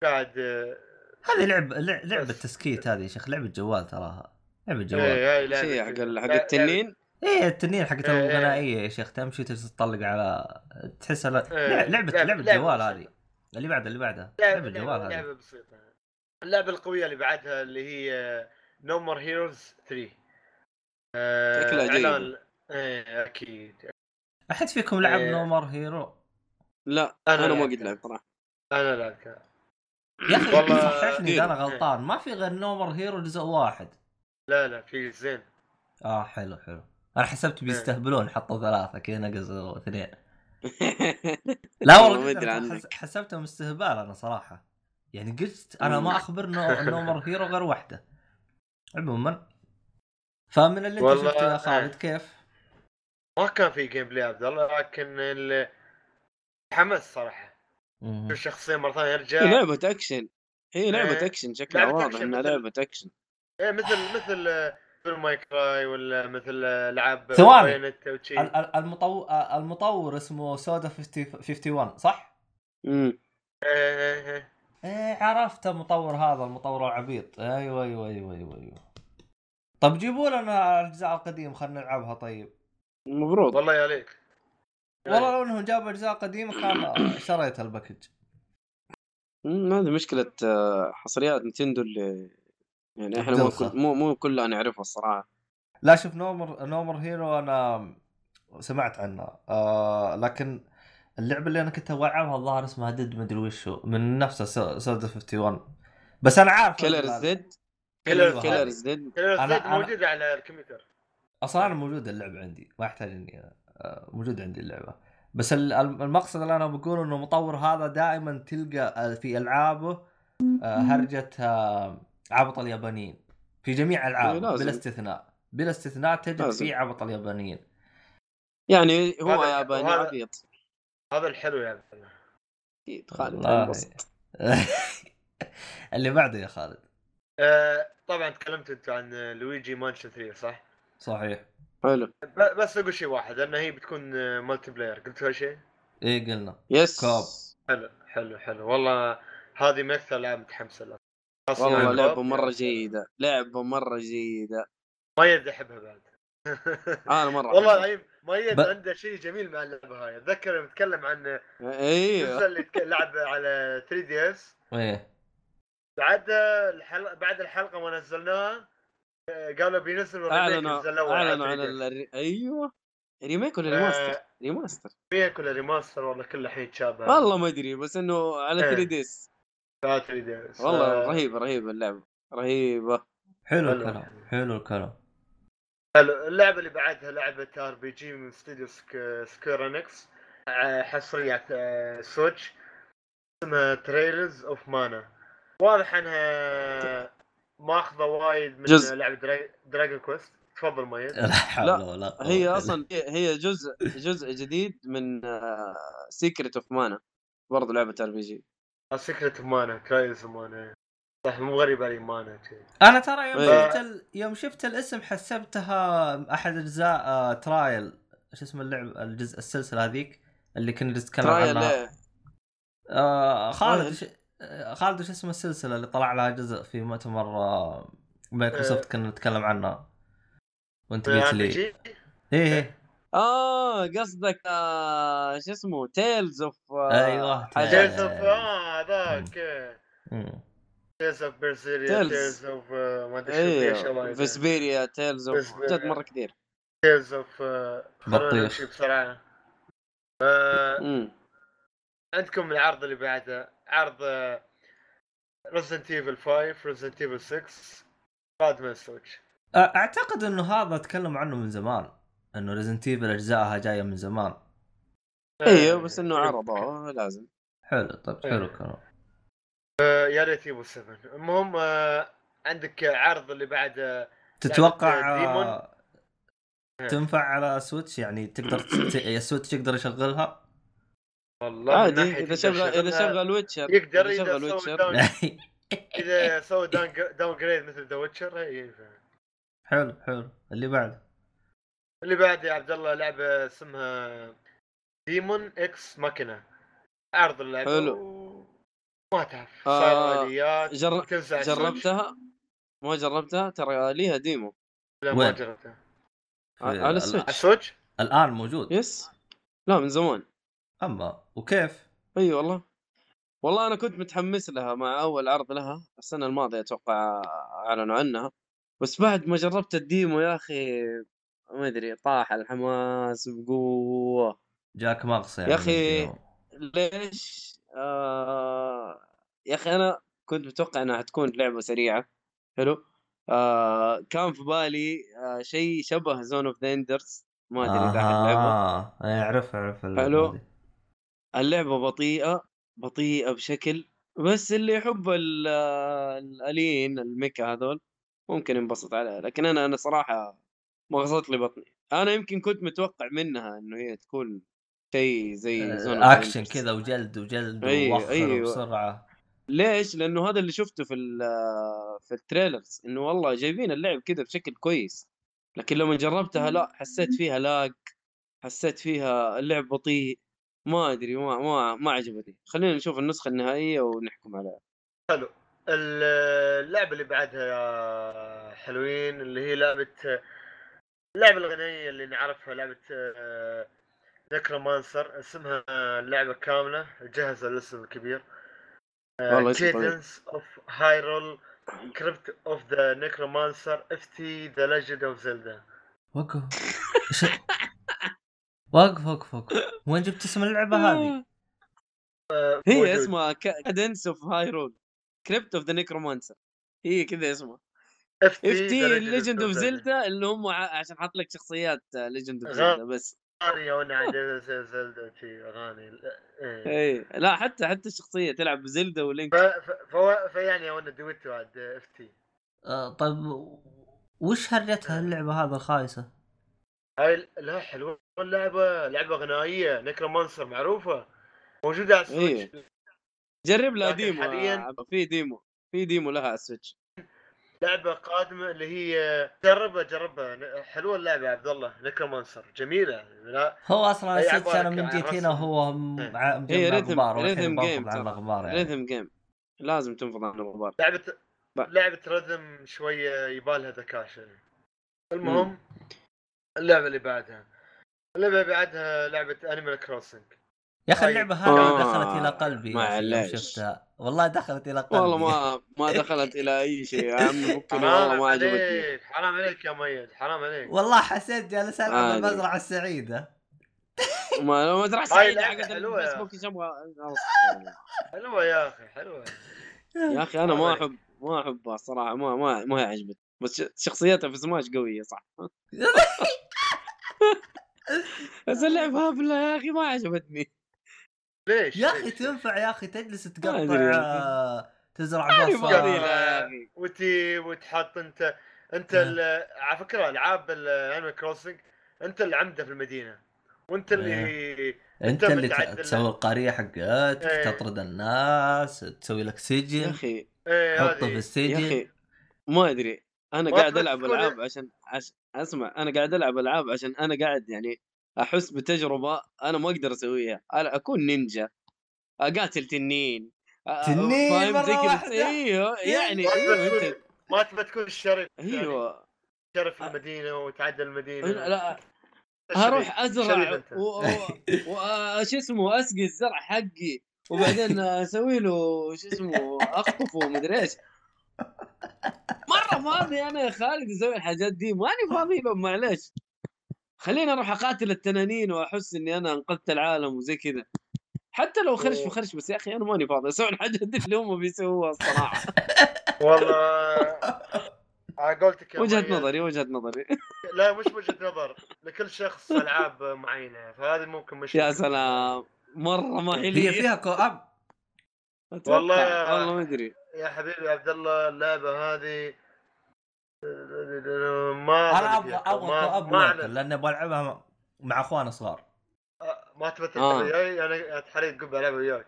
قاعد آه، هذه لعبه لع- لعبة. تسكيت هذه يا شيخ. لعبة جوال تراها. لعبة جوال. إيه، هاي شيء حق حق لا- التنين؟ إيه التنين حقت إيه، إيه. الغنائية يا شيخ تمشي تطلق على تحسها إيه، لع- لعبه لعبة- لعبة لعبة جوال. هذه. اللي بعدها اللي بعدها لعبة لعبة جوال لعبة, هذه. لعبة بسيطة. اللعبة القوية اللي بعدها اللي هي No More Heroes 3 آه، شكلها جيدة. إيه أكيد. أحد فيكم لعب إيه. No More Hero لا أنا أنا, ما لعبتها. قد لعبت صراحة. أنا لعبتها يا أخي والله- صححني اذا أنا. غلطان. ما في غير No More Hero جزء واحد. لا لا في زين. آه حلو حلو. أنا حسبت بيستهبلون حطوا ثلاثة كذا نقصوا اثنين. لا والله حسبتهم استهبال أنا صراحة. يعني قلت أنا ما. أخبر No, No More Hero غير واحدة عموما. فمن اللي أنت شفته يا خالد كيف؟ ما كان في gameplay عبد الله لكن ال- حمس صراحة. مرة ثانية هي يرجع لعبة أكشن. هي لعبة إيه. أكشن شكلها واضح إنها لعبة أكشن. إيه مثل مثل آه، مثل May Cry ولا مثل العاب ثواني. المطور المطور اسمه Suda 50 51 صح؟ امم إيه، إيه، إيه. إيه عرفت المطور هذا المطور العبيط. أيوه أيوه أيوه أيوه أيوه. طب جيبوا لنا الأجزاء القديمة خلينا نلعبها طيب. المفروض والله يا ليت والله لو إنهم جابوا أجزاء قديمة كان شريت ال package. مم، هذه مشكلة آه، حصريات Nintendo اللي يعني إحنا مو. كل مو مو كلها نعرفها الصراحة. لا شوف No More No More Hero أنا سمعت عنها آه لكن اللعبة اللي أنا كنت العبها الظاهر اسمها Dead مدري وشو من نفسها Su- Suda 51 بس أنا عارف Killer زد Killer Killer. زد أنا- موجوده على الكمبيوتر. أصلا أنا موجود اللعبة عندي. ما يحتاج إني آه، موجود عندي اللعبة. بس ال- الم- المقصد اللي أنا بقوله إنه المطور هذا دائما تلقى آه، في ألعابه آه، هرجة عبط اليابانيين. في جميع إيه، العابه لازم. بلا استثناء. بلا استثناء تجد لازم. في عبط اليابانيين. يعني هو ياباني عبيط. هذا الحلو يعني أكيد خالد اللي بعده يا خالد. آه طبعا تكلمت أنت عن Luigi's Mansion 3 صح؟ صحيح. حلو. بس أقول شيء واحد ان هي بتكون multiplayer. قلت هالشيء؟ إيه قلنا. yes. Co-op. حلو حلو حلو. والله هذه من أكثر العاب متحمس لها. والله ال co-op. لعبة مرة جيدة لعبة مرة جيدة. ميد أحبها بعد. أنا مرة والله أحبها. العظيم ميد ب- عنده شيء جميل مع اللعبة هاي. أتذكر نتكلم عن أيوه اللي لعب على 3DS. إيه. بعد الحلقة بعد الحلقة ما نزلناها قالوا بينزلوا remake أعلنوا أعلنوا عن 3DS. ال... أيوه. remake ولا آه، remaster؟ remaster remake ولا remaster ولا كل الحين يتشابه. والله ما أدري بس إنه على إيه. 3 ديس على 3 دي إس. والله رهيبة رهيبة اللعبة رهيبة. حلو. الكلام حلو الكلام. حلو. اللعبة اللي بعدها لعبة RPG من استوديو Sq... Square Enix حصرية على آه، Switch اسمها Trials of Mana واضح إنها ماخذة وايد من جزء. لعبة Drag... Dragon Quest تفضل ميت لا حول لا، ولا قوة هي أصلا هي- هي جزء جزء جديد من Secret of Mana برضه لعبة RPG. Secret of Mana of Mana صح مو غريب علي Mana شي. أنا ترى يوم إيه. شفت ال... يوم شفت الاسم حسبتها أحد أجزاء آه... Trial إيش اسم اللعب الجزء السلسلة هذيك اللي كنا نتكلم Trial عنها؟ إيه. آه خالد Trial. ش... آه، خالد وش اسم السلسلة اللي طلع لها جزء في مؤتمر آه... مايكروسوفت آه. كنا نتكلم عنها؟ وانت ار قلت لي. إيه. إيه. آه قصدك آه شو اسمه Tales of حاجات Tales of آه هذاك. Tales of Berseria Tales. Tales of ما أدري أيوه وايد. Vesperia Tales of Vesperia. جد مرة كثير Tales of خلونا بطيخ. بسرعة آه، امم عندكم العرض اللي بعده عرض Resident Evil 5 Resident Evil 6 قادم ال Switch آه، أعتقد إنه هذا تكلم عنه من زمان إنه Resident Evil أجزائها جاية من زمان. أيوه بس إنه عرضه لازم. حلو طيب إيه. حلو الكلام. آه، يا ريت يبو 7 المهم آه، عندك عرض اللي بعد تتوقع؟ آه، تنفع على Switch يعني تقدر ت... ال Switch يقدر يشغلها؟ والله عادي إذا شغل إذا شغل Witcher يقدر إذا إذا شغل سوى Witcher إذا سوى downgrade مثل The Witcher ينفع حلو حلو. اللي بعد اللي بعد يا عبد الله لعبة اسمها Daemon X Machina عرض اللعبة. حلو. و- ما تعرف. آه، صار اليات جر... جربتها؟ ما جربتها؟ ترى ليها demo. لا ما؟ جربتها. على ال- على ال Switch ال Switch؟ الآن موجود. yes. لا من زمان. أما وكيف؟ أي والله. والله أنا كنت متحمس لها مع أول عرض لها. السنة الماضية أتوقع أعلنوا عنها. بس بعد ما جربت ال demo يا أخي ما أدري طاح الحماس بقوة. جاك مغص يعني يا من ليش؟ آه... يا أخي أنا كنت متوقع إنها حتكون لعبة سريعة. حلو؟ آه... كان في بالي آه... شيء شبه Zone of the Enders ما أدري إذا أحد لعبه. آه إيه، أعرف أعرف حلو. هذه. اللعبة بطيئة بطيئة بشكل بس اللي يحب ال- الالين ال mecha هذول ممكن ينبسط عليها. لكن أنا أنا صراحة مغصت لي بطني. أنا يمكن كنت متوقع منها إنه هي تكون شيء زي Zone آه، اكشن كذا وجلد وجلد أيوة، ووخر أيوة. بسرعة. ليش؟ لأنه هذا اللي شفته في ال- في ال trailers إنه والله جايبين اللعب كذا بشكل كويس. لكن لما جربتها لا حسيت فيها lag حسيت فيها اللعب بطيء. ما أدري ما ما ما عجبتني. خلينا نشوف النسخة النهائية ونحكم عليها. ال- اللعبة اللي بعدها يا حلوين اللي هي لعبة اللعبة الغنائية اللي نعرفها لعبة Necromancer اسمها اللعبه كاملة جهز الاسم الكبير. Cadence of Hyrule Crypt of the Necromancer FT The Legend of Zelda وقف. وقف وقف وقف. وين جبت اسم اللعبة هذه؟ هي اسمها Cadence of Hyrule Crypt of the Necromancer هي كذا اسمها. F FT Legend of Zelda اللي هم ع- عشان حاط لك شخصيات Legend of Zelda بس. عند Zelda شي اغاني إيه. اي لا حتى حتى الشخصية تلعب ب Zelda و Link. فيعني وأنا دويتو عند FT آه طيب وش هرجتها اللعبه هذا الخايسة؟ هاي لا حلوة اللعبة. لعبة غنائية Necromancer معروفة موجودة على ال Switch جرب لها demo حالياً- آه، في demo في demo لها على ال Switch لعبة قادمة اللي هي جربها جربها. حلوة اللعبة يا عبد الله. Necromancer جميلة. لا. هو أصلا ال Switch أنا من عن جيت هنا. وهو مجمع ريثم rhythm game غبار يعني. ريثم جيم. لازم تنفض عنه غبار لعبة لعبة rhythm شوية يبالها ذكاء. شوي المهم اللعبة اللي بعدها. اللعبة اللي بعدها لعبة Animal Crossing يا أخي. اللعبة هذه آه، دخلت إلى قلبي معلش. شفتها. والله دخلت إلى قلبي. والله ما ما دخلت إلى أي شيء. يا عمي فكني والله ما عجبتني. عليك حرام عليك يا ميت حرام عليك. والله حسيت جالس ألعب. المزرعة السعيدة. ما ما تروح هاي سعيدة لعبة حقت حلوة يا الفيسبوك إيش أبغى. حلوة يا أخي حلوة. يا أخي أنا ما. احب ما أحبها الصراحه ما ما ما هي عجبت بس شخصيتها في سماش قوية صح بس اللعبة هبله يا أخي ما عجبتني. ليش؟ يا أخي؟ تنفع يا أخي تجلس تقطع يا تزرع بصل يا أخي وتي وتحط أنت أنت. ال- على فكرة ألعاب الانيمال كروسنج أنت العمده في المدينة. وأنت اللي أنت أنت اللي. تسوي القرية حقتك إيه. تطرد الناس تسوي لك يا سجن أخي إيه تحطه في هذه يا السجن أخي ما أدري. أنا قاعد ألعب ألعاب عشان عش... أسمع أنا قاعد ألعب ألعاب عشان أنا قاعد يعني أحس بتجربة أنا ما أقدر أسويها. أنا أكون نينجا أقاتل تنين تنين فاهم مرة زي كذا؟ واحدة؟ إيوه يعني ما إيوه تبغى أنت تكون ما تبغى تكون الشرف يعني. إيوه. شرف المدينة وتعدل المدينة. لا. هروح أزرع شريف أنت. و... و... و... شو اسمه أسقي الزرع حقي وبعدين أسوي له شو اسمه اخطفه ومدري إيش. مرة فاضي أنا يا خالد أسوي الحاجات دي. ماني فاضي لهم معلش خليني أروح أقاتل التنانين وأحس إني أنا أنقذت العالم وزي كذا. حتى لو خرش في خرش بس يا أخي أنا ماني فاضي أسوي الحاجات دي اللي هم بيسووها الصراحة. والله على قولتك وجهة. نظري وجهة نظري. لا مش وجهة نظر لكل شخص ألعاب معينة فهذه ممكن مشكله يا سلام. مرة ما هي هي فيها كو اب أتوقع. والله والله ما أدري. يا حبيبي عبد الله اللعبة هذه ما أنا أبغى. أبغى ما co-op ما local. لأني أبغى ألعبها مع اخوان صغار ما تبى آه. تلعب وياي أنا اتحرق قبل ألعب وياك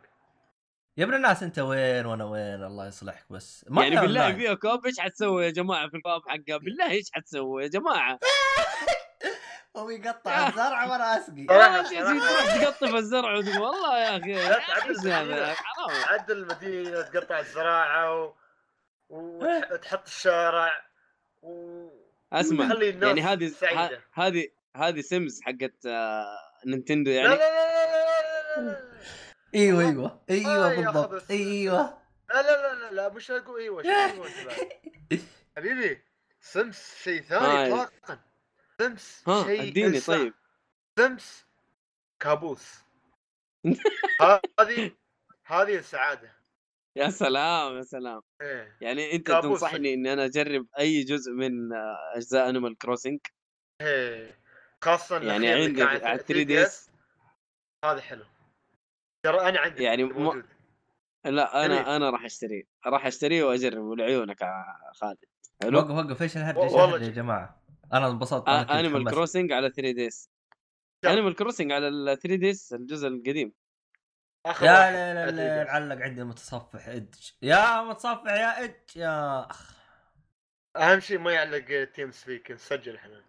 يا ابن الناس أنت وين وأنا وين الله يصلحك بس ما يعني بالله. فيها co-op إيش حتسوي يا جماعة في ال co-op حقها بالله إيش حتسوي يا جماعة هو يقطع الزرع وأنا أسقي يا. تروح تقطف الزرع والله يا أخي عدل المدينة تقطع الزراعة و... وتحط الشارع. اسمع يعني هذه هذه هذه سيمز حقت آه، نينتندو لا لا يعني لا لا لا لا أيوه أيوه أيوه آه، ياخذ بالضبط أيوه لا لا لا لا, لا مش أقول أيوه أيوه؟ حبيبي سمس شيء ثاني آه. اطلاقا سمس شيء اديني. طيب سمس كابوس هذه هذه السعاده يا سلام يا سلام. إيه. يعني أنت كابوس. تنصحني إني أنا أجرب أي جزء من آه، أجزاء Animal Crossing إيه. خاصه يعني عندك كان على 3DS 3DS هذا حلو. ترى أنا عندي يعني موجود لا جميل. أنا أنا راح اشتريه راح اشتريه واجربه لعيونك يا خالد. حلو؟ وقف وقف إيش الهرجه إيش يا ج- جماعة؟ أنا انبسطت كنت Animal. Crossing على 3DS يلا. Animal Crossing على ال 3DS الجزء القديم. آخر يا لا لا لا 3DS. علق عندي المتصفح Edge. يا متصفح يا Edge يا أخ. أهم شيء ما يعلق TeamSpeak نسجل إحنا.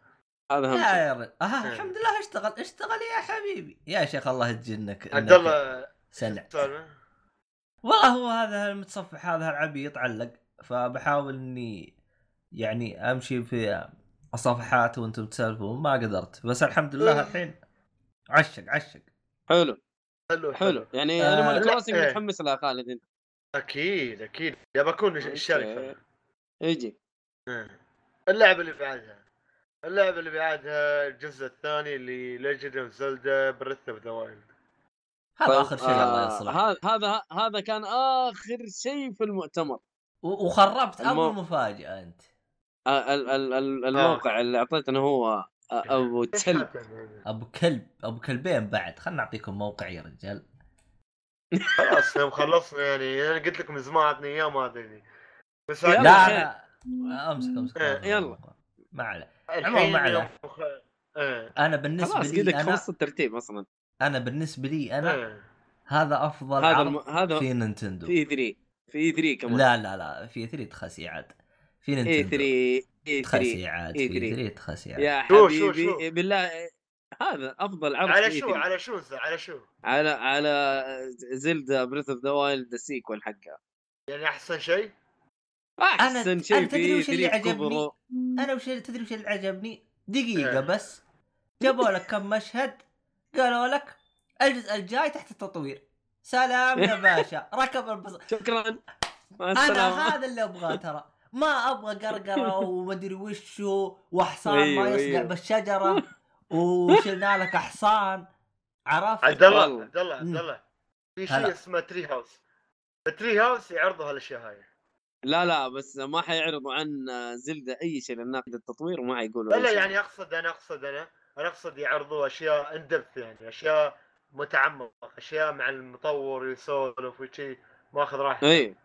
هذا أهم يا شيء. يا رجل آه إيه. الحمد لله اشتغل اشتغل يا حبيبي. يا شيخ الله يجنك عبد الله سالمة والله هو هذا المتصفح هذا العبيط علق فبحاول إني يعني أمشي في الصفحات وأنتم تسولفون ما قدرت. بس الحمد لله إيه. الحين عشق عشق. حلو. حلو حلو. يعني آه، Animal Crossing إيه. متحمس لها خالد أنت. أكيد أكيد. يا بكون الشركة. أوكي. يجي. إيه. اللعبة اللي بعدها. اللعبة اللي بعدها الجزء الثاني اللي Legend of Zelda Breath of the Wild هذا طيب، آخر شيء الله آه، يصلح هذا هذا هذا كان آخر شيء في المؤتمر. وخربت المو- أول مفاجأة أنت. آه، ال- ال- ال- الموقع اللي أعطيتنا هو آه، ابو تل أبو كلب أبو كلبين بعد. خلنا نعطيكم موقع يا رجال. خلاص يوم خلصنا يعني أنا قلت لكم من زمان عطني اياه ما أدري. بس لا. لا أمسك أمسك. إيه، يلا. ما عليه. عموما ما عليه. إيه. أنا بالنسبة خلاص لي أنا خلصت الترتيب أصلا. أنا بالنسبة لي أنا هذا أفضل هذا الم... هذا في نينتندو. في 3 في 3 كمان. لا لا لا في 3 تخسي عاد. في نينتندو 3 اي 3 تخسي عاد إيه في 3. 3 تخسي عاد يا شو- شو- حبيبي شو؟ بالله هذا أفضل عرض على شو 3. على شو على شو على على زلدا بريث اوف ذا وايلد السيكول حقها يعني أحسن شيء أحسن أنا- شيء في وش اللي 3 عجبني؟ أنا وش تدري وش اللي عجبني؟ دقيقة إيه. بس جابوا لك كم مشهد قالوا لك الجزء الجاي تحت التطوير سلام يا باشا ركب البص شكرا أنا هذا اللي أبغاه ترى ما أبغى قرقرة ومدري وشو وحصان أيوه، ما يصقع أيوه. بالشجرة وشلنا لك حصان عرفت؟ عبد الله. عبد الله عبد. الله في. شيء اسمه Treehouse ال Treehouse يعرضوا هالاشياء هاي لا لا بس ما حيعرضوا عن زلدا أي شيء لأن ناخذ التطوير وما حيقولوا لا لا. يعني أقصد أنا أقصد أنا أنا أقصد يعرضوا أشياء اندبث يعني أشياء متعمقة أشياء مع المطور يسولف وشي ماخذ راحته اي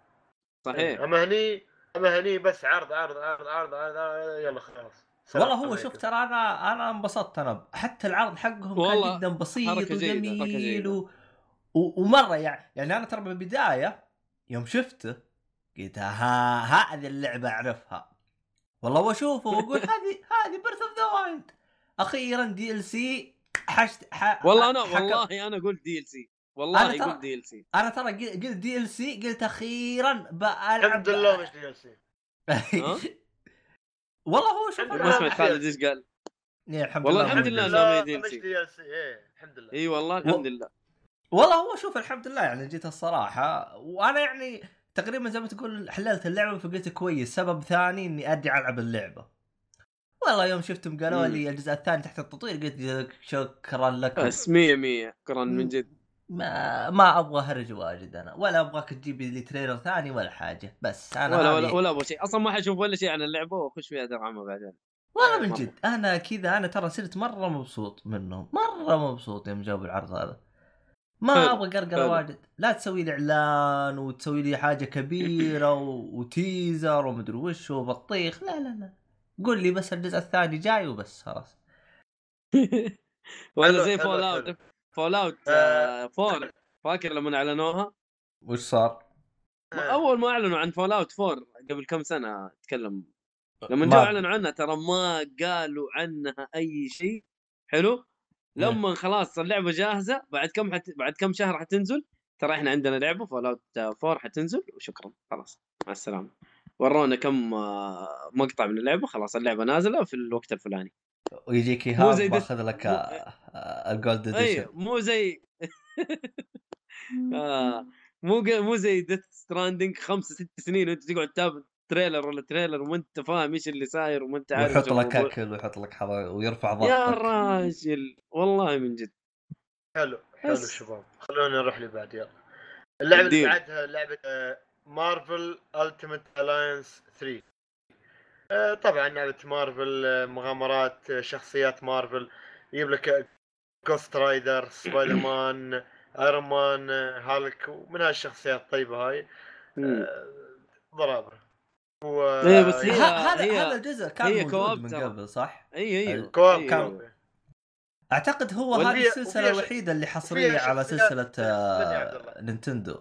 صحيح أما هني اما هني بس عرض عرض عرض عرض, عرض, عرض يلا خلاص. والله هو. شوف ترى أنا أنا انبسطت أنا حتى العرض حقهم كان جدا بسيط وجميل. و... و... ومرة يعني يعني أنا ترى بالبداية يوم شفته قلت ها هذه اللعبة أعرفها. والله واشوفه واقول هذه هذه Breath of the Wild أخيرا DLC حشت ح... والله أنا حكم- والله أنا قلت DLC والله أنا ترى- قلت DLC أنا ترى قل- قلت DLC قلت أخيرا بلعب الحمد لله مش DLC؟ والله هو شوف ما لله. سمعت خالد إيش قال؟ إيه، الحمد والله لله. الحمد لله مش. DL C إيه الحمد لله. إي والله الحمد لله. والله هو شوف الحمد لله يعني جيت الصراحة وأنا يعني تقريبا زي ما تقول حللت اللعبة فقلت كويس. سبب ثاني إني ارجع ألعب اللعبة. والله يوم شفتهم قالوا. لي الجزء الثاني تحت التطوير قلت شكرا لكم. بس 100 100 شكرا. من جد. ما ما أبغى هرج واجد أنا ولا أبغاك تجيب لي تريلر ثاني ولا حاجة بس أنا ولا ولا ولا أبغى شيء. أصلا ما حشوف ولا شيء عن اللعبة واخش فيها دراما بعدين. والله من. جد أنا كذا أنا ترى صرت مرة مبسوط منهم مرة مبسوط يوم جابوا العرض هذا. ما أبغى قرقرة. واجد. لا تسوي لي إعلان وتسوي لي حاجة كبيرة و... و teaser ومدري وش وبطيخ. لا لا لا. قول لي بس الجزء الثاني جاي وبس خلاص. ولا زي Fall. out Fallout آه. four. فاكر لما أعلنوها؟ وش صار؟ آه. أول ما أعلنوا عن Fallout 4 قبل كم سنة أتكلم. لما ما- جو أعلنوا عنها ترى ما قالوا عنها أي شيء. حلو؟ لما خلاص اللعبة جاهزة بعد كم حت... بعد كم شهر حتنزل؟ ترى إحنا عندنا لعبة Fallout 4 حتنزل وشكرا. خلاص مع السلامة. ورونا كم آه، مقطع من اللعبة خلاص اللعبة نازلة في الوقت الفلاني. ويجيك إيهاب باخذ لك آه، آه، ال gold اي edition مو زي آه مو ق- مو زي Death Stranding خمس ست سنين وأنت تقعد تتابع trailer ولا trailer وما أنت فاهم إيش اللي صاير وما أنت عارف ويحط لك. أكل ويحط لك حظ ويرفع يا ضغطك راجل والله من جد حلو حلو بس. شباب خلونا نروح اللي بعد يلا اللعبة اللي. بعدها لعبة Marvel Ultimate Alliance 3 آه، طبعا لعبه مارفل آه، مغامرات آه، شخصيات مارفل يجيب لك Ghost Rider Spider-Man Iron Man آه، هالك ومن هالشخصيات الطيبه هاي. آه، ضرابة و إيه، بس هي- هذا هي- هذا الجزء كان هي موجود co-op من. قبل صح؟ اي أيوه co-op. كان أعتقد هو هذه السلسلة الوحيدة اللي حصرية على سلسلة آه،. Nintendo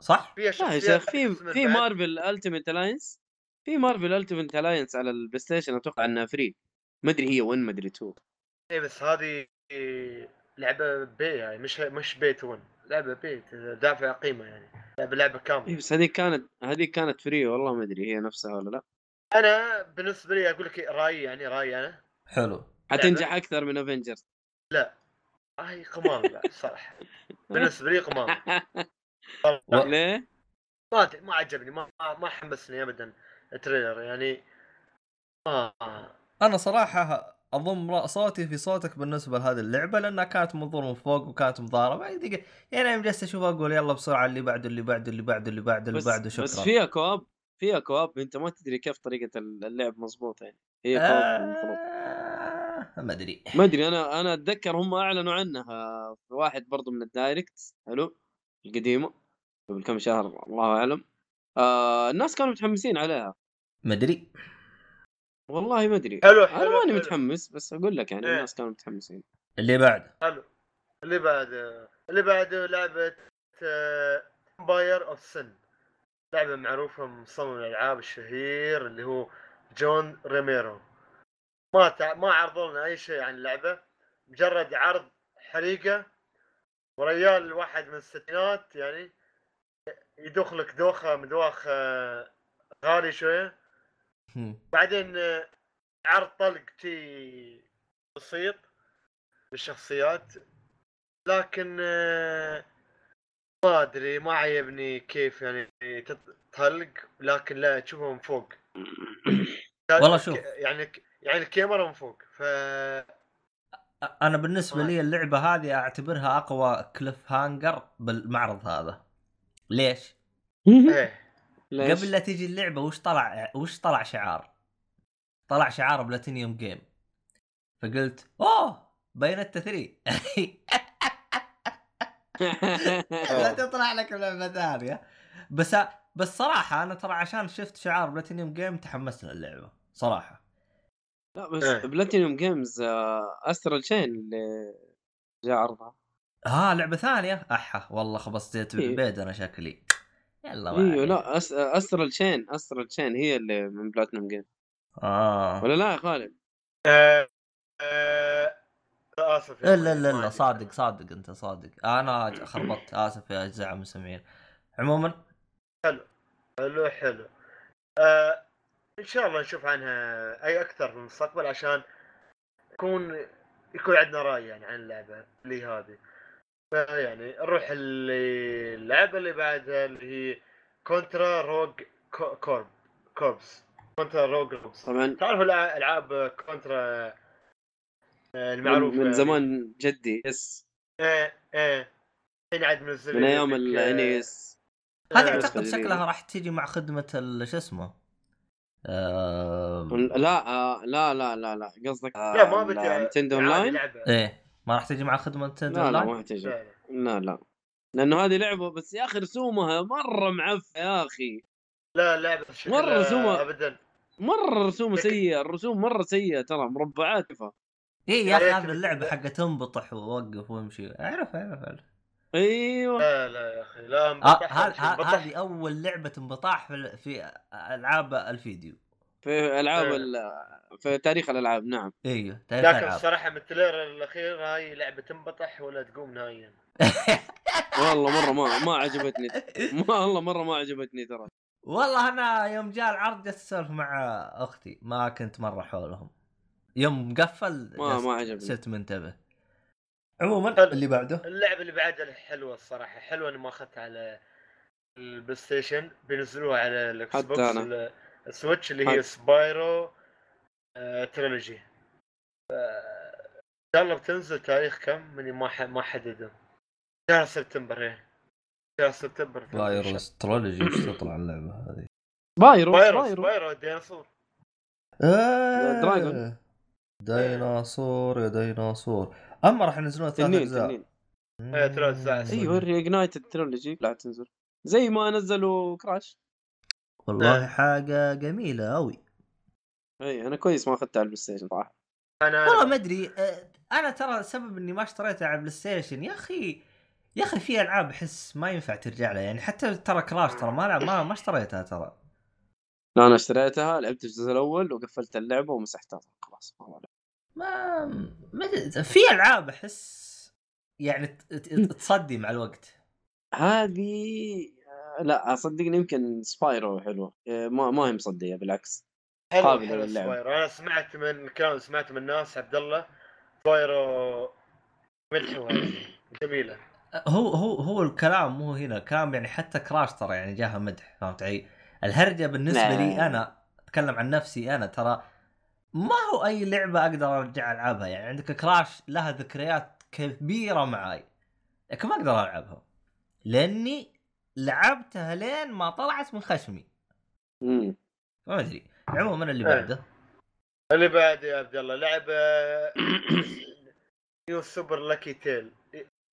صح؟ فيها يا شخصيات في في. Marvel Ultimate Alliance في Marvel Ultimate Alliance على ال PlayStation أتوقع إنها free ما أدري هي 1 ما أدري 2 إيه بس هذه لعبة بي يعني مش مش paid 1 لعبة paid دافع قيمة يعني. لعبة لعبة اي كامله بس هذيك كانت هذيك كانت free والله ما أدري هي نفسها ولا لا. أنا بالنسبة لي أقول لك رأيي يعني رأيي أنا. حلو. حتنجح أكثر من Avengers هاي قمامه بعد صراحة. بالنسبة لي قمامه و- ليه؟ ما ما عجبني ما ما حمسني ابدا. ال trailer يعني ما أنا صراحة أضم صوتي في صوتك بالنسبة لهذه اللعبة لأنها كانت منظور من فوق وكانت مضاربة. يعني يعني يوم جلست أشوف أقول يلا بسرعة اللي بعده اللي بعده اللي بعده اللي بعده اللي بس بعده شكرا بس فيها co-op فيها co-op أنت ما تدري كيف طريقة اللعب مضبوط يعني. هي co-op المفروض آه ما أدري. ما أدري أنا أنا أتذكر هم أعلنوا عنها في واحد برضو من ال Direct حلو؟ القديمة قبل كم شهر الله أعلم. آه الناس كانوا متحمسين عليها. ما أدري. والله ما أدري. حلو أنا حلو ماني حلو. متحمس بس أقول لك يعني إيه. الناس كانوا متحمسين. اللي بعده حلو. اللي بعد اللي بعده لعبة Empire of Sin لعبة معروفة من مصمم الألعاب الشهير اللي هو John Romero ما تع... ما عرضوا لنا أي شيء عن اللعبة. مجرد عرض حريقة. وريال واحد من الستينات يعني. يدوخ لك دوخة مدواخ آه، غالي شوية. هم. بعدين آه، عرض طلق شي بسيط بالشخصيات لكن آه، ما أدري ما عجبني كيف يعني تط- تطلق لكن لا تشوفه من فوق. والله شوف. يعني يعني الكاميرا من فوق. ف أنا بالنسبة لي اللعبة هذه أعتبرها أقوى cliffhanger بالمعرض هذا. ليش؟ إيه. ليش؟ قبل لا تيجي اللعبة وش طلع وش طلع شعار؟ طلع شعار Platinum Game. فقلت أوه Bayonetta 3 لا تطلع لك لعبه ثانية. بس بس صراحة أنا ترى عشان شفت شعار Platinum Game تحمست للعبة صراحة. لا بس إيه. Platinum Games Astral Chain اللي جاء عرضها. آه لعبة ثانية؟ أحا والله خبصت إيه. بالبيت أنا شكلي. يلا إيوه. لا أس... Astral Chain Astral Chain هي اللي من Platinum Game آه. ولا لا يا خالد؟ آه، آه، آسف ما الا عندي صادق صادق أنت صادق. أنا خربطت آسف يا أجزاء المستمعين عموما؟ حلو حلو. آه إن شاء الله نشوف عنها أي أكثر في المستقبل عشان يكون يكون عندنا رأي يعني عن اللعبة اللي هذه. فيعني نروح اللي- اللعبه اللي بعدها اللي هي Contra Rogue Co- Corp Corps. Contra Rogue Corps. طبعا. تعرفوا الع- العاب Contra آه، المعروفة من, يعني. زمان جدي yes. إيه إيه. الحين عاد منزل من أيام آه، ال NES. هذه آه، أعتقد شكلها. راح تجي مع خدمة ال- شو اسمه؟ آه... لا آه، لا لا لا لا. قصدك لا ما بدي Nintendo عادي أونلاين؟ لعبه إيه. ما راح تجي مع خدمه نتندو لا لا؟ ما تجي. لا، لا. لا لا. لأنه هذه لعبة بس يا أخي رسومها مرة معفنة يا أخي. لا لعبة مرة رسومها- ابدا. مرة رسومها سيئة الرسوم مرة سيئة ترى مربعات كيفها إيه يا أخي هذه اللعبة حقت تنبطح ووقف وامشي. أعرف أعرف أعرف. أيوه. لا لا يا أخي لا آه انبطح هذه. انبطح. أول لعبة انبطاح في ألعاب الفيديو. في ألعاب إيه. ال- في تاريخ الألعاب نعم. أيوه تاريخ لكن العاب الصراحه من ال trailer الأخير هاي لعبة تنبطح ولا تقوم نهائيا. والله مرة ما ما عجبتني ما والله مرة ما عجبتني ترى. والله أنا يوم جاء العرض جلست أسولف مع أختي ما كنت مرة حولهم. يوم قفل ما ما عجبني. صرت منتبه. عموما حلو. اللي بعده؟ اللعبة اللي بعدها حلوة الصراحة حلوة إني ما أخذتها على ال PlayStation بينزلوها على ال X حتى box أنا. ال- ال Switch اللي هي حت- Spyro آه Trilogy. إن شاء الله بتنزل تاريخ كم؟ مني ما ح- ما حدده شهر سبتمبر إيه. شهر سبتمبر الله. Trilogy وش تطلع اللعبة هذه؟ Spyro Spyro Spyro Spyro ديناصور. dragon. ديناصور يا ديناصور. أما راح ينزلون ثلاث تنين أجزاء. تنين. إيه،. أيوه Reignited Trilogy لا تنزل. زي ما نزلوا Crash والله إيه. حاجة جميلة قوي إي أنا كويس ما اخذتها على ال PlayStation صراحة. أنا والله ما أدري آه، أنا ترى سبب إني ما اشتريتها على PlayStation يا أخي يا أخي في ألعاب أحس ما ينفع ترجع لها يعني حتى ترى Crash ترى ما لعب ما, ما اشتريتها ترى. لا أنا اشتريتها لعبت الجزء الأول وقفلت اللعبة ومسحتها. خلاص ما ما في ألعاب أحس يعني ت- ت- تصدي مع الوقت. هذه آه، لا صدقني يمكن Spyro حلوة. آه، ما ما هي مصدية بالعكس. حلو قابل حلو للعب. Spyro أنا سمعت من كلام سمعت من الناس عبد الله. Spyro مدحوا هذه جميلة. هو هو هو الكلام مو هنا الكلام يعني حتى Crash ترى يعني جاها مدح فهمت علي؟ الهرجة بالنسبة لا. لي أنا أتكلم عن نفسي أنا ترى ما هو أي لعبة أقدر أرجع ألعبها. يعني عندك Crash لها ذكريات كبيرة معاي. لكن ما أقدر ألعبها. لأني لعبتها لين ما طلعت من خشمي. مم. ما أدري. عموما اللي إيه. بعده. اللي بعد يا عبد الله لعبه New Super Lucky's Tale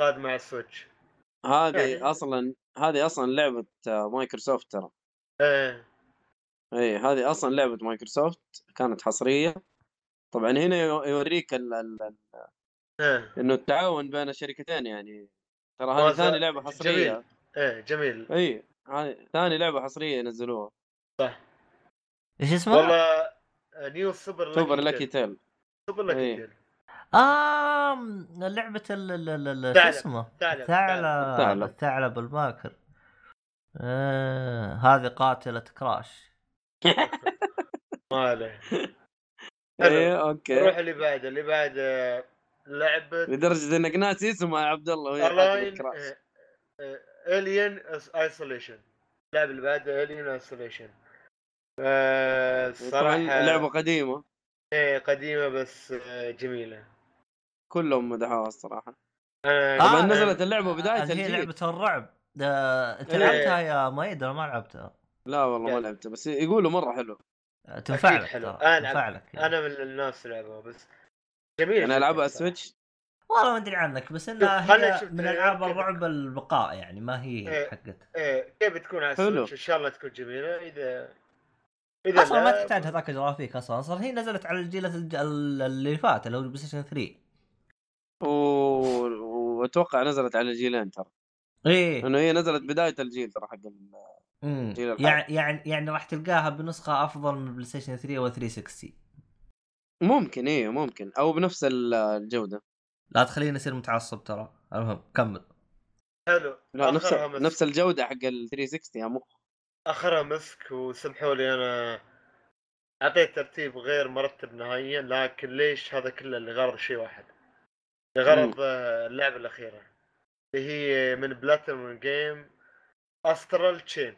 قاد مع ال Switch هذه يعني- أصلا هذه أصلا لعبة آه، مايكروسوفت ترى. إيه. اي هذه أصلا لعبة مايكروسوفت كانت حصرية. طبعا هنا يو- يوريك ال ال إيه. إنه التعاون بين الشركتين يعني. ترى هذا هذه ثاني لعبة حصرية. جميل. إيه جميل. إي هذه ثاني لعبة حصرية ينزلوها إيش اسمه؟ والله New Super Super Lucky's Tale Super Lucky's إيه. Tale آه لعبة ال ال ال ال- شو ثعلب. اسمه؟ ثعلب الثعلب الثعلب. الثعلب الباكر. آه هذه قاتلة Crash. ما عليه. حلو. اي أوكي. نروح اللي بعده اللي بعده لعبة لدرجة إنك ناسي اسمها يا عبد الله وهي قاتلة Crash. Alien Isolation اللعبة اللي بعدها Alien Isolation الصراحه لعبة قديمة. إيه، قديمة بس آه، جميلة. كلهم مدحوها الصراحة. أنا طبعا آه، نزلت اللعبة بداية هي الجيل. لعبة الرعب. ده أنت إيه. لعبتها يا مايد؟ ولا ما لعبتها؟ لا والله ما لعبتها بس يقولوا مرة حلو تنفع لك حلو. تنفع لك يعني. أنا من الناس اللي لعبوها بس جميلة أنا ألعبها. ال Switch والله ما أدري عنك بس إنها هي من ألعاب الرعب البقاء يعني ما هي إيه. حقت. إيه كيف تكون على. ال Switch؟ إن شاء الله تكون جميلة. إذا إذا أصلا ما تحتاج هذاك الجرافيك أصلا. أصلا هي نزلت على الجيل الج- اللي فات اللي هو ال PlayStation 3 و... وأتوقع نزلت على جيلين ترى. إيه. لأنه هي نزلت بداية الجيل ترى حق ال... مم. جيل الحالي. يعني يعني يعني راح تلقاها بنسخة أفضل من PlayStation 3 و 360 ممكن إيه ممكن. أو بنفس ال- الجودة. لا تخليني أصير متعصب ترى. المهم كمل. حلو. لا نفس مسك. نفس الجودة حق ال 360 يا مخ آخرها مسك وسمحوا لي أنا. أعطيت ترتيب غير مرتب نهائيا لكن ليش هذا كله لغرض شيء واحد؟ لغرض آه، اللعبة الأخيرة. اللي هي من Platinum Game Astral Chain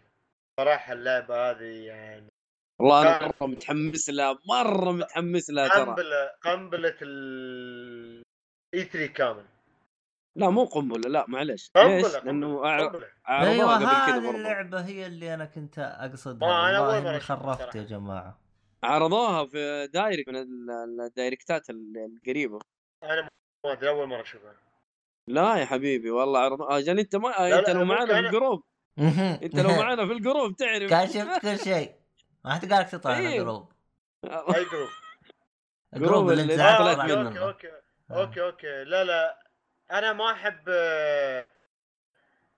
صراحة اللعبة هذه يعني والله أنا. مرة متحمس لها مرة متحمس لها ترى. قنبله قنبلة ال E3 كامل. لا مو قنبلة لا معلش ليش؟ لأنه أيوه قبل كذا هذه اللعبة هي اللي أنا كنت أقصدها. ما أنا أول والله مرة إني أشوفها خرفت. يا جماعة. عرضوها في Direct من ال- الدايركتات ال- القريبة. أنا ما أدري أول مرة أشوفها. لا يا حبيبي والله عرض أجل أنت ما لا، أنت لو معانا في الجروب. أنت لو معانا في الجروب تعرف. كان شفت كل شيء. ما حتلقاك تطلع من إيه. الجروب. أي جروب؟ الجروب اللي أنت آه، طلعت منه. okay okay. okay okay. لا لا. أنا ما أحب آه،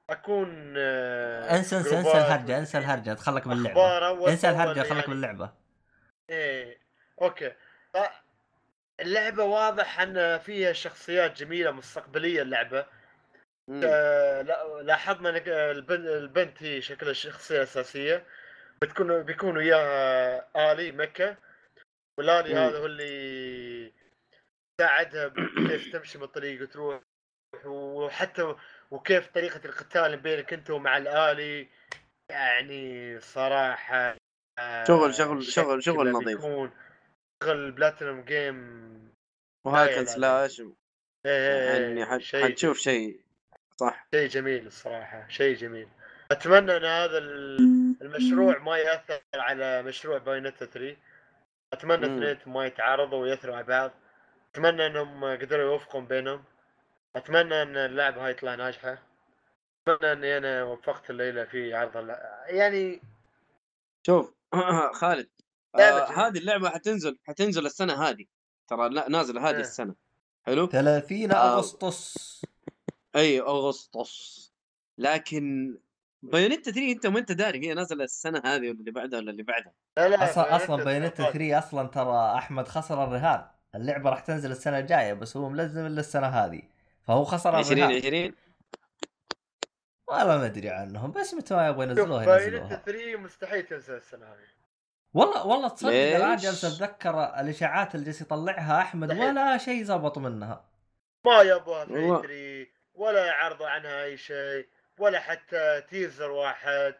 أكون آه، انسى انسى انسى الهرجة انسى الهرجة. تخلك من اللعبة. انسى الهرجة خلك يعني. من اللعبة. إيه. أوكي. اللعبة واضح أن فيها شخصيات جميلة مستقبلية اللعبة. آه، لاحظنا ان البنت, هي شكلها الشخصية الأساسية. بتكون بيكون وياها آلي مكه والآلي. هذا هو اللي ساعدها كيف تمشي من الطريق وتروح وحتى وكيف طريقة القتال بينك أنت ومع الآلي. يعني صراحة آه، شغل- شغل- شغل- شغل نظيف. شغل بلاتينوم جيم. و hack لا، and لا، slash يعني حت- حتشوف شيء صح. شيء جميل الصراحة شيء جميل. أتمنى أن هذا ال- المشروع ما يأثر على مشروع بايونيتا 3 أتمنى مم. اثنين ما يتعارضوا ويأثروا على بعض. أتمنى أنهم قدروا يوفقون بينهم أتمنى أن اللعبة هاي تطلع ناجحة أتمنى أني أنا وفقت الليلة في عرض اللعبة. يعني شوف خالد آه. هذه اللعبة حتنزل حتنزل السنة هذه ترى لا نازلة هذه. السنة حلو 30 آه. أغسطس أي أغسطس لكن بايونيتا 3 أنت ما أنت داري هي نازلة السنة هذه ولا اللي بعدها ولا اللي بعدها لا لا أصلا أصلا بايونيتا 13. 3 أصلا ترى أحمد خسر الرهان اللعبة راح تنزل السنة الجاية بس هو ملزم إلا السنة هذه. فهو خسر 20 الرهان 20 والله ما أدري عنهم بس متى ما يبغوا ينزلوها بايونيتا ينزلوها. 3 مستحيل تنزل السنة هذه. والله والله تصدق الآن؟ جالس أتذكر الإشاعات اللي جالس يطلعها أحمد. ولا شيء زبط منها. ما يبغى في والله. 3 ولا عرضوا عنها أي شيء ولا حتى teaser واحد.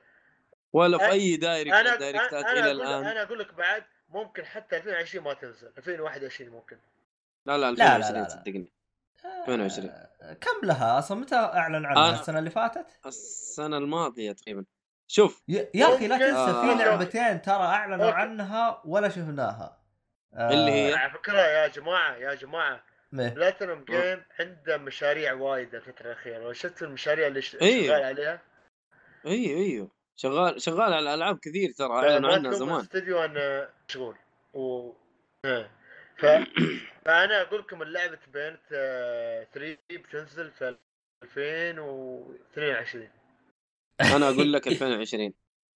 ولا في أي Direct Direct ات أنا إلى أقول الآن. أنا أقول لك بعد ممكن حتى 2020 ما تنزل 2021 ممكن لا لا لا، لا، 2020 لا. صدقني 22. آه، كم لها أصلا متى أعلن عنها أنا- السنة اللي فاتت؟ السنة الماضية تقريبا شوف يا يا أخي لا. تنسى آه. في لعبتين ترى أعلنوا okay. عنها ولا شفناها آه، اللي هي؟ على فكرة يا جماعة يا جماعة. بلاتينوم جيم عنده مشاريع وايد الفترة الأخيرة شفت المشاريع اللي إيه. شغال عليها أيوه أيوه شغال شغال على العاب كثير ترى أعلنوا عنها زمان. الاستديو انه مشغول. و آه. ف... فأنا أقول لكم اللعبة بايونيتا 3 بتنزل في 2022 أنا أقول لك 2020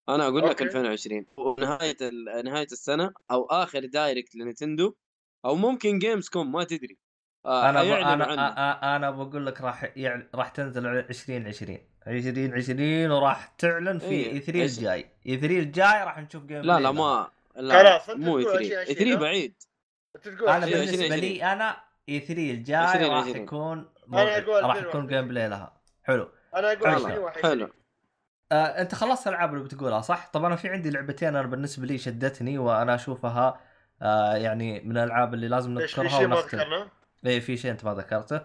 أنا أقول لك okay. 2020 ونهايه ال- نهاية السنة أو آخر Direct لنينتندو أو ممكن Gamescom ما تدري. آه أنا ب... أنا أ- أنا بقول لك راح يعل... راح تنزل 2020 2020 وراح تعلن في إيه، اي 3 إيش؟ الجاي اي 3 الجاي راح نشوف جيم لا لا. ما لا خلاص، مو تقول 3 2020 3 ها؟ بعيد أنا 2020. بالنسبة 2020. لي أنا اي 3 الجاي 2020. راح يكون راح 2021. يكون جيم بلاي لها حلو أنا أقول حلو، 2021 حلو آه، أنت خلصت الألعاب اللي بتقولها صح؟ طبعا أنا في عندي لعبتين أنا بالنسبة لي شدتني وأنا أشوفها آه يعني من الألعاب اللي لازم ليش في نذكرها شيء ما ونختم ذكرناه؟ اي في شيء أنت ما ذكرته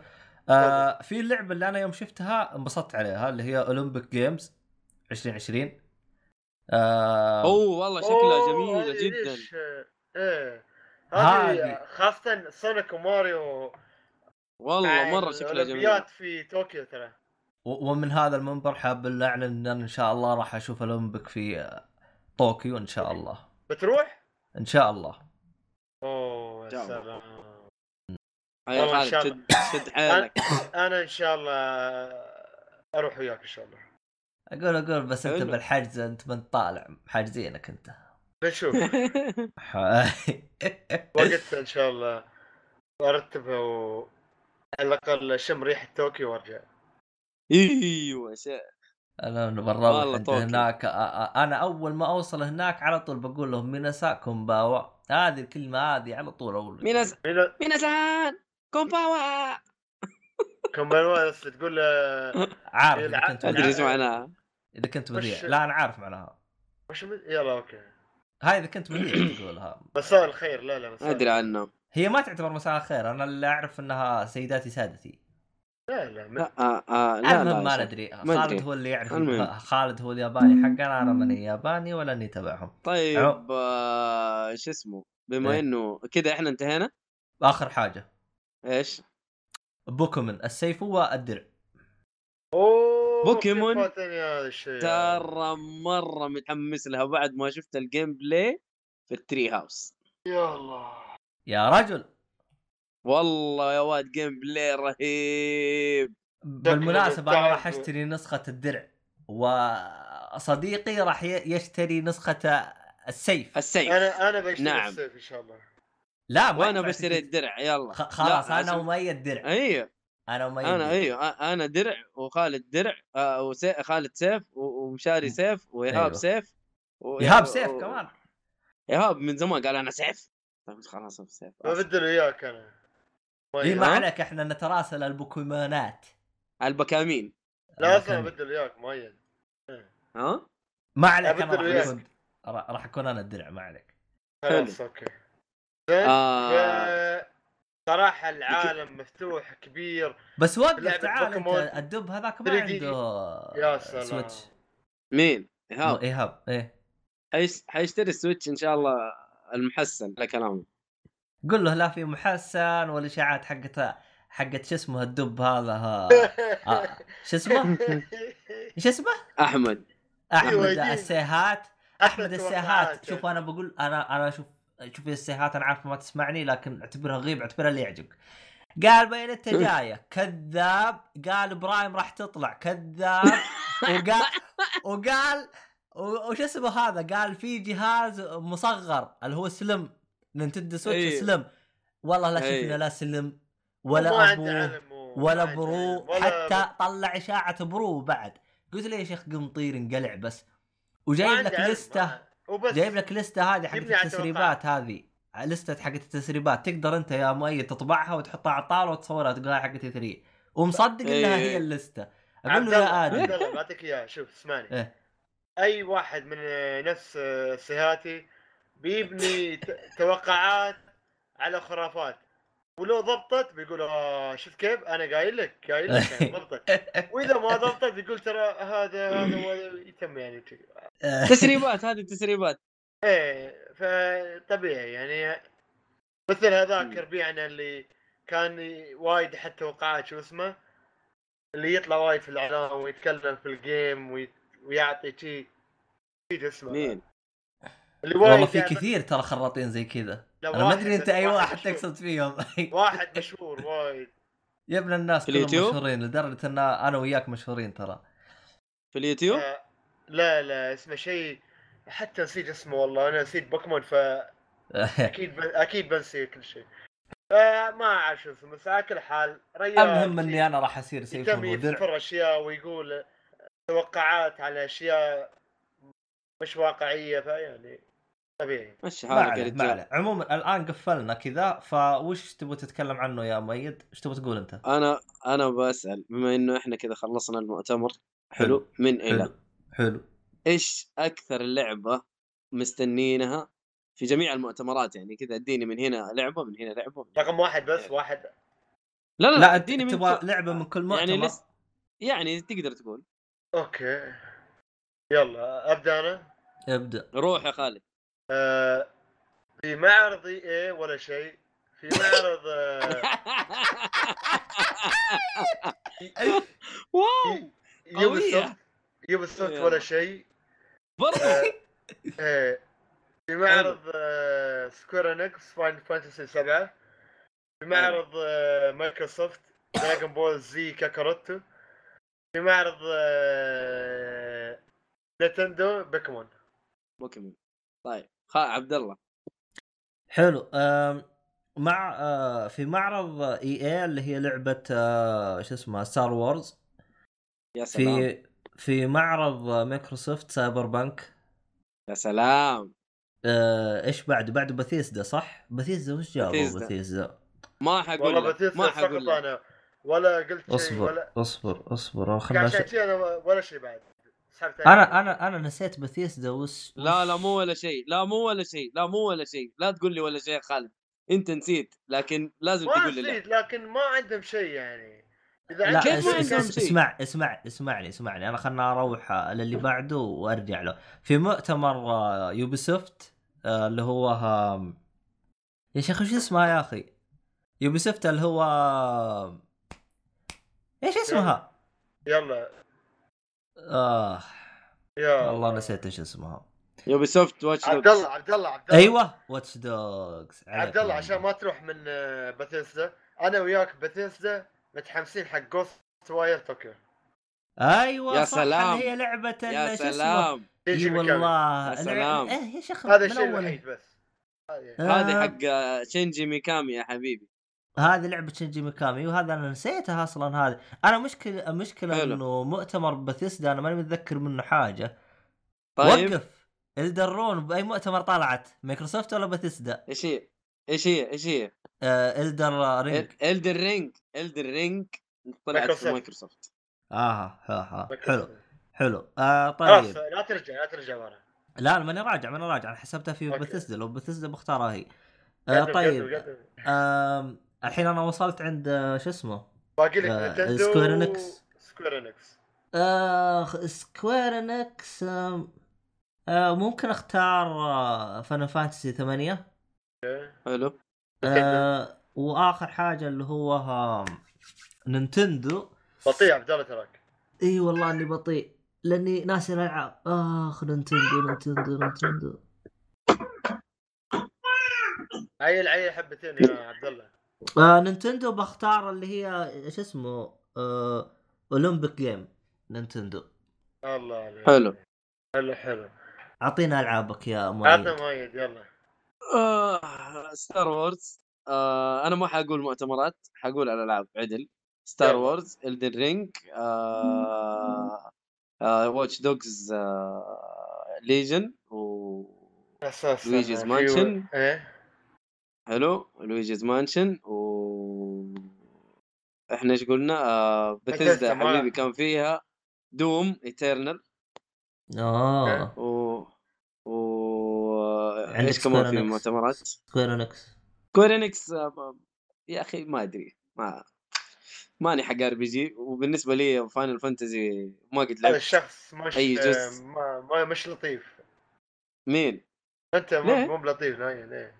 آه في اللعبة اللي أنا يوم شفتها انبسطت عليها اللي هي Olympic Games 2020 آه أوه والله شكلها أوه، جميلة جدا؟ إيه هذه. خاصة سونيك وماريو والله مرة شكلها جميله الأولمبياد في طوكيو ترى. و- ومن هذا المنبر حاب اعلن إن إن شاء الله راح أشوف اولمبيك في آه، طوكيو إن شاء الله. بتروح؟ إن شاء الله. أوه يا. سلام. خالد شد شد حيلك أنا إن شاء الله أروح وياك إن شاء الله. أقول أقول بس أنت. بالحجز أنت من طالع حاجزينك أنت. بنشوف. وقتها إن شاء الله ارتبها و على الأقل شم ريحة طوكيو وأرجع. إيوه شيء أنا طوكيو. هناك أنا أول ما أوصل هناك على طول بقول لهم みなさ こんばんは. هذه الكلمة هذه على طول أقول みなさ みな みなさん こんばんは こんばんは بس تقول عارف إذا الع- كنت أدري معناها. إذا كنت مذيع. لا أنا عارف معناها. وش. يلا okay. هاي إذا كنت مذيع تقولها مساء الخير. لا لا مساء أدري عنه. هي ما تعتبر مساء الخير. أنا اللي أعرف إنها سيداتي سادتي. لا لا من... آه آه لا المهم لا ما. ندري. خالد. هو اللي يعرف. المهم. خالد هو الياباني حقنا. أنا ماني ياباني ولا أني تبعهم. طيب آه شو اسمه؟ بما إيه. إنه كذا إحنا انتهينا؟ آخر حاجة. إيش؟ بوكيمون السيف والدرع. أوه بوكيمون. ترى مرة متحمس لها بعد ما شفت ال gameplay في ال Treehouse. يا الله. يا رجل. والله يا واد gameplay رهيب. بالمناسبة أنا راح أشتري نسخة الدرع وصديقي راح يشتري نسخة السيف. السيف. أنا أنا بشتري نعم. السيف إن شاء الله. لا ما وأنا بشتري الدرع يلا. خلاص لا، أنا عشان- وميت درع. أيوه. أنا وميت أنا. أيوه أنا درع وخالد درع آه وسي... خالد سيف ومشاري سيف وإيهاب أيوه. سيف و... إيهاب سيف و- كمان. إيهاب من زمان قال أنا سيف. طيب خلاص سيف. ببدل وياك أنا. إي ما ها؟ عليك إحنا نتراسل البوكيمونات. البكامين لازم المكان. ابدل وياك مؤيد ها؟ ما عليك أبدل راح أكون أنا الدرع ما عليك. خلاص أوكي. زين آه... ف- صراحة العالم مفتوح كبير بس وقف تعال بوكيمون الدب هذاك ما 3D. عنده يا سلام. سويتش مين إيهاب إيهاب إيه حيش... حيشتري السويتش إن شاء الله المحسن على كلامه قل له لا في محسن والاشاعات حقت حقت شو اسمه الدب هذا ها آه، شو اسمه؟ إيش اسمه؟ أحمد أحمد أيوة،. السيهات أحمد. السيهات شوف أنا بقول أنا أنا شوف شوف يا السيهات أنا عارف ما تسمعني لكن أعتبرها غيب أعتبرها اللي يعجبك. قال بين انت جاية كذاب. قال إبراهيم راح تطلع كذاب. وقال وقال وش اسمه هذا؟ قال في جهاز مصغر اللي هو slim نينتندو سويتش أيوه. slim. والله لا. شفنا لا slim ولا أبوه ما ولا pro. حتى طلع إشاعة pro بعد. قلت له يا شيخ قمطير انقلع بس. وجايب لك لستة. وبس. جايب لك لستة هذه حقت على التسريبات هذه. لستة حقت التسريبات. تقدر انت يا مؤيد تطبعها وتحطها على الطاولة وتصورها تقول حقت 3 ومصدق إنها إيه. هي اللستة. أقول عبد له يا عبد آدم. الله بعطيك اياه شوف اسمعني. إيه. أي واحد من نفس سهاتي بيبني توقعات على خرافات. ولو ضبطت بيقول آه شفت كيف؟ أنا قايل لك قايل لك ضبطت. وإذا ما ضبطت بيقول ترى هذا هذا يتم يعني. تسريبات هذه تسريبات. إيه فطبيعي يعني. مثل هذاك ربيعنا اللي كان وايد يحط توقعات شو اسمه؟ اللي يطلع وايد في الإعلام ويتكلم في ال game وي- ويعطي شي شي اسمه مين؟ اللي وايد والله في كثير ترى خراطين زي كذا. لا، أنا ما أدري أنت أي واحد. تقصد فيهم واحد مشهور وايد يا ابن الناس في كلهم اليوتيوب؟ مشهورين لدرجة إن أنا وياك مشهورين ترى في اليوتيوب؟ آه، لا لا اسمه شيء حتى نسيت اسمه والله أنا نسيت بوكيمون فاكيد ب... أكيد بنسي كل شيء آه ما أعرف شو اسمه بس على كل حال ريال المهم إني أنا راح أصير سيف يتم يذكر أشياء ويقول توقعات على أشياء مش واقعية فيعني طبيعي. مشي حالك ما عليه. عموما الآن قفلنا كذا فوش تبغى تتكلم عنه يا مؤيد؟ إيش تبغى تقول أنت؟ أنا أنا بسأل بما إنه إحنا كذا خلصنا المؤتمر حلو؟ من إلى؟ حلو. حلو. إيش أكثر لعبة مستنينها في جميع المؤتمرات؟ يعني كذا اديني من هنا لعبة من هنا لعبة من هنا. رقم واحد بس واحد. لا لا, لا اديني من تبغى كل- لعبة من كل مؤتمر؟ يعني لس... يعني تقدر تقول. أوكي. يلا أبدأ أنا؟ ابدأ. روح يا خالد. آه في معرض إيه ولا شيء في معرض آه واو. سوفت يوبي سوفت يلا. ولا شيء. برضه آه، إيه في معرض سكوير إنكس فاينل فانتسي 7 في معرض مايكروسوفت دراجون بول زي كاكاروت. في معرض نينتندو بوكيمون بوكيمون. طيب. خا عبد الله. حلو مع في معرض EA اللي هي لعبة شو اسمها ستار وورز يا سلام. في في معرض مايكروسوفت سايبر بانك يا سلام. إيش بعد؟ بعد بثيسدا صح؟ بثيسدا وش جابوا بثيسدا. بثيسدا ما حقول والله ما حقول ولا قلت شيء اصبر ولا اصبر اصبر خلنا شيء أنا ولا شيء بعد. سحبت أنا أنا أنا نسيت بثيسدا وش لا لا مو ولا شيء. لا مو ولا شيء. لا مو ولا شيء. لا تقول لي ولا شيء يا خالد. أنت نسيت لكن لازم ما تقول لي نسيت لا لكن ما عندهم شيء يعني. إذا لا كيف عندهم ما شيء عندهم اس- شيء؟ اسمع اسمع اسمعني اسمعني. أنا خلنا أروح آه، للي بعده وأرجع له. في مؤتمر آه، يوبي سوفت آه، اللي هو آم، يا شيخ وش اسمها يا أخي؟ يوبي سوفت اللي هو إيش اسمها؟ يلا. آه. يا. والله نسيت إيش اسمها. يوبي سوفت واتش عبد الله عبد الله عبد الله أيوه واتش دوجز عبد الله عشان ما تروح من آه، بثيسدا أنا وياك بثيسدا متحمسين حق جوست واير طوكيو أيوه يا صح سلام. هي لعبة يا؟ سلام. إي. والله. يا سلام. إيه يا شيخ هذا الشيء أول- الوحيد بس. هذه. آه، حق آه، شينجي ميكامي يا حبيبي. هذه لعبة شينجي ميكامي وهذا أنا نسيتها أصلا هذه. أنا مشكله مشكلة حلو. إنه مؤتمر بثيسدا أنا ماني متذكر منه حاجة. طيب. وقف. إلدن رينج بأي مؤتمر طلعت؟ مايكروسوفت ولا بثيسدا؟ إيش هي؟ إيش هي؟ إيش هي؟ آه إلدر رينج. إلدر رينج. إلدر رينج طلعت في مايكروسوفت. آه ها ها. حلو. حلو. آه خلاص طيب. لا ترجع لا ترجع ورا. لا ماني راجع ماني راجع. أنا حسبتها في. بثيسدا لو بثيسدا بختارها هي. آه طيب. آم، الحين أنا وصلت عند آه، شو اسمه؟ باقي لك آه، سكوير إنكس. سكوير إنكس. آه سكوير إنكس آه ممكن أختار فاينل فانتسي 8 حلو. آه وآخر حاجة اللي هو نينتندو. بطيء عبد الله تراك. إي والله إني بطيء لأني ناسي الالعاب آخ نينتندو نينتندو نينتندو. عجل عجل حبتين يا عبد الله. آه نينتندو بختار اللي هي شو اسمه؟ آه اولمبيك جيمز نينتندو. الله عليك. حلو. حلو حلو. أعطينا ألعابك يا مؤيد. مؤيد يلا. آه ستار وورز آه أنا ما حقول مؤتمرات حقول الألعاب عدل. ستار. وورز الدن رينج آه آه واتش دوجز آه ليجن و أساس لويجيز مانشن. إيه؟ حلو لويجيز مانشن و إحنا إيش قلنا آه بثيسدا يا ما- حبيبي كان فيها دوم ايترنال آه و و عندك إيش كمان في Enix. مؤتمرات؟ سكوير إنكس آه، يا أخي ما أدري ما ماني حق RPG وبالنسبة لي فاينل فانتزي ما قد هذا لعبت الشخص مش أي جزء. ما, ما مش لطيف مين؟ أنت ليه؟ مو مو بلطيف نهائيا ليه؟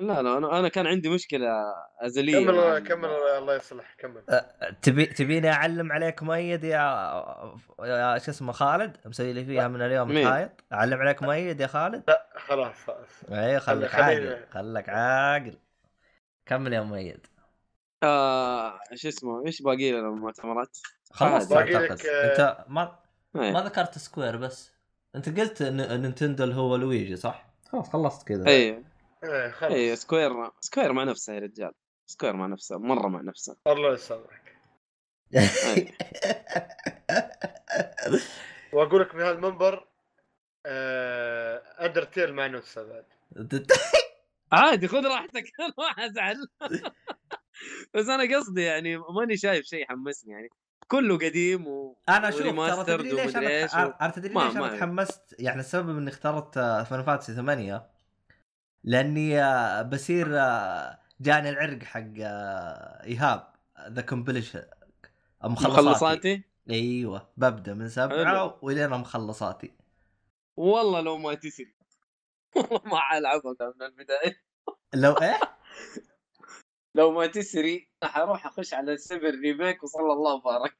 لا لا أنا أنا كان عندي مشكلة أزلية. كمل ال- كمل الله يصلح كمل. تبي تبيني أعلم عليك مؤيد يا يا شو اسمه خالد؟ مسوي لي فيها من اليوم؟ متحايط أعلم عليك مؤيد يا خالد؟ لا خلاص خلاص. اي خليك خلي- عاقل خليك عاقل. كمل يا مؤيد. آه شو اسمه إيش باقي لنا من المؤتمرات؟ خلاص باقي لك، آه، أنت ما إيه. ما ذكرت سكوير بس. أنت قلت نينتندو اللي هو لويجي صح؟ خلاص خلصت كذا. اي إيه خلاص اي سكوير سكوير مع نفسه يا رجال. سكوير مع نفسه مرة مع نفسه. الله يسامحك. وأقول لك من هالمنبر آه أندرتيل مع نفسه بعد. عادي خذ راحتك أنا ما أزعل. بس أنا قصدي يعني ماني شايف شيء يحمسني يعني. كله قديم و أنا شوف ترى تدري ليش أنا تدري ليش أنا تحمست؟ يعني السبب إني اخترت فان فانتسي 8 لأني آه، بصير آه، جاني العرق حق آه، إيهاب ذا كومبليشن مخلصاتي. مخلصاتي؟ إيوه ببدأ من سبعة حلو. ولين مخلصاتي. والله لو ما تسري والله ما العبها من البداية. لو إيه؟ لو ما تسري حروح أخش على السبر ريميك وصلى الله وبارك.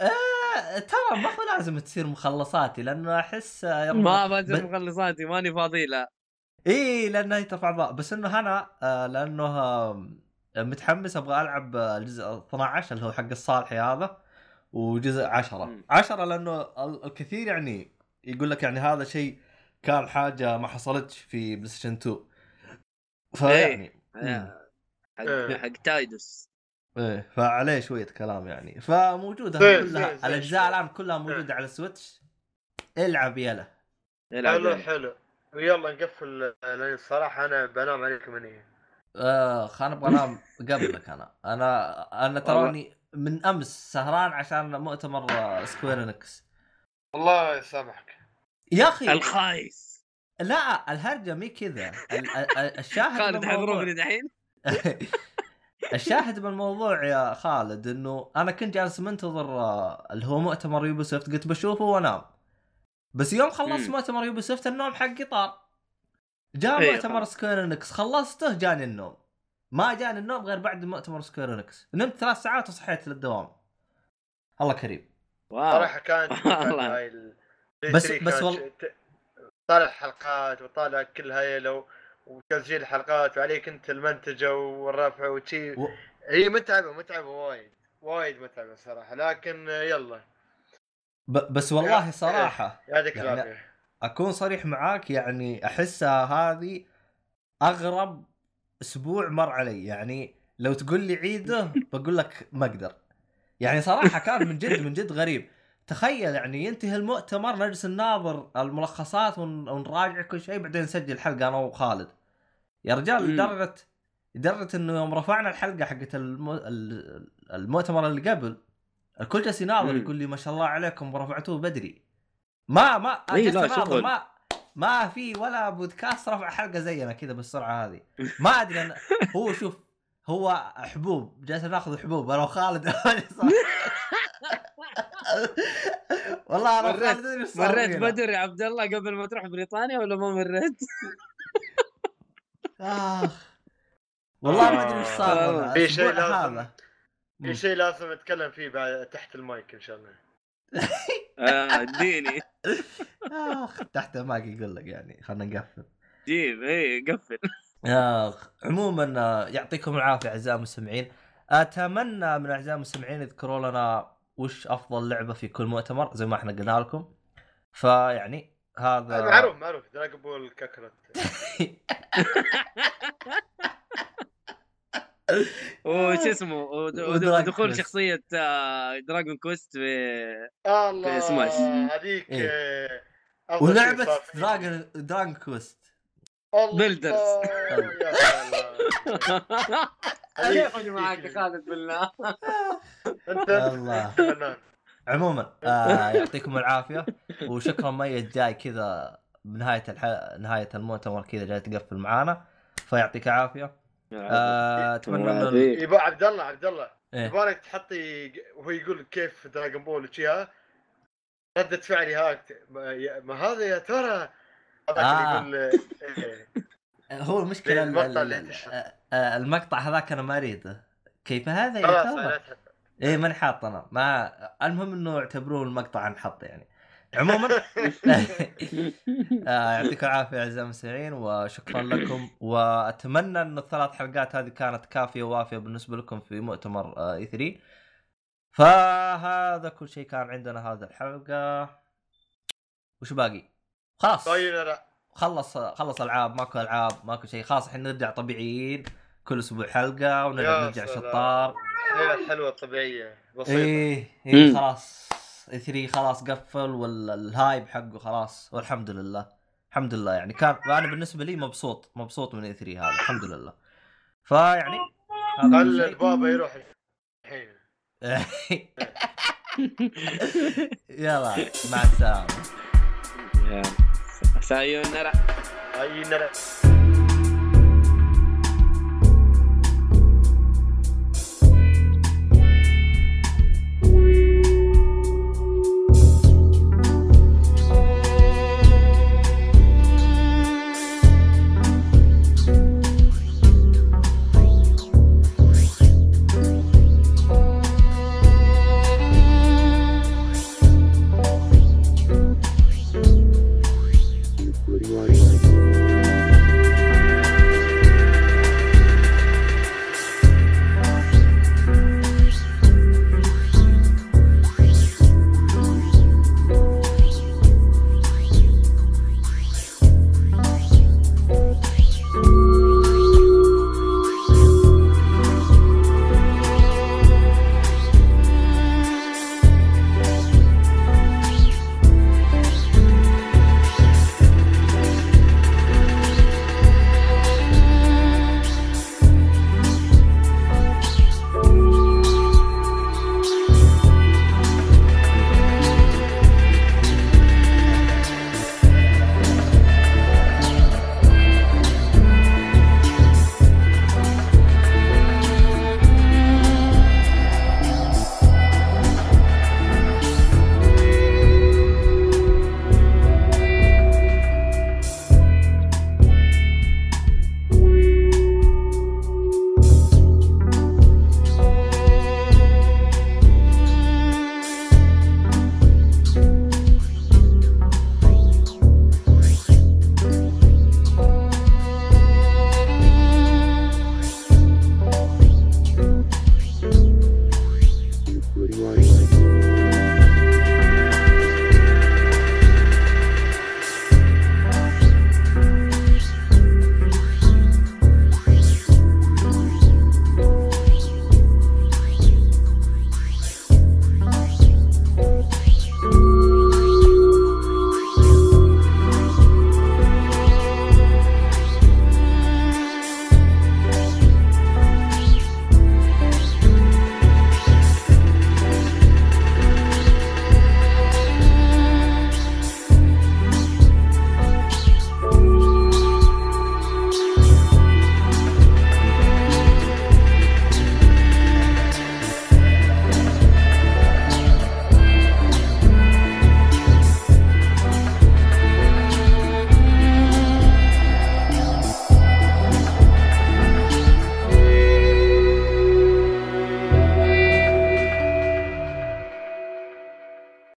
آه ترى ما هو لازم تصير مخلصاتي لأنه أحس ما بنزل ب- مخلصاتي ماني فاضي لا. إيه لأنه هي ترفع ضغط بس إنه أنا آه لأنه متحمس أبغى ألعب آه، الجزء 12 اللي هو حق الصالحي هذا وجزء 10 مم. 10 لأنه ال- الكثير يعني يقول لك يعني هذا شيء كان حاجة ما حصلتش في PlayStation 2 فيعني. حق إيه. حق تايدوس. إيه. فعليه شوية كلام يعني. فموجودة زين، كلها زين الأجزاء. الآن كلها موجودة على ال Switch إلعب يلا. يلعب حلو. حلو. ويلا نقفل لأن الصراحة أنا بنام عليكم من هي اخ أنا أبغى أنام قبلك أنا. أنا أنا تراني من أمس سهران عشان مؤتمر آه، Square Enix الله يسامحك. يا أخي الخايس. لا الهرجة مي كذا. ال- ال- ال- الشاهد خالد بالموضوع حضروني دحين؟ الشاهد بالموضوع يا خالد إنه أنا كنت جالس منتظر آه، اللي هو مؤتمر Ubisoft قلت بشوفه وأنام. بس يوم خلصت. مؤتمر Ubisoft النوم حقي طار. جاء إيه مؤتمر. Square Enix. خلصته جاني النوم. ما جاني النوم غير بعد مؤتمر Square Enix. نمت ثلاث ساعات وصحيت للدوام. الله كريم. واو. صراحة كانت والله. هاي ال- بس- PS3 بس كانت وال- ت- طالع حلقات وطالع كل هاي لو وتسجيل الحلقات وعليك أنت المنتجة والرفع وشي. و- هي متعبة متعبة وايد. وايد متعبة صراحة. لكن يلا. ب- بس والله صراحة يعطيك يعني- أكون صريح معاك يعني أحسها هذه أغرب أسبوع مر علي. يعني لو تقول لي عيده بقول لك ما أقدر. يعني صراحة كان من جد من جد غريب. تخيل يعني ينتهي المؤتمر نجلس نناظر الملخصات ون- ونراجع كل شيء بعدين نسجل حلقة أنا وخالد. يا رجال. لدرجة لدرجة إنه يوم رفعنا الحلقة حقت الم... ال- المؤتمر اللي قبل الكل جالس يناظر. يقول لي ما شاء الله عليكم رفعتوه بدري ما ما إي جالس لا، شغل. ما ما في ولا بودكاست رفع حلقة زينا كذا بالسرعة هذه ما أدري أنا هو شوف هو حبوب جالس ناخذ حبوب أنا وخالد والله أنا مريت- مريت. بدر يا عبد الله قبل ما تروح بريطانيا ولا ما مريت؟ آخ والله ما أدري إيش صار آه. في شيء هذا في شيء لازم نتكلم فيه بعد تحت المايك إن شاء الله. آه، اديني. آخ تحت ماك يقول لك يعني خلينا نقفل. جيب اي قفل. آخ عموما آه، يعطيكم العافية أعزائي المستمعين. أتمنى من أعزائي المستمعين يذكروا لنا وش أفضل لعبة في كل مؤتمر زي ما إحنا قلنا لكم. فيعني هذا معروف معروف. دراجون بول كاكرت وش اسمه ود- ودراجون ودخول. شخصية آه، دراجون كويست في الله سماش. هذيك إيه. آه، ولعبة. دراجون دراجون كويست. يا سلام كيف معك خالد بالله الله. عموما آه يعطيكم العافية وشكرا ميت جاي كذا بنهاية الح... نهاية المؤتمر كذا جاي تقفل معانا فيعطيك العافية آه، اتمنى انه يبا عبد الله عبد الله إيه. يبغالك تحطي وهو يقول كيف دراجون بول وشيها ردة فعلي هاك ما, هذا يا ترى هذاك آه. اللي يقول إيه. هو المشكلة ال- المقطع ال- اللي ال- انتشر. آه، آه، المقطع هذاك أنا ما أريده كيف هذا يا خلاص ترى؟ إيه ماني حاط أنا ما المهم إنه اعتبروه المقطع انحط يعني عموما. آه، يعطيكم العافية اعزائي المستمعين وشكرا لكم وأتمنى إن الثلاث حلقات هذه كانت كافية ووافية بالنسبة لكم في مؤتمر آه، إي 3 فهذا كل شيء كان عندنا هذه الحلقة. وش باقي؟ خلاص. طيب لا. خلص خلص ألعاب ماكو ألعاب ماكو شيء. خلاص الحين نرجع طبيعيين كل أسبوع حلقة ونرجع. شطار. الحياة الحلوة الطبيعية بسيطة. إيه إيه مم. خلاص 3 خلاص قفل والهايب حقه خلاص والحمد لله. الحمد لله يعني كان أنا بالنسبة لي مبسوط مبسوط من اي 3 هذا الحمد لله. فيعني خل. البابا يروح الحين. يلا مع السلامة. سايونارا. اي نرى